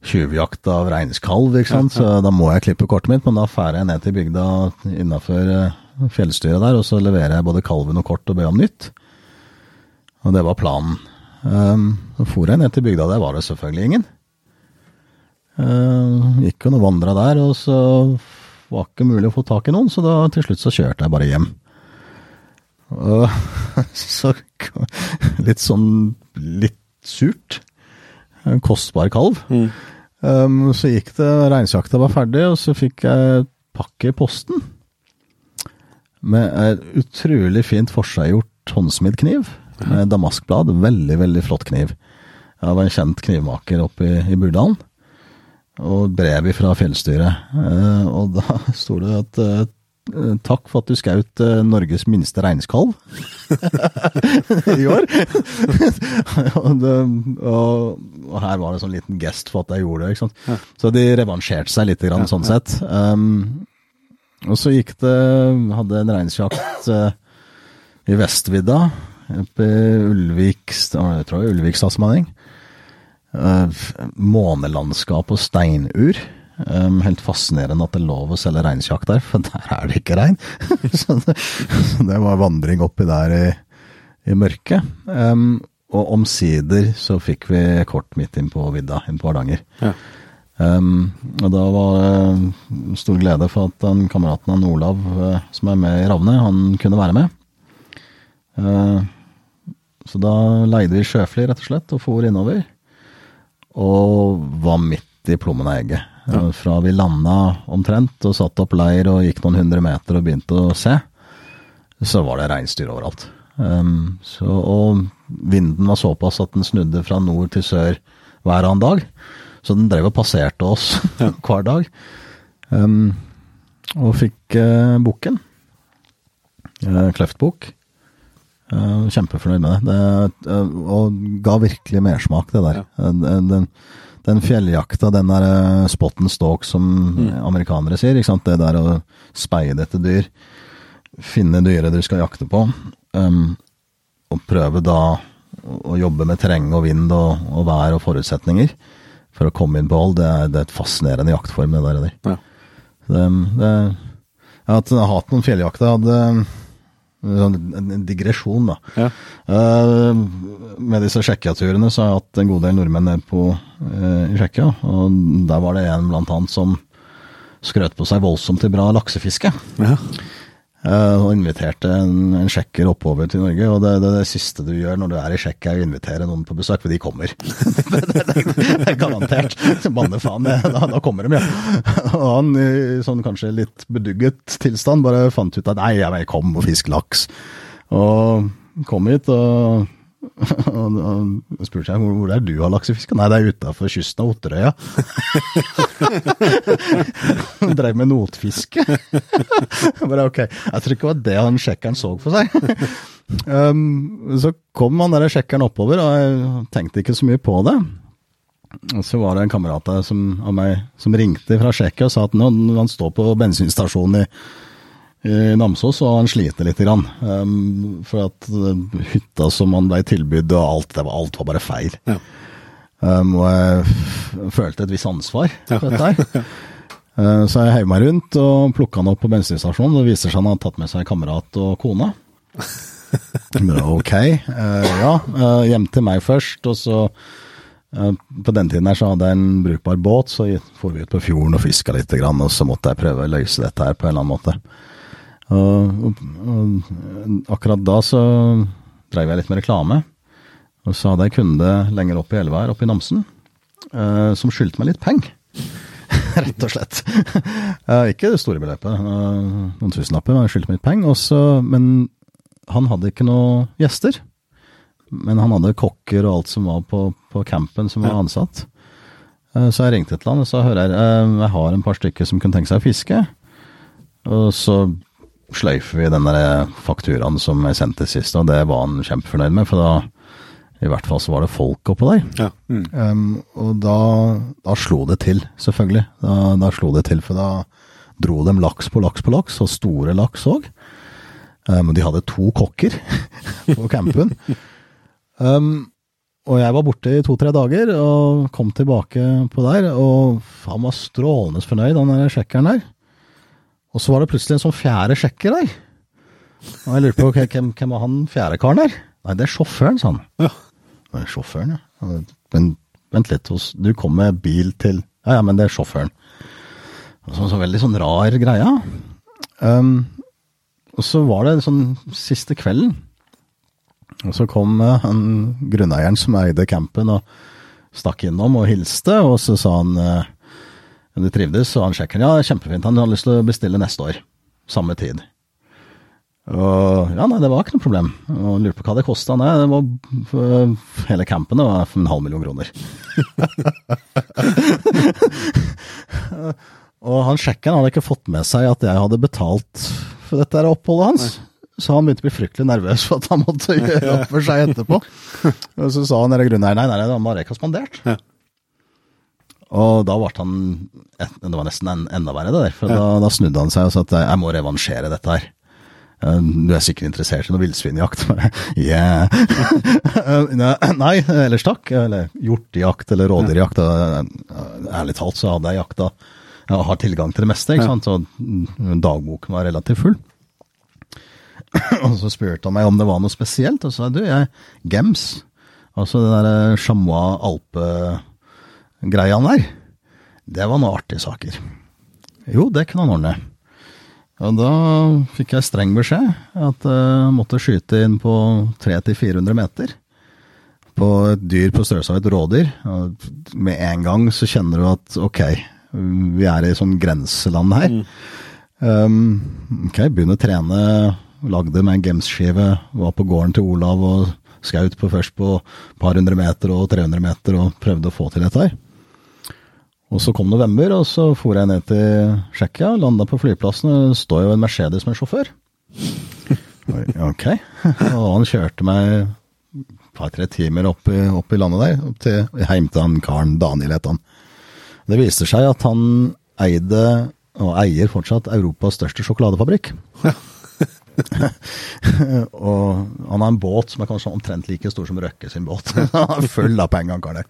tjuvjakt av reinskalv, ikke sant. Så da må jeg klippe kortet mitt, men da drar jeg ned til bygda innafor fjellstyret der, og så leverer jeg både kalven og kort og ber om nytt. Og det var planen. Um, så for jeg ned til bygda, der var det selvfølgelig ingen. Uh, gikk jo og vandra der, og så var ikke mulig å få tak i noen, så da til slutt så kjørte jeg bare hjem. Og så litt sånn litt surt. En kostbar kalv. Mm. Um, så gikk det, reinsjakta var ferdig, og så fikk jeg pakke i posten. Med et utrolig fint forseggjort håndsmidd kniv. Med damaskblad. Veldig, veldig flott kniv. Jeg var en kjent knivmaker oppe i, i Burdalen. Og brev fra fjellstyret. Uh, og da sto det at eh, Takk for at du skjøt eh, Norges minste reinskalv i år. og, det, og, og her var det sånn liten gest for at jeg gjorde det. Ja. Så de revansjerte seg litt, grann, Ja, sånn ja. sett. Um, og så gikk det Hadde en reinsjakt uh, i Vestvidda, oppe i Ulvik Jeg tror det Ulvik statsmanning. Uh, månelandskap og steinur. Um, helt fascinerende at det er lov å selge reinsjakk der, for der er det ikke rein. så, det, så det var vandring oppi der i, i mørket. Um, og omsider så fikk vi kort midt inn på vidda, inn på Hardanger. Ja. Um, og da var det stor glede for at den kameraten av Olav, uh, som er med i Ravne, han kunne være med. Uh, så da leide vi sjøfly, rett og slett, og for innover. Og var midt i plommen av egget. Eh, Fra vi landa omtrent og satte opp leir og gikk noen hundre meter og begynte å se, så var det reinsdyr overalt. Um, så, og vinden var såpass at den snudde fra nord til sør hver annen dag. Så den drev og passerte oss hver dag. Um, og fikk uh, bukken. Uh, Kløftbukk. Uh, kjempefornøyd med det. det uh, og ga virkelig mersmak, det der. Ja. Den, den, den fjelljakta, den der uh, spot and stalk som amerikanere sier, det der å speide etter dyr, finne dyret du skal jakte på, Um, og prøve da å, jobbe med terreng og vind og, og vær og forutsetninger for å komme inn på hold, det er, det er et fascinerende jaktform, det der. Ja. Det, det, jeg har hatt, noen fjelljakter. Jeg hadde en, en digresjon, da. Ja. Eh, med disse Tsjekkia-turene så har jeg hatt en god del nordmenn ned på eh, i Tsjekkia. Og der var det en blant annet som skrøt på seg voldsomt til bra laksefiske. Ja. Eh, og inviterte en, en tsjekker oppover til Norge. Og det, det, det siste du gjør når du er i Tsjekkia, er å invitere noen på besøk, for de kommer. det, er garantert. Banne faen, da, da kommer de, ja. Og han i sånn kanskje litt bedugget tilstand bare fant ut at nei, jeg kom og fisk laks. Og kom hit og og, og spurte seg hvor, hvor er du har laksefiske? Nei, det er utafor kysten av Otterøya. Drev med notfiske. Bare ok, jeg tror ikke det var det han sjekkeren så for seg. um, så kom han der sjekkeren oppover, og jeg tenkte ikke så mye på det. Og så var det en kamerat av meg som ringte fra Tsjekkia og sa at nå, han står på bensinstasjonen i, i Namsos og han sliter litt. Grann. Um, for at uh, hytta som han ble tilbudt og alt, det var, alt var bare feil. Ja. Um, og jeg følte et visst ansvar for dette her. Uh, Så jeg heiv meg rundt og plukka han opp på bensinstasjonen. Det viser seg han har tatt med seg kamerat og kona. Ok, uh, ja. Uh, hjem til meg først, og så eh, På den tiden her så hadde jeg en brukbar båt, så for vi ut på fjorden og fiska litt, og så måtte jeg prøve å løse dette her på en eller annen måte. Og, og, og akkurat da så dreiv jeg litt med reklame. Og så hadde jeg kunde lenger opp i elva her, oppe i Namsen, uh, som skyldte meg litt penger. Rett og slett. uh, ikke det store beløpet, uh, noen tusenlapper, men skyldte meg litt penger. Men han hadde ikke noen gjester. Men han hadde kokker og alt som var på, på campen som var ansatt. Så jeg ringte til han og sa hører jeg, jeg har en par stykker som kunne tenke seg å fiske. Og så sløyfer vi den der fakturaen som jeg sendte sist, og det var han kjempefornøyd med. For da, i hvert fall så var det folk oppå der. Ja. Mm. Um, og da, da slo det til, selvfølgelig. Da, da slo det til, for da dro de laks på laks på laks, og store laks òg. Um, de hadde to kokker på campen. Um, og jeg var borte i to-tre dager og kom tilbake på der, og han var strålende fornøyd, han der sjekkeren der. Og så var det plutselig en sånn fjerde sjekker der. Og jeg lurte på okay, hvem, hvem var han fjerde karen der? Nei, det er sjåføren, sa han. Ja. Det er sjåføren, ja. Men vent litt, du kom med bil til Ja, ja, men det er sjåføren. Så, så veldig sånn rar greie. Um, og så var det sånn siste kvelden. Og så kom uh, han grunneieren som eide campen og stakk innom og hilste, og så sa han om de trivdes, og han sjekker ja, kjempefint, han har lyst til å bestille neste år. Samme tid. Og ja, nei, det var ikke noe problem. Og lurte på hva det kosta. Nei, det var hele campen det var for en halv million kroner. og han sjekkeren hadde ikke fått med seg at jeg hadde betalt for dette oppholdet hans. Så han begynte å bli fryktelig nervøs for at han måtte gjøre opp for seg etterpå. Og så sa han grunneieren nei, nei, han var har spandert. Ja. Og da ble han Det var nesten en, enda verre, det der. For da, da snudde han seg og sa at jeg må revansjere dette her. Eh, Du er sikkert interessert i noe villsvinjakt? Yeah. Eh, Nei, ellers takk. Eller hjortejakt eller rådyrjakt. Eh, Ærlig talt så hadde jeg jakta Jeg har tilgang til det meste, ikke sant? så dagboken var relativt full. Og så spurte han meg om det var noe spesielt, og så sa jeg du, jeg Gems. Altså det der Chamois alpe-greiene der. Det var noen artige saker. Jo, det kunne han ordne. Og da fikk jeg streng beskjed at jeg måtte skyte inn på 300-400 meter. På et dyr på størrelse av et rådyr. Med en gang så kjenner du at ok, vi er i sånn grenseland her. Um, ok, begynne å trene, lagde meg en gemsskive, var på gården til Olav og skaut på først på et par hundre meter og 300 meter og prøvde å få til dette her. Og så kom november, og så for jeg ned til Tsjekkia, landa på flyplassen, og det står jo en Mercedes med sjåfør. Ok. Og han kjørte meg et par-tre timer opp i, opp i landet der, opp til, hjem til han karen Daniel het han. Det viste seg at han eide, og eier fortsatt, Europas største sjokoladefabrikk. og han har en båt som er kanskje omtrent like stor som Røkke sin båt. Full av penger, han karen der.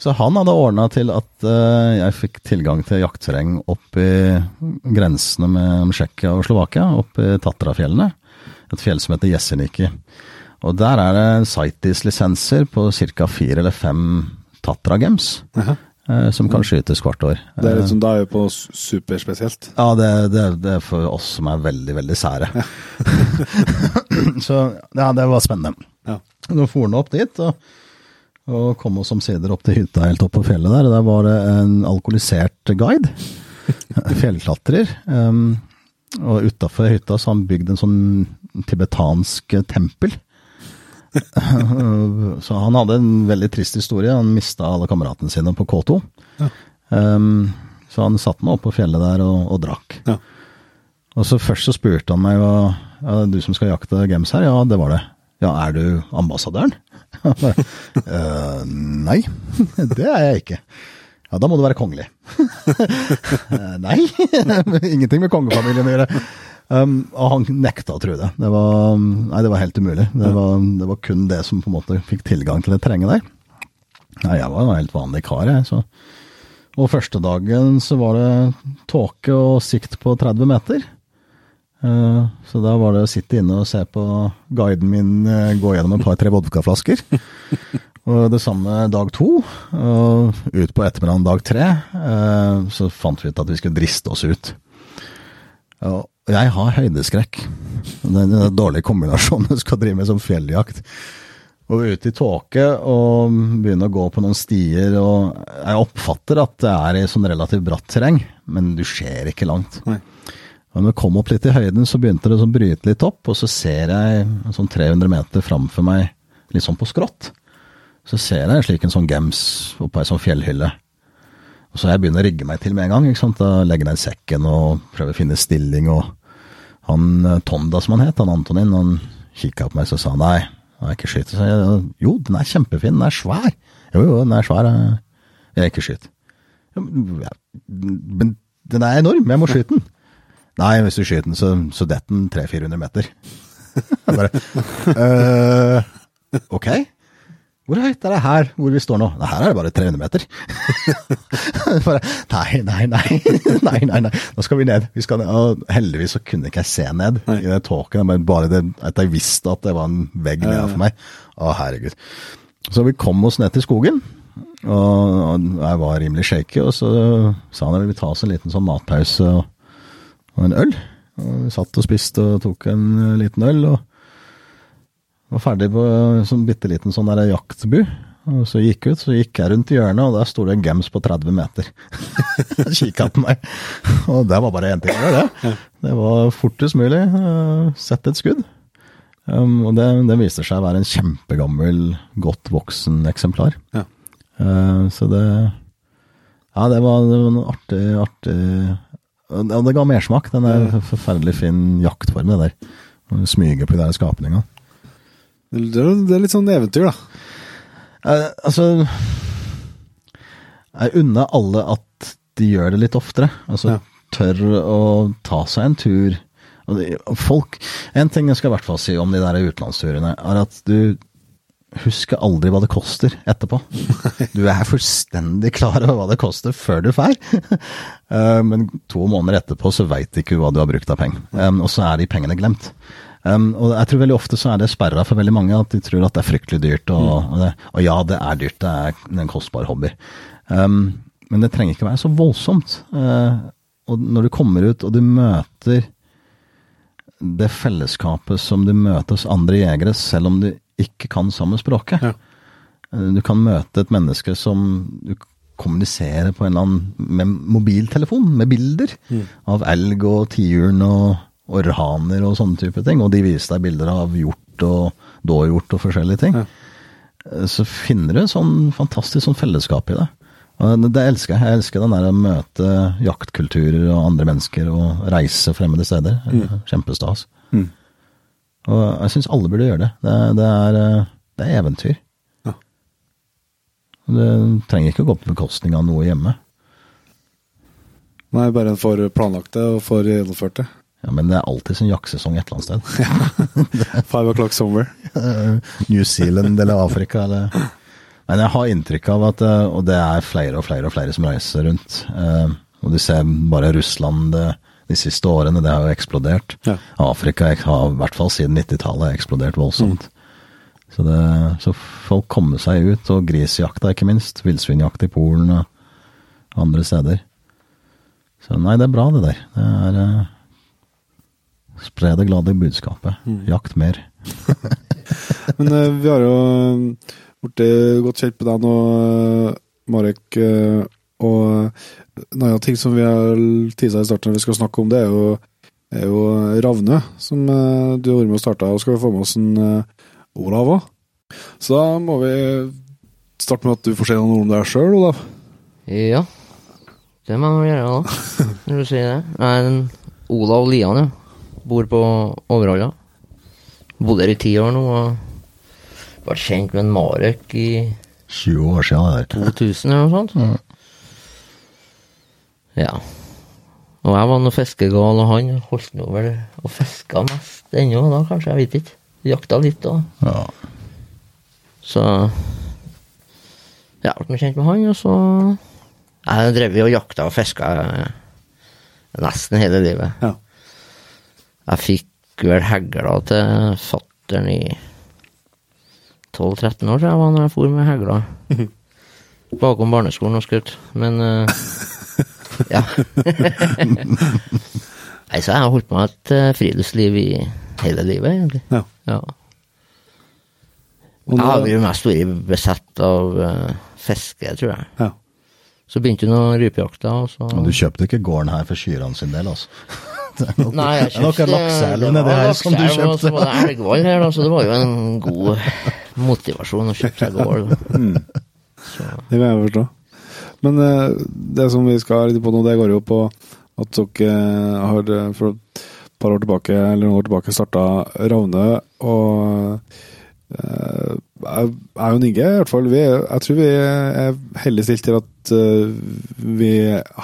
Så han hadde ordna til at uh, jeg fikk tilgang til jaktterreng opp i grensene med Tsjekkia og Slovakia, opp i Tatrafjellene. Et fjell som heter Jesseniki. Og der er det Sightis-lisenser på ca. fire eller fem Tatra-gems. Uh, som kan skytes hvert år. Det er liksom, Da er på superspesielt? Ja, det, det, det, er for oss som er veldig, veldig sære. Ja. Så ja, det var spennende. Ja. Nå for han opp dit. og og kom oss omsider opp til hytta helt opp på fjellet der. Der var det en alkoholisert guide. Fjellklatrer. Um, og utafor hytta så har han bygd en sånn tibetansk tempel. så han hadde en veldig trist historie. Han mista alle kameratene sine på K2. Ja. Um, så han satte meg opp på fjellet der og, og drakk. Ja. Og så først så spurte han meg hva ja, du som skal jakte gems her? Ja, det var det. Ja, er du ambassadøren? uh, nei, det er jeg ikke. Ja, da må du være kongelig. nei, ingenting med kongefamilien å gjøre. Um, og han nekta å tro det. Det var, nei, det var helt umulig. Det var, det var, kun det som på en måte fikk tilgang til det terrenget der. Nei, jeg var en helt vanlig kar, jeg. Så. Og første dagen så var det tåke og sikt på 30 meter. Eh, så da var det å sitte inne og se på guiden min eh, gå gjennom et par-tre vodkaflasker. og det samme dag to. Og ut på ettermiddagen dag tre eh, så fant vi ut at vi skulle driste oss ut. Og jeg har høydeskrekk. Det er en dårlig kombinasjon. Du skal drive med som fjelljakt. Og ut i tåke og begynne å gå på noen stier. og Jeg oppfatter at det er i sånn relativt bratt terreng, men du ser ikke langt. Nei. Og når jeg kom opp litt i høyden, så begynte det å bryte litt opp, og så ser jeg sånn 300 meter framfor meg, litt sånn på skrått, så ser jeg slik en sånn gems oppå ei sånn fjellhylle. Og så jeg begynner å rigge meg til med en gang. ikke sant? Da legger jeg ned sekken og prøver å finne stilling. Og han eh, Tonda, som han het, han Antonin, han kikka på meg og sa nei, jeg er ikke skutt. Så jeg jo, den er kjempefin, den er svær. Jo, jo, den er svær, jeg er ikke skutt. Men den er enorm, jeg må skyte den. Nei, hvis du skyter den, så, så detter den 300-400 meter. Bare øh, Ok. Hvor høyt er det her hvor vi står nå? Nei, her er det bare 300 meter. bare, nei, nei, nei, nei, nei, nei. Nå skal vi ned. Vi skal ned. Og heldigvis så kunne ikke jeg se ned nei. i den tåken. Men bare det, at jeg visste at det var en vegg nede for meg. Å, herregud. Så vi kom oss ned til skogen. Og jeg var rimelig shaky, og så sa han at vi ta oss en liten sånn matpause. og og en øl. Og vi satt og spiste og tok en eh, liten øl. og var ferdig på en sånn bitte liten sånn der jaktbu. Og så gikk ut, så gikk jeg rundt hjørnet, og der sto det en gems på 30 meter. Kikka på meg. Og det var bare én ting å gjøre, det. Det var fortest mulig. Uh, Sett et skudd. Um, og det, det, viser seg å være en kjempegammel, godt voksen eksemplar. Ja. Uh, så det Ja, det var, det var en artig, artig ja, det ga mersmak. Den er forferdelig fin jaktform, det der. Smyge på de der skapningene. Det er litt sånn eventyr, da. Eh, altså Jeg unner alle at de gjør det litt oftere. Altså ja. tør å ta seg en tur. Folk En ting jeg skal i hvert fall si om de der utenlandsturene, er at du husker aldri hva det koster etterpå. Du er fullstendig klar over hva det koster før du drar. Eh, men to måneder etterpå så veit ikke hva du har brukt av penger. Og så er de pengene glemt. og jeg tror veldig ofte så er det sperra for veldig mange, at de tror at det er fryktelig dyrt. Og, og, det, og ja, det er dyrt, det er en kostbar hobby. men det trenger ikke være så voldsomt. Eh, og når du kommer ut og du møter det fellesskapet som du møter hos andre jegere, selv om du ikke kan samme språket. Ja. Eh, du kan møte et menneske som du kommuniserer på en eller annen med mobiltelefon, med bilder mm. av elg og tiuren og orhaner og sånne type ting. Og de viser deg bilder av hjort og dåhjort og forskjellige ting. Ja. Eh, så finner du sånn fantastisk sånn fellesskap i det. Det elsker jeg. Jeg elsker den der å møte jaktkulturer og andre mennesker og reise fremmede steder. Mm. Kjempestas. Mm. Og jeg syns alle burde gjøre det. Det, det, er, eh, det er, eventyr. Ja. Det trenger ikke å gå på bekostning av noe hjemme. Nei, bare en får planlagt det og får gjennomført det. Ja, Men det er alltid sånn jaktsesong et eller annet sted. Five o'clock somewhere. New Zealand eller Afrika eller Men jeg har inntrykk av at eh, Og det er flere og flere og flere som reiser rundt. Eh, Og du ser bare Russland de siste årene, det har jo eksplodert. Ja. Afrika har i hvert fall siden 90-tallet eksplodert voldsomt. Så, det, så folk kommer seg ut, og grisjakta ikke minst. Villsvinjakt i Polen og andre steder. Så nei, det er bra det der. Det er eh, Spre det glade budskapet. Jakt mer. Men eh, vi har jo eh, blitt godt kjent med deg nå, eh, Marek. eh, og en annen ting som vi har tisa i starten vi skal snakke om, det er jo, er jo Ravne, som eh, du har vært med og starta. Og skal vi få med oss en eh, Olav òg. Så da må vi starte med at du får si noen ord om deg sjøl, Olav. Ja, det må jeg gjøre da, når du sier det. Jeg er en Olav Lian, ja. Bor på Overhalla. Bodde her i ti år nå, og ble kjent med en Marek i 20 år siden det der. 2000 eller noe sånt. Ja. Og jeg var noe fiskegal, og han holdt nå vel og fiska mest ennå da, kanskje, jeg vet ikke. Jakta litt da. Ja. Så jeg ble kjent med han, og så Jeg drev og jakta og fiska nesten hele livet. Ja. Jeg fikk vel hegla til fattern i 12-13 år, tror jeg var når jeg for med hegla. Bakom barneskolen og skutt. Men eh, ja. Nei, så jeg har holdt på med et eh, friluftsliv i hele livet, egentlig. Ja. Ja. Jeg har vært jo mest vært besett av eh, fiske, tror jeg. ja. Så begynte hun å rypejakta, og så Og du kjøpte ikke gården her for kyrne sin del, altså? Det er Nei, jeg det er noe kjøpte lakseelv nedi her som du kjøpte. Og så var det elgvoll her, da, så det var jo en god motivasjon å kjøpe seg gård. Så Det kan jeg forstå. Men eh, det som vi skal litt på nå, det går jo på at dere eh, har eh, for et par år tilbake, eller noen år tilbake starta Ravne, og jeg og Inge, i hvert fall, vi, jeg tror vi er heldig stilt til at vi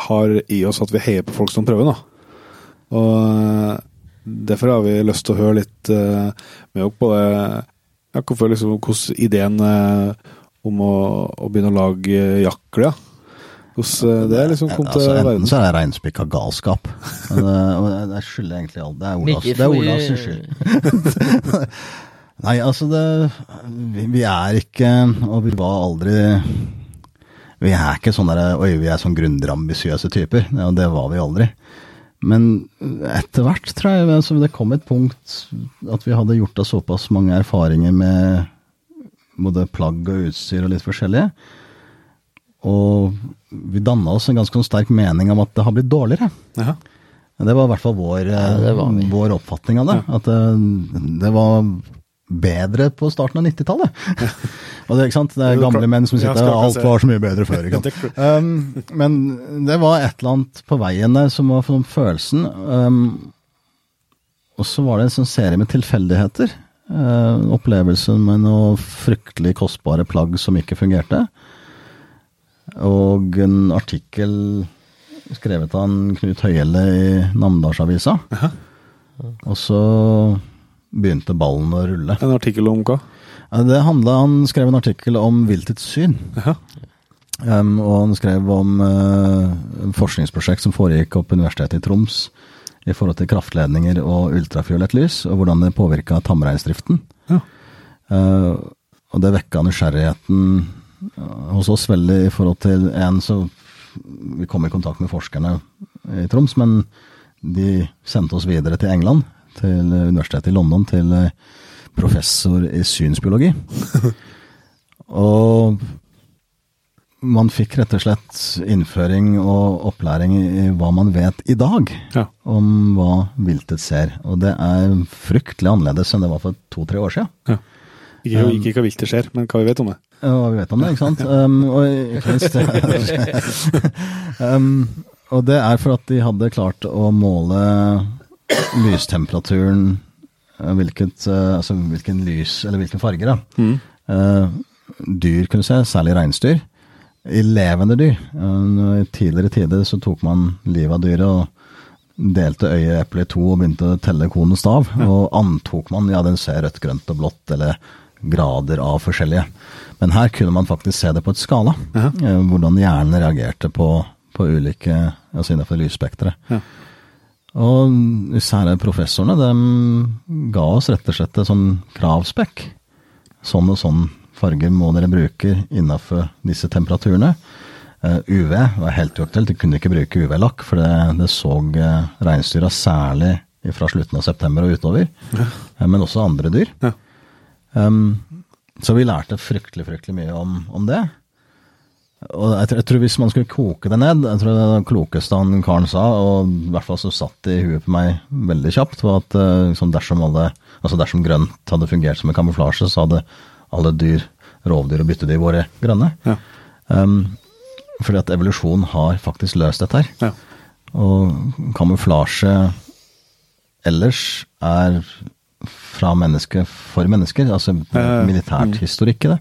har i oss at vi heier på folk som prøver, da. Og derfor har vi lyst til å høre litt med dere på det ja, hvorfor liksom, hvordan ideen om å, å begynne å lage eh, ja. Eh, det er liksom kom til Altså, verden. enten så er det reinspikka galskap. Men, eh, og jeg- skylder egentlig alt. Det er Olavs, det er for- Olas skyld. Nei, altså det vi, vi er ikke, og vi var aldri Vi er ikke sånne der Oi, vi er sånn grundig ambisiøse typer. Ja, det var vi aldri. Men etter hvert, tror jeg, altså, det kom et punkt at vi hadde gjort oss såpass mange erfaringer med både plagg og utstyr og litt forskjellige. Og vi danna oss en ganske sånn sterk mening om at det har blitt dårligere. Jaha. Det var i hvert fall vår, Ja, eh, vår oppfatning av det. At det, det var bedre på starten av 90-tallet. og det, ikke sant? det er gamle menn som sitter og alt var så mye bedre før. Ikke sant? Um, men det var et eller annet på veien der som var følelsen. Um, og så var det en sånn serie med tilfeldigheter. Uh, opplevelsen med noe fryktelig kostbare plagg som ikke fungerte. Og en artikkel skrevet av en Knut Høiele i Namdalsavisa. Og så begynte ballen å rulle. En artikkel om hva? Det handlet, Han skrev en artikkel om viltets syn. Um, og han skrev om uh, et forskningsprosjekt som foregikk opp Universitetet i Troms i forhold til kraftledninger og ultrafiolett lys, og hvordan det påvirka tamreinsdriften. Ja. Uh, og det vekka nysgjerrigheten hos oss veldig i forhold til en så Vi kom i kontakt med forskerne i Troms, men de sendte oss videre til England, til universitetet i London, til uh, professor i synsbiologi. og man fikk rett og slett innføring og opplæring i hva man vet i dag Ja. om hva viltet ser. Og det er fryktelig annerledes enn det var for to-tre år siden. ja. Ikke, ikke hva viltet ser, men hva vi vet om det. Ja, Hva vi vet om det, ikke sant? Um, og, ikke um, og det er for at de hadde klart å måle lystemperaturen, eh, hvilket, eh, altså hvilken lys, eller hvilken farge, da. Eh, dyr kunne se, særlig reinsdyr. I levende dyr. Uh, I tidligere tider så tok man livet av dyret og delte øyeeplet i to og begynte å telle konens stav. Og antok man ja, den ser rødt, grønt og blått, eller grader av forskjellige. Men her kunne man faktisk se det på et skala. Eh, Hvordan hjernen reagerte på, på ulike altså innenfor lysspekteret. Ja. Og især professorene de ga oss rett og slett et sånn kravspekk. Sånn og sånn farge må dere bruke innenfor disse temperaturene. Eh, UV var helt uaktuelt, de kunne ikke bruke UV-lakk, for det, det så uh, reinsdyra særlig fra slutten av september og utover. Ja. men også andre dyr. Ja. Um, så vi lærte fryktelig, fryktelig mye om, om det. Og jeg, tror- jeg tror hvis man skulle koke det ned, jeg tror det det klokeste han karen sa, og i hvert fall så satt det i huet på meg veldig kjapt, var at eh, liksom dersom, alle, altså dersom grønt hadde fungert som en kamuflasje, så hadde alle dyr, rovdyr og byttedyr vært grønne. Ja. Um, fordi at evolusjon har faktisk løst dette her. Ja. Og kamuflasje ellers er fra menneske for mennesker, altså militært historikk i det.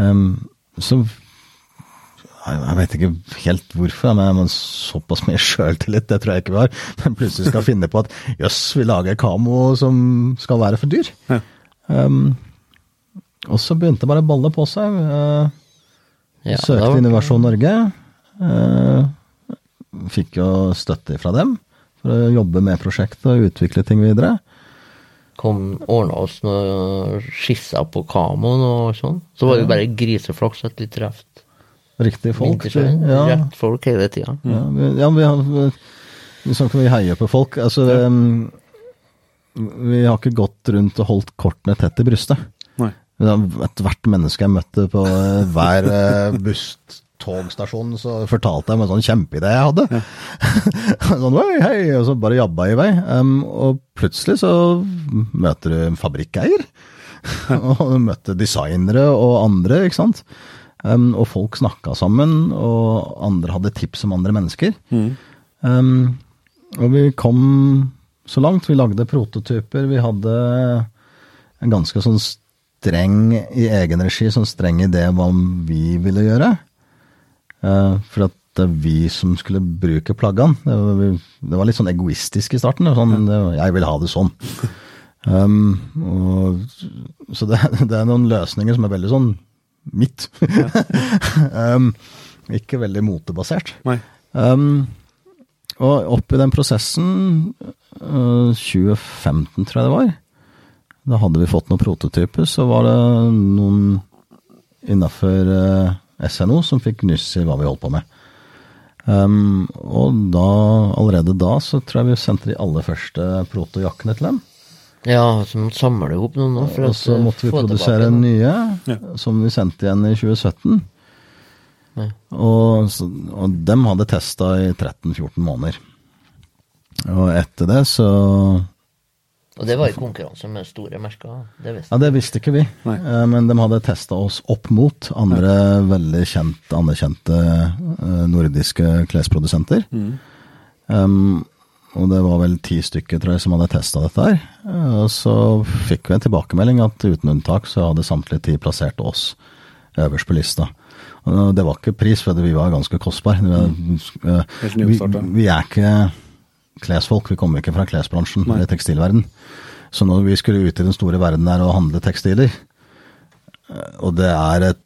Um, så jeg vet ikke helt hvorfor, men såpass mye sjøltillit, det tror jeg ikke vi har. Men plutselig skal finne på at jøss, vi lager kamo som skal være for dyr. Ja. Um, og så begynte bare å balle på seg. Uh, Ja, Søkte var- Innovasjon Norge. Uh, fikk jo støtte fra dem for å jobbe med prosjektet og utvikle ting videre. Kom ordna oss noen skisser på kamoen og sånn. Så var det jo bare griseflaks at vi traff Riktig folk. Ja, Rett folk hele tida. ja, vi, ja, vi har vi vi heier på folk. Altså, ja. vi har ikke gått rundt og holdt kortene tett i brystet. Nei. Ethvert menneske jeg møtte på eh, hver eh, buss, togstasjon, så fortalte jeg om en sånn kjempeidé jeg hadde. sånn hei, hei, og så bare jabba i vei. Um, og plutselig så møter du en fabrikkeier. og du møtte designere og andre, ikke sant. Um, og folk snakka sammen, og andre hadde tips om andre mennesker. Um, og vi kom så langt. Vi lagde prototyper. Vi hadde en ganske sånn streng i egen regi, sånn streng idé om hva vi ville gjøre. Eh, for at det er vi som skulle bruke plaggene. Det var, litt sånn egoistisk i starten. Sånn, jeg vil ha det sånn. Um, og, så det, det er noen løsninger som er veldig sånn mitt. um, ikke veldig motebasert. Um, og oppi den prosessen, uh, 2015 tror jeg det var, da hadde vi fått noen prototyper, så var det noen innafor øh, SNO som fikk nyss i hva vi holdt på med. Um, og da, allerede da, så tror jeg vi sendte de aller første protojakkene til dem. Ja, så måtte samle ihop noen nå. Og så eh, måtte vi produsere nye, Ja. som vi sendte igjen i 2017. Ja. Og, så, og dem hadde testa i 13-14 måneder. Og etter det så Og det var i konkurranse med store merker. Det visste Ja, det visste ikke vi, Nei. Eh, men de hadde testa oss opp mot andre veldig kjent, anerkjente eh, nordiske klesprodusenter. Um, og det var vel ti stykker tror jeg, som hadde testa dette her. Eh, Og så fikk vi en tilbakemelding at uten unntak så hadde samtlige ti plassert oss øverst på lista. Og det var ikke pris, for vi var ganske kostbare. Var, eh, vi, vi er ikke klesfolk, vi kommer ikke fra klesbransjen Nei. eller tekstilverden. Så når vi skulle ut i den store verden der og handle tekstiler, eh, og det er et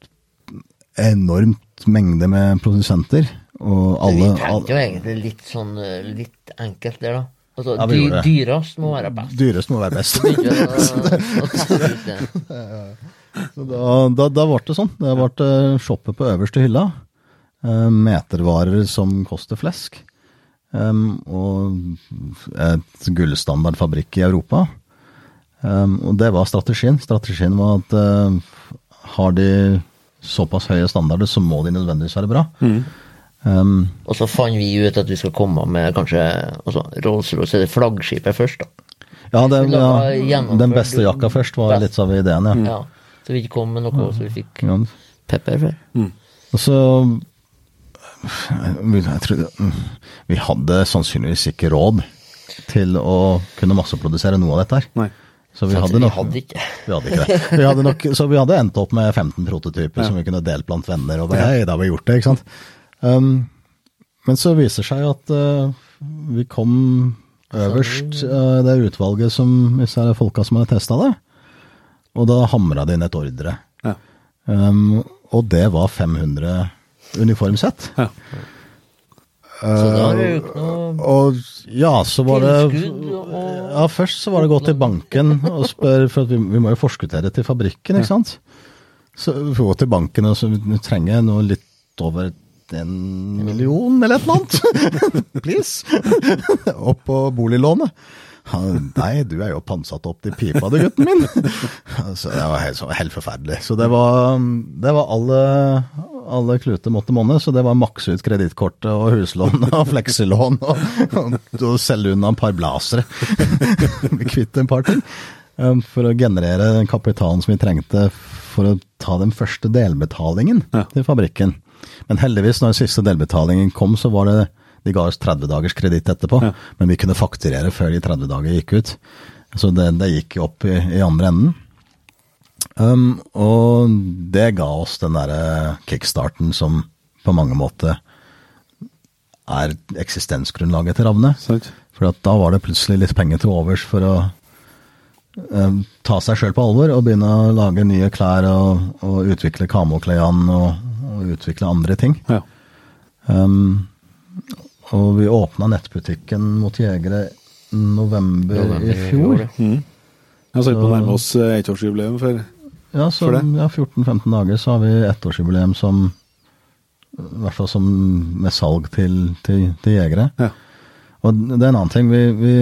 enormt mengde med produsenter, og alle vi tenkte jo egentlig litt sånn eh, litt enkelt der, da. Altså, Ja, dy dyrest må være best. dyrest må være best. Så da, da, da ble det sånn. Det ble shoppet på øverste hylla. Eh, metervarer som koster flesk. Og et gullstandard fabrikk i Europa. Em, og det var strategien. Strategien var at eh, har de såpass høye standarder, så må de nødvendigvis være bra. Em, Og så fant vi ut at vi skal komme med kanskje altså, Rolls-Royce er det flaggskipet først, da. ja, det, ja, den beste jakka først var best. litt av ideen, ja. Ja. Så vi ikke kom med noe så vi fikk ja. pepper for. Og så vi- jeg tror, mm, Vi hadde sannsynligvis ikke råd til å kunne masseprodusere noe av dette her. Nei. Så vi hadde hadde vi hadde ikke. vi hadde ikke det. Vi hadde nok, så vi hadde endt opp med 15 prototyper som vi kunne delt blant venner. Og bare, hei, da har vi gjort det, ikke sant. Um, men så viser det seg at uh, vi kom øverst uh, det utvalget som disse folka som hadde testa det. Og da hamra det inn et ordre. Ja. Um, og det var 500 uniformsett. Ja. Så da er det jo ikke noe Og ja, så var det og- Ja, først så var det gå til banken og spørre, for vi, vi må jo forskuttere til fabrikken, ikke sant? Så vi får gå til banken og så vi trenger noe litt over en million eller et eller annet. Please. Opp på boliglånet. Nei, du er jo pantsatt opp til pipa du, gutten min. Så det var helt, helt forferdelig. Så det var, det var alle, alle kluter måtte monne, så det var makse ut kredittkortet og huslån og flekselån og, og, selge unna et par blasere. Bli kvitt en par ting. um, For å generere den kapitalen som vi trengte for å ta den første delbetalingen Ja. til fabrikken. Men heldigvis, når den siste delbetalingen kom, så var det De ga oss 30 dagers kreditt etterpå, Ja. men vi kunne fakturere før de 30 dager gikk ut. Så det, det gikk jo opp i, i andre enden. Um, og det ga oss den derre kickstarten som på mange måter er eksistensgrunnlaget til Ravne. Sant? For at da var det plutselig litt penger til overs for å um, ta seg sjøl på alvor og begynne å lage nye klær og, og utvikle kamoklærne og, og utvikle andre ting. Ja. Um, og vi åpna nettbutikken mot jegere november, November i fjor. ja. Mm. Jeg har sett på å nærme oss eh, ettårsjubileum for Ja, så For det? ja, 14-15 dager så har vi ettårsjubileum som I hvert fall som med salg til, til, til jegere. Ja. Og det er en annen ting. Vi, vi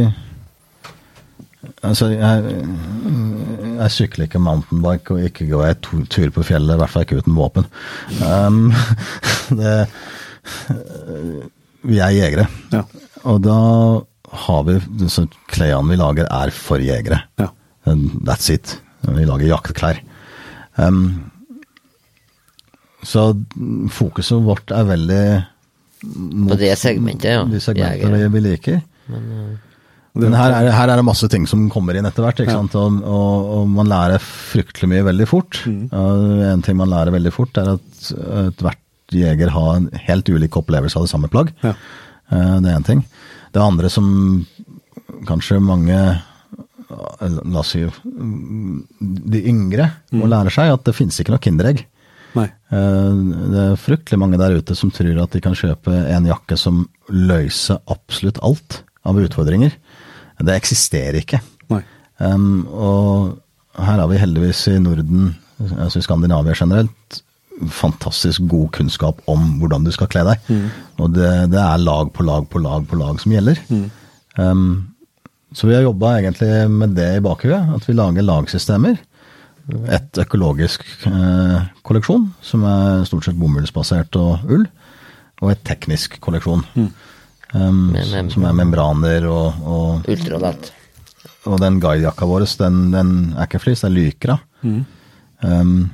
Altså, jeg, jeg sykler ikke mountainbike og ikke går jeg tur på fjellet, i hvert fall ikke uten våpen. Um, det, vi er jegere, Ja. og da har vi så Klærne vi lager, er for jegere. Ja. That's it. Vi lager jaktklær. Um, så fokuset vårt er veldig På det segmentet, ja. de segmentene vi, liker. Men uh, Men her er, her er det masse ting som kommer inn etter hvert, ikke sant? Og, og, og man lærer fryktelig mye veldig fort. Og en ting man lærer veldig fort, er at ethvert jeger har en helt ulik opplevelse av det samme plagg. Ja. Eh, Det er én ting. Det andre som kanskje mange La oss si mm, de yngre må lære seg, at det finnes ikke noe Kinderegg. Nei. Eh, Det er fryktelig mange der ute som tror at de kan kjøpe en jakke som løser absolutt alt av utfordringer. Det eksisterer ikke. Um, og her har vi heldigvis i Norden, altså i Skandinavia generelt, fantastisk god kunnskap om hvordan du skal kle deg. Og det, det er lag på lag på lag på lag som gjelder. Um, så vi har jobba egentlig med det i bakhuet, at vi lager lagsystemer. Et økologisk eh, kolleksjon, som er stort sett bomullsbasert og ull. Og et teknisk kolleksjon, um, Med som er membraner og, og ultralett. og den guidejakka vår, den, den er ikke flis, det er lykra. Um,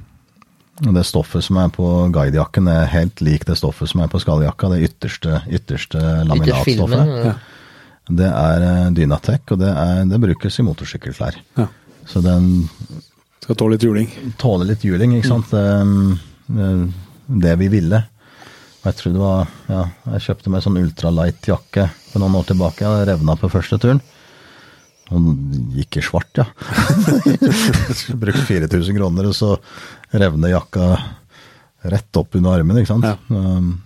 og det stoffet som er på guidejakken er helt lik det stoffet som er på skalljakka, det ytterste, ytterste Ytterst laminatstoffet. filmen. Ja. Det er eh, Dynatec, og det, er, det brukes i motorsykkelklær. Ja. Så den Skal tåle litt juling. Tåle litt juling, ikke sant. Det, det, det vi ville. Jeg tror det var, ja, jeg kjøpte meg sånn ultralight-jakke for noen år tilbake. Jeg revna på første turen. Den gikk i svart, ja. Brukte 4000 kroner, og så revner jakka rett opp under armen, ikke sant. Ja. Um,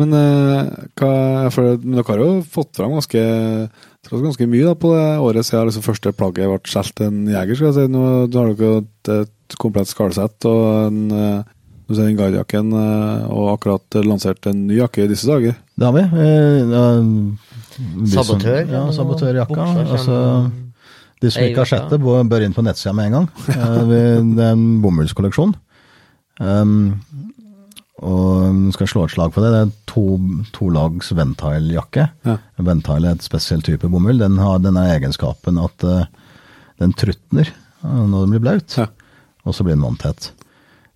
Men, eh, hva, for, men dere har jo fått fram ganske, ganske mye da, på det året siden liksom, første plagget ble solgt en jeger. skal jeg si. Nå du har dere jo et, et komplett skallsett og en, eh, du ser den guidejakken, eh, og akkurat lansert en ny jakke i disse dager. det har vi. Eh, ja, Sabotør, Ja, sabotørjakka. Altså, de som ikke har sett det, bør inn på nettsida med en gang. Det er en bomullskolleksjon. Um, og skal slå et slag for det. Det er to, to lags Ventile-jakke. Ja. Ventile er et spesiell type bomull. Den har denne egenskapen at uh, den trutner eh, når den blir blaut, Ja. og så blir den vanntett.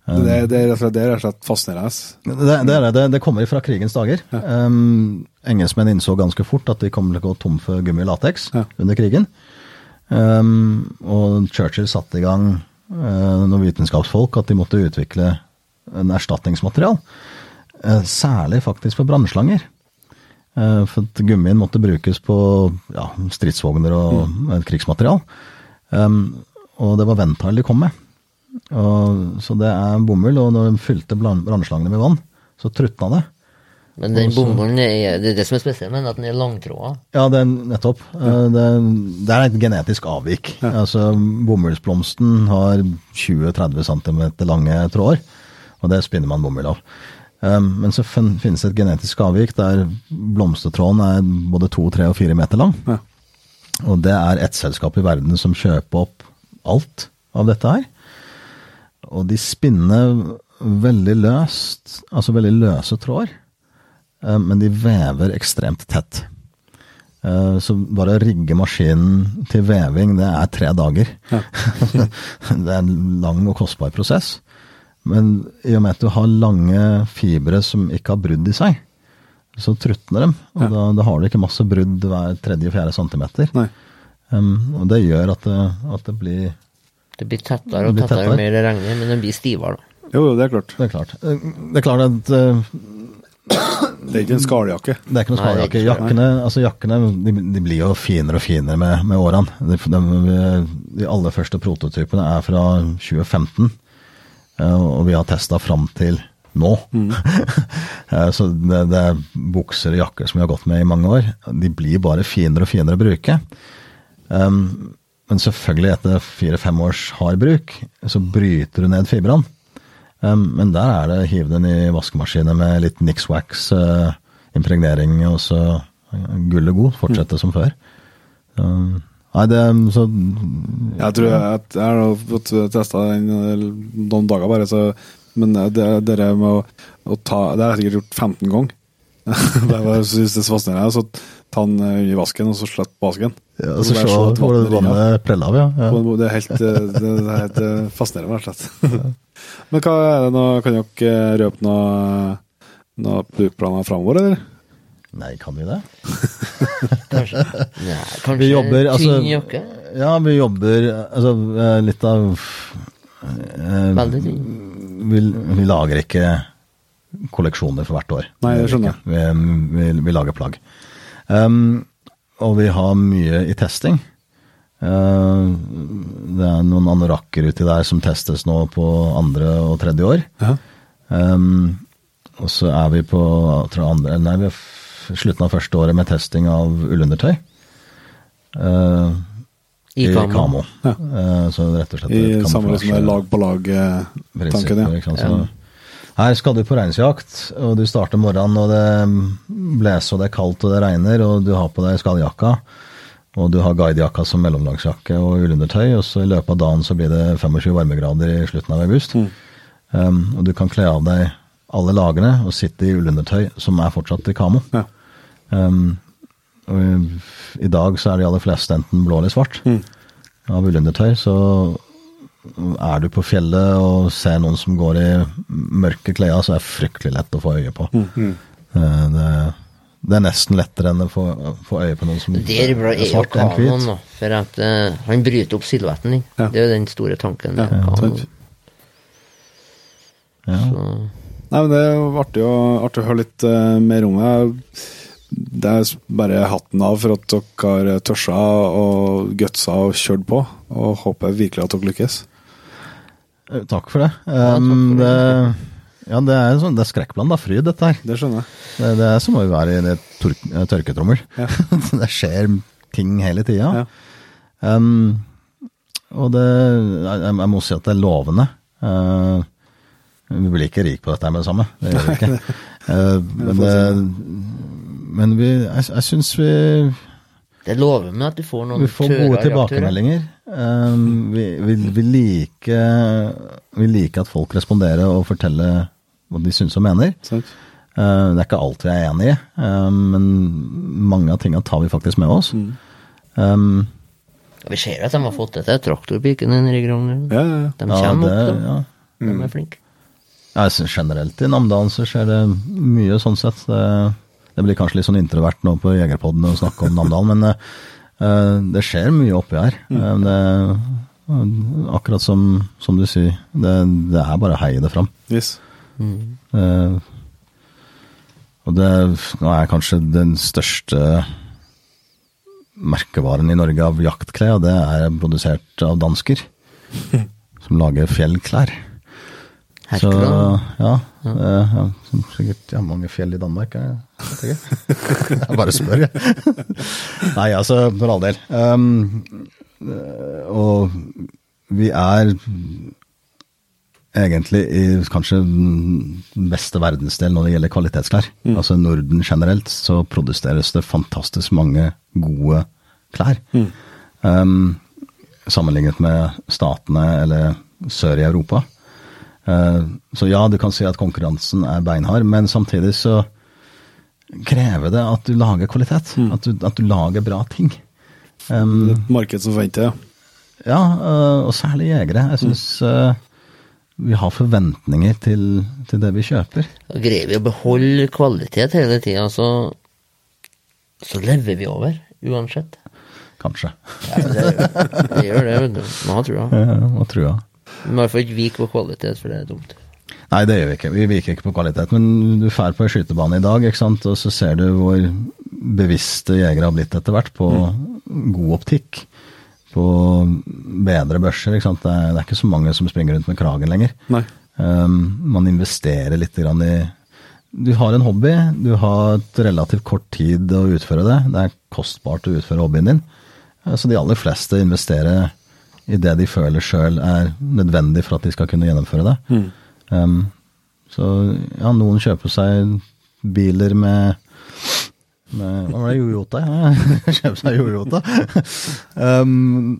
Det, det, er slett- det er rett og slett fascinerende. Det, det, det. det, det kommer fra krigens dager. Um, engelskmenn innså ganske fort at de kom til å gå tom for gummi og lateks Ja. under krigen. Um, og Churchill satte i gang uh, noen vitenskapsfolk at de måtte utvikle en erstatningsmaterial. Uh, særlig faktisk for brannslanger. Eh, For at gummien måtte brukes på ja, stridsvogner og mm. krigsmaterial. Um, og det var Ventail de kom med. Og, så det er bomull, og når de fylte brannslangene med vann, så trutna det. Men den bomullen er det er det som er spesielt med at den er langtråda. Ja, det er nettopp. Eh, Det, det er et genetisk avvik. Altså, Bomullsblomsten har 20-30 cm lange tråder, og det spinner man bomull av. Eh, Men så finnes det et genetisk avvik der blomstertråden er både 2, 3 og fire meter lang. Ja. Og det er ett selskap i verden som kjøper opp alt av dette her. Og de spinner veldig løst, altså veldig løse tråder, eh, men de vever ekstremt tett. Eh, Så bare å rigge maskinen til veving, det er tre dager. det er en lang og kostbar prosess. Men i og med at du har lange fibre som ikke har brudd i seg, så trutner dem. Og da, da har du ikke masse brudd hver tredje-fjerde centimeter. Nei. Um, og det gjør at det, at det blir Det blir tettere og blir tettere tettere. jo mer det regner, men den blir stivere. da. Jo, jo, det er klart. Det er klart. Eh, Det er klart at uh, Det er ikke en skaljakke. det er ikke noen ikke Jakkene, altså jakkene de, de blir jo finere og finere med, med årene. De, de, de aller første prototypene er fra 2015, eh, og vi har testa fram til nå. Mm. Så det, det er bukser og jakker som vi har gått med i mange år. De blir bare finere og finere å bruke. Um, men selvfølgelig, etter fire-fem års hard bruk, så bryter du ned fibrene. Um, men der er det hiv den i vaskemaskinen med litt Nixwax, uh, impregnering, og så gullet god. Fortsette som før. Um, nei, det så Jeg tror jeg, jeg har fått testa den eh, noen dager bare, så Men det, det der med å, å ta Det har jeg sikkert gjort 15 ganger. det var, synes det er så fascinerende. Så ta den under i vasken, og så slett på vasken. ja, så se hvor det vannet preller av, ja. ja. Det er helt, eh, det er helt eh, fascinerende, rett og slett. Men hva er det nå? Kan dere eh, røpe noe, noe brukplaner framover, eller? Nei, kan vi det? Kanskje, Nei, kanskje Vi jobber, altså- tynn jakke? Ja, vi jobber Altså, eh, litt av eh, Veldig tynn. vi, vi lager ikke kolleksjoner for hvert år. Nei, det skjønner jeg. Vi, vi, vi lager plagg. Um, og vi har mye i testing. Uh, det er noen anorakker uti der som testes nå på andre og tredje år. Ja. Um, og så er vi på jeg tror andre, nei, vi er f- slutten av første året med testing av ullundertøy. Uh, I kamo. Ja. Uh, så rett og slett I samme liksom lag på lag-tanken, prinsippet, ja. ikke sant, så- Her skal du på reinsjakt, og du starter morgenen, og det blåser og det er kaldt og det regner, og du har på deg skalljakka, og du har guidejakka som mellomlagsjakke og ullundertøy, og så i løpet av dagen så blir det 25 varmegrader i slutten av august. Um, og du kan kle av deg alle lagene og sitte i ullundertøy som er fortsatt i kamo. Ja. Um, og i, I dag så er de aller fleste enten blå eller svart av ullundertøy, så er du på fjellet og ser noen som går i mørke klær, så er det fryktelig lett å få øye på. Eh, Det, det er nesten lettere enn å få, få øye på noen som Det er er svart enn hvit. For at uh, han bryter opp silhuetten din. Ja. Det er jo den store tanken. Ja, kanoen. Ja. Så, Nei, men Det er artig å, artig å høre litt uh, mer om det. Det er bare hatten av for at dere har tørsa og gutsa og kjørt på. Og håper virkelig at dere lykkes. Eh, Takk for det. takk Um, for det ja, det er, sånn, det er skrekkblanda fryd, dette her. Det skjønner jeg. Det, det er som å være i en eh, tørketrommel. Ja. det skjer ting hele tida. Ja. Um, og det jeg, jeg må si at det er lovende. Uh, vi blir ikke rike på dette med det samme. Det gjør vi ikke. Uh, men det, men vi, jeg, jeg syns vi, det lover meg at du får noen vi får gode tilbakemeldinger. Um, vi, vi, vi, liker, vi liker at folk responderer og forteller hva de syns og mener. Sant? Uh, det er ikke alt vi er enig i, um, men mange av tingene tar vi faktisk med oss. Um, Ja, Vi ser at de har fått det til. Traktorpiken i rigger Ja, ja, ja. De ja, kommer det, opp, da. ja. De er flinke. Ja, jeg synes generelt i Namdalen så skjer det mye sånn sett. Det, det blir kanskje litt sånn introvert nå på Jegerpodden å snakke om Namdalen, men uh, det skjer mye oppi her. Mm. det, akkurat som, som du sier, det, det er bare å heie det fram. Yes. Eh, og det nå er kanskje den største merkevaren i Norge av jaktklær, og det er produsert av dansker. som lager fjellklær. Så ja, ja, er som sikkert ja, mange fjell i Danmark. Jeg, ikke. jeg bare spør, jeg. Nei, altså, for all del. Um, eh, og vi er egentlig i kanskje den beste verdensdel når det gjelder kvalitetsklær. Altså Norden generelt så produseres det fantastisk mange gode klær. Um, sammenlignet med statene eller sør i Europa. Eh, Så ja, du kan si at konkurransen er beinhard, men samtidig så krever det at du lager kvalitet. At, du, at du lager bra ting. Um, Et marked som forventer, ja. ja, øh, og særlig jegere. Jeg syns vi har forventninger til, til det vi kjøper. Da greier vi å beholde kvalitet hele tida, så, så lever vi over, uansett. Kanskje. Ja, det, det gjør det, vet du. Man har trua. Ja, Hva tror jeg? Men i får ikke vike på kvalitet, for det er dumt. Nei, det gjør vi ikke. Vi viker ikke på kvalitet. Men du drar på en skytebane i dag, ikke sant? og så ser du hvor bevisste jegere har blitt etter hvert på god optikk. På bedre børser. Ikke sant? Det, er, det er ikke så mange som springer rundt med kragen lenger. Um, man investerer litt grann i Du har en hobby, du har et relativt kort tid å utføre det. Det er kostbart å utføre hobbyen din. Uh, Så de aller fleste investerer i det de føler sjøl er nødvendig for at de skal kunne gjennomføre det. Um, så ja, noen kjøper seg biler med med, hva var det, Jojota? Ja, kjøper seg Jojota. Um,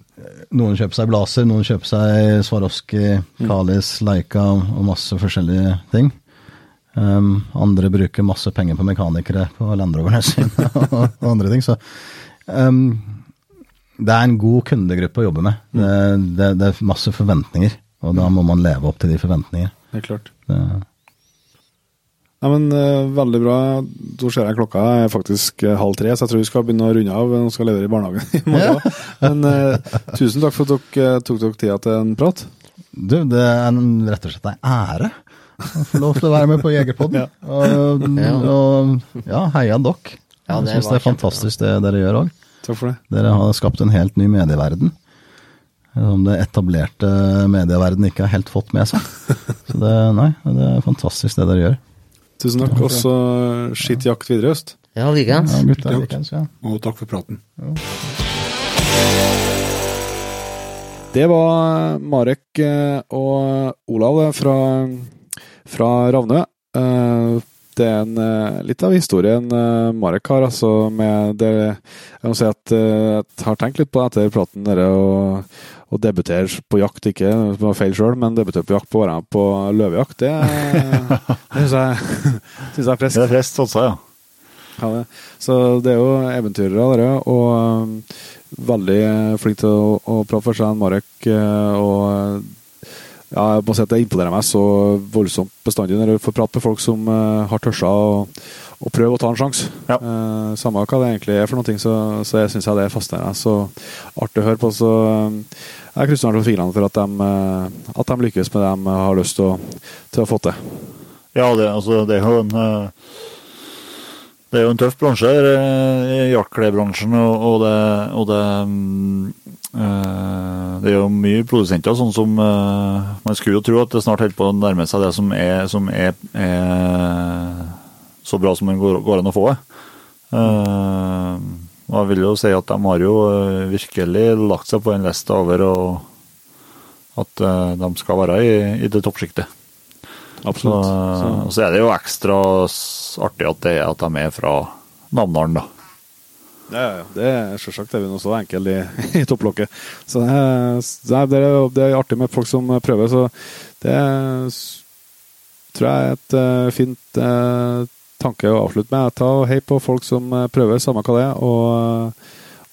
noen kjøper seg Blazer, noen kjøper seg Swarovski, Kalis, Leica og masse forskjellige ting. Um, andre bruker masse penger på mekanikere på Land Roverne sine og, og andre ting. Så um, det er en god kundegruppe å jobbe med. Det, det, det er masse forventninger, og da må man leve opp til de forventningene. Det er klart. Det, Nei, men uh, Veldig bra. Da ser jeg klokka er faktisk eh, halv tre, så jeg tror vi skal begynne å runde av. Nå skal jeg levere i barnehagen i morgen. Men uh, tusen takk for at dere tok dere tida til en prat. Du, det er en, rett og slett en ære å få lov til å være med på Jegerpodden. og, og ja, heia dere. Ja, jeg syns det er fantastisk det dere gjør òg. Takk for det. Dere har skapt en helt ny medieverden. Som det etablerte medieverden ikke har helt fått med seg. Så det, nei, det er fantastisk det dere gjør. Tusen takk. Og så skitt jakt videre i øst. Ja, likeens. Ja, gutter, likeens, ja. Og takk for praten. Det var Marek eh, og Olav fra, fra Ravnø. Eh, Det er en, eh, litt av historien eh, Marek har, altså med det Jeg må si at eh, jeg har tenkt litt på det etter praten dere å, og debutere på jakt, ikke det feil sjøl, men debutere på jakt på å være med på løvejakt, det, det syns jeg, synes jeg er friskt. Det er frest, satsa, ja. Ja, det. Så det er jo eventyrere, dere. Og um, veldig flink til å, å prate for seg, Marek. eh, Og ja, jeg må si at det imponerer meg så voldsomt bestandig når du får prate med folk som uh, har tørsa å, å prøve å ta en sjanse. Ja. Uh, samme hva det egentlig er for noe, så, så jeg syns det er fascinerende. Så artig å høre på. Så um, jeg krysser for fingrene for at de, uh, at de lykkes med det de har lyst til å, til å få til. Ja, det, altså, det er jo en det er jo en tøff bransje, jaktklesbransjen, og, og, det, og det, mm, det er jo mye produsenter, sånn som eh, Man skulle jo tro at det snart holder på å nærme seg det som er, som er, er så bra som det går, går an å få det. Eh, jeg vil jo si at de har jo eh, virkelig lagt seg på en lest over og at eh, de skal være i, i det toppsjiktet. Så, Så, så er det jo ekstra artig at, det, at de er fra Namdalen, da. Ja, ja, det er selvsagt er vi noe så enkelt i, i topplokket. Så det er, det, er, det er- artig med folk som prøver, så det tror jeg er et uh, fint uh, tanke å avslutte med. Ta og Hei på folk som eh, prøver, samme hva det er. Og,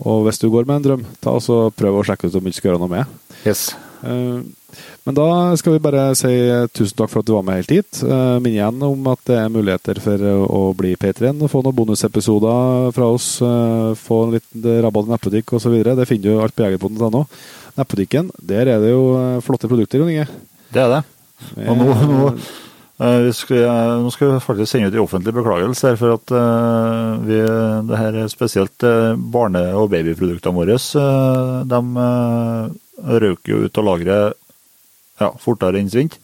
og hvis du går med en drøm, ta og prøv å sjekke ut om du ikke skal gjøre noe med. Yes. Eh, Men da skal vi bare si tusen takk for at du var med helt hit. Eh, Minn igjen om at det er muligheter for å bli P3-en og få noen bonusepisoder fra oss. Få Få litt rabatt i nettbutikk osv. Det finner du alt på jegerpoden.no. Nettbutikken, der er det jo eh, flotte produkter, Jon Inge. Det er det. Og nå, nå, Eh, vi skal, eh, nå skal vi faktisk sende ut en offentlig beklagelse her, for at eh, vi, det her er spesielt eh, barne- og babyproduktene våre eh, de eh, røk jo ut av lageret ja, fortere enn svint.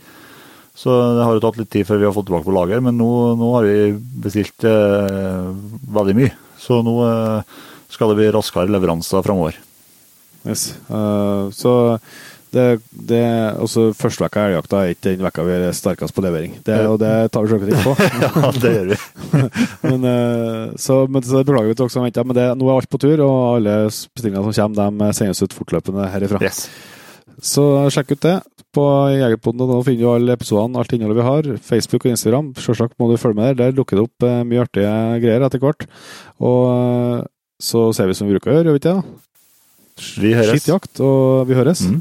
Så det har jo tatt litt tid før vi har fått tilbake på lager, men nå, nå har vi bestilt eh, veldig mye. Så nå eh, skal det bli raskere leveranser framover. Yes. Uh, så det, det også Første vekka elgjakta er ikke den vekka vi er sterkest på levering. Det, og det tar vi sjølkritikk på. ja, det gjør vi. men, eh, så, men så beklager vi til dere som venter. Men det, nå er alt på tur, og alle bestillingene som kommer, de sendes ut fortløpende herifra. Yes. Så sjekk ut det. På Jegerpoden.no finner du alle episodene, alt innholdet vi har. Facebook og Instagram. sjølsagt må du følge med der. Der dukker det opp eh, mye artige greier etter hvert. Og eh, så ser vi som vi bruker å gjøre, gjør vi ikke det? Vi høres. Skittjakt, og vi høres. Mm.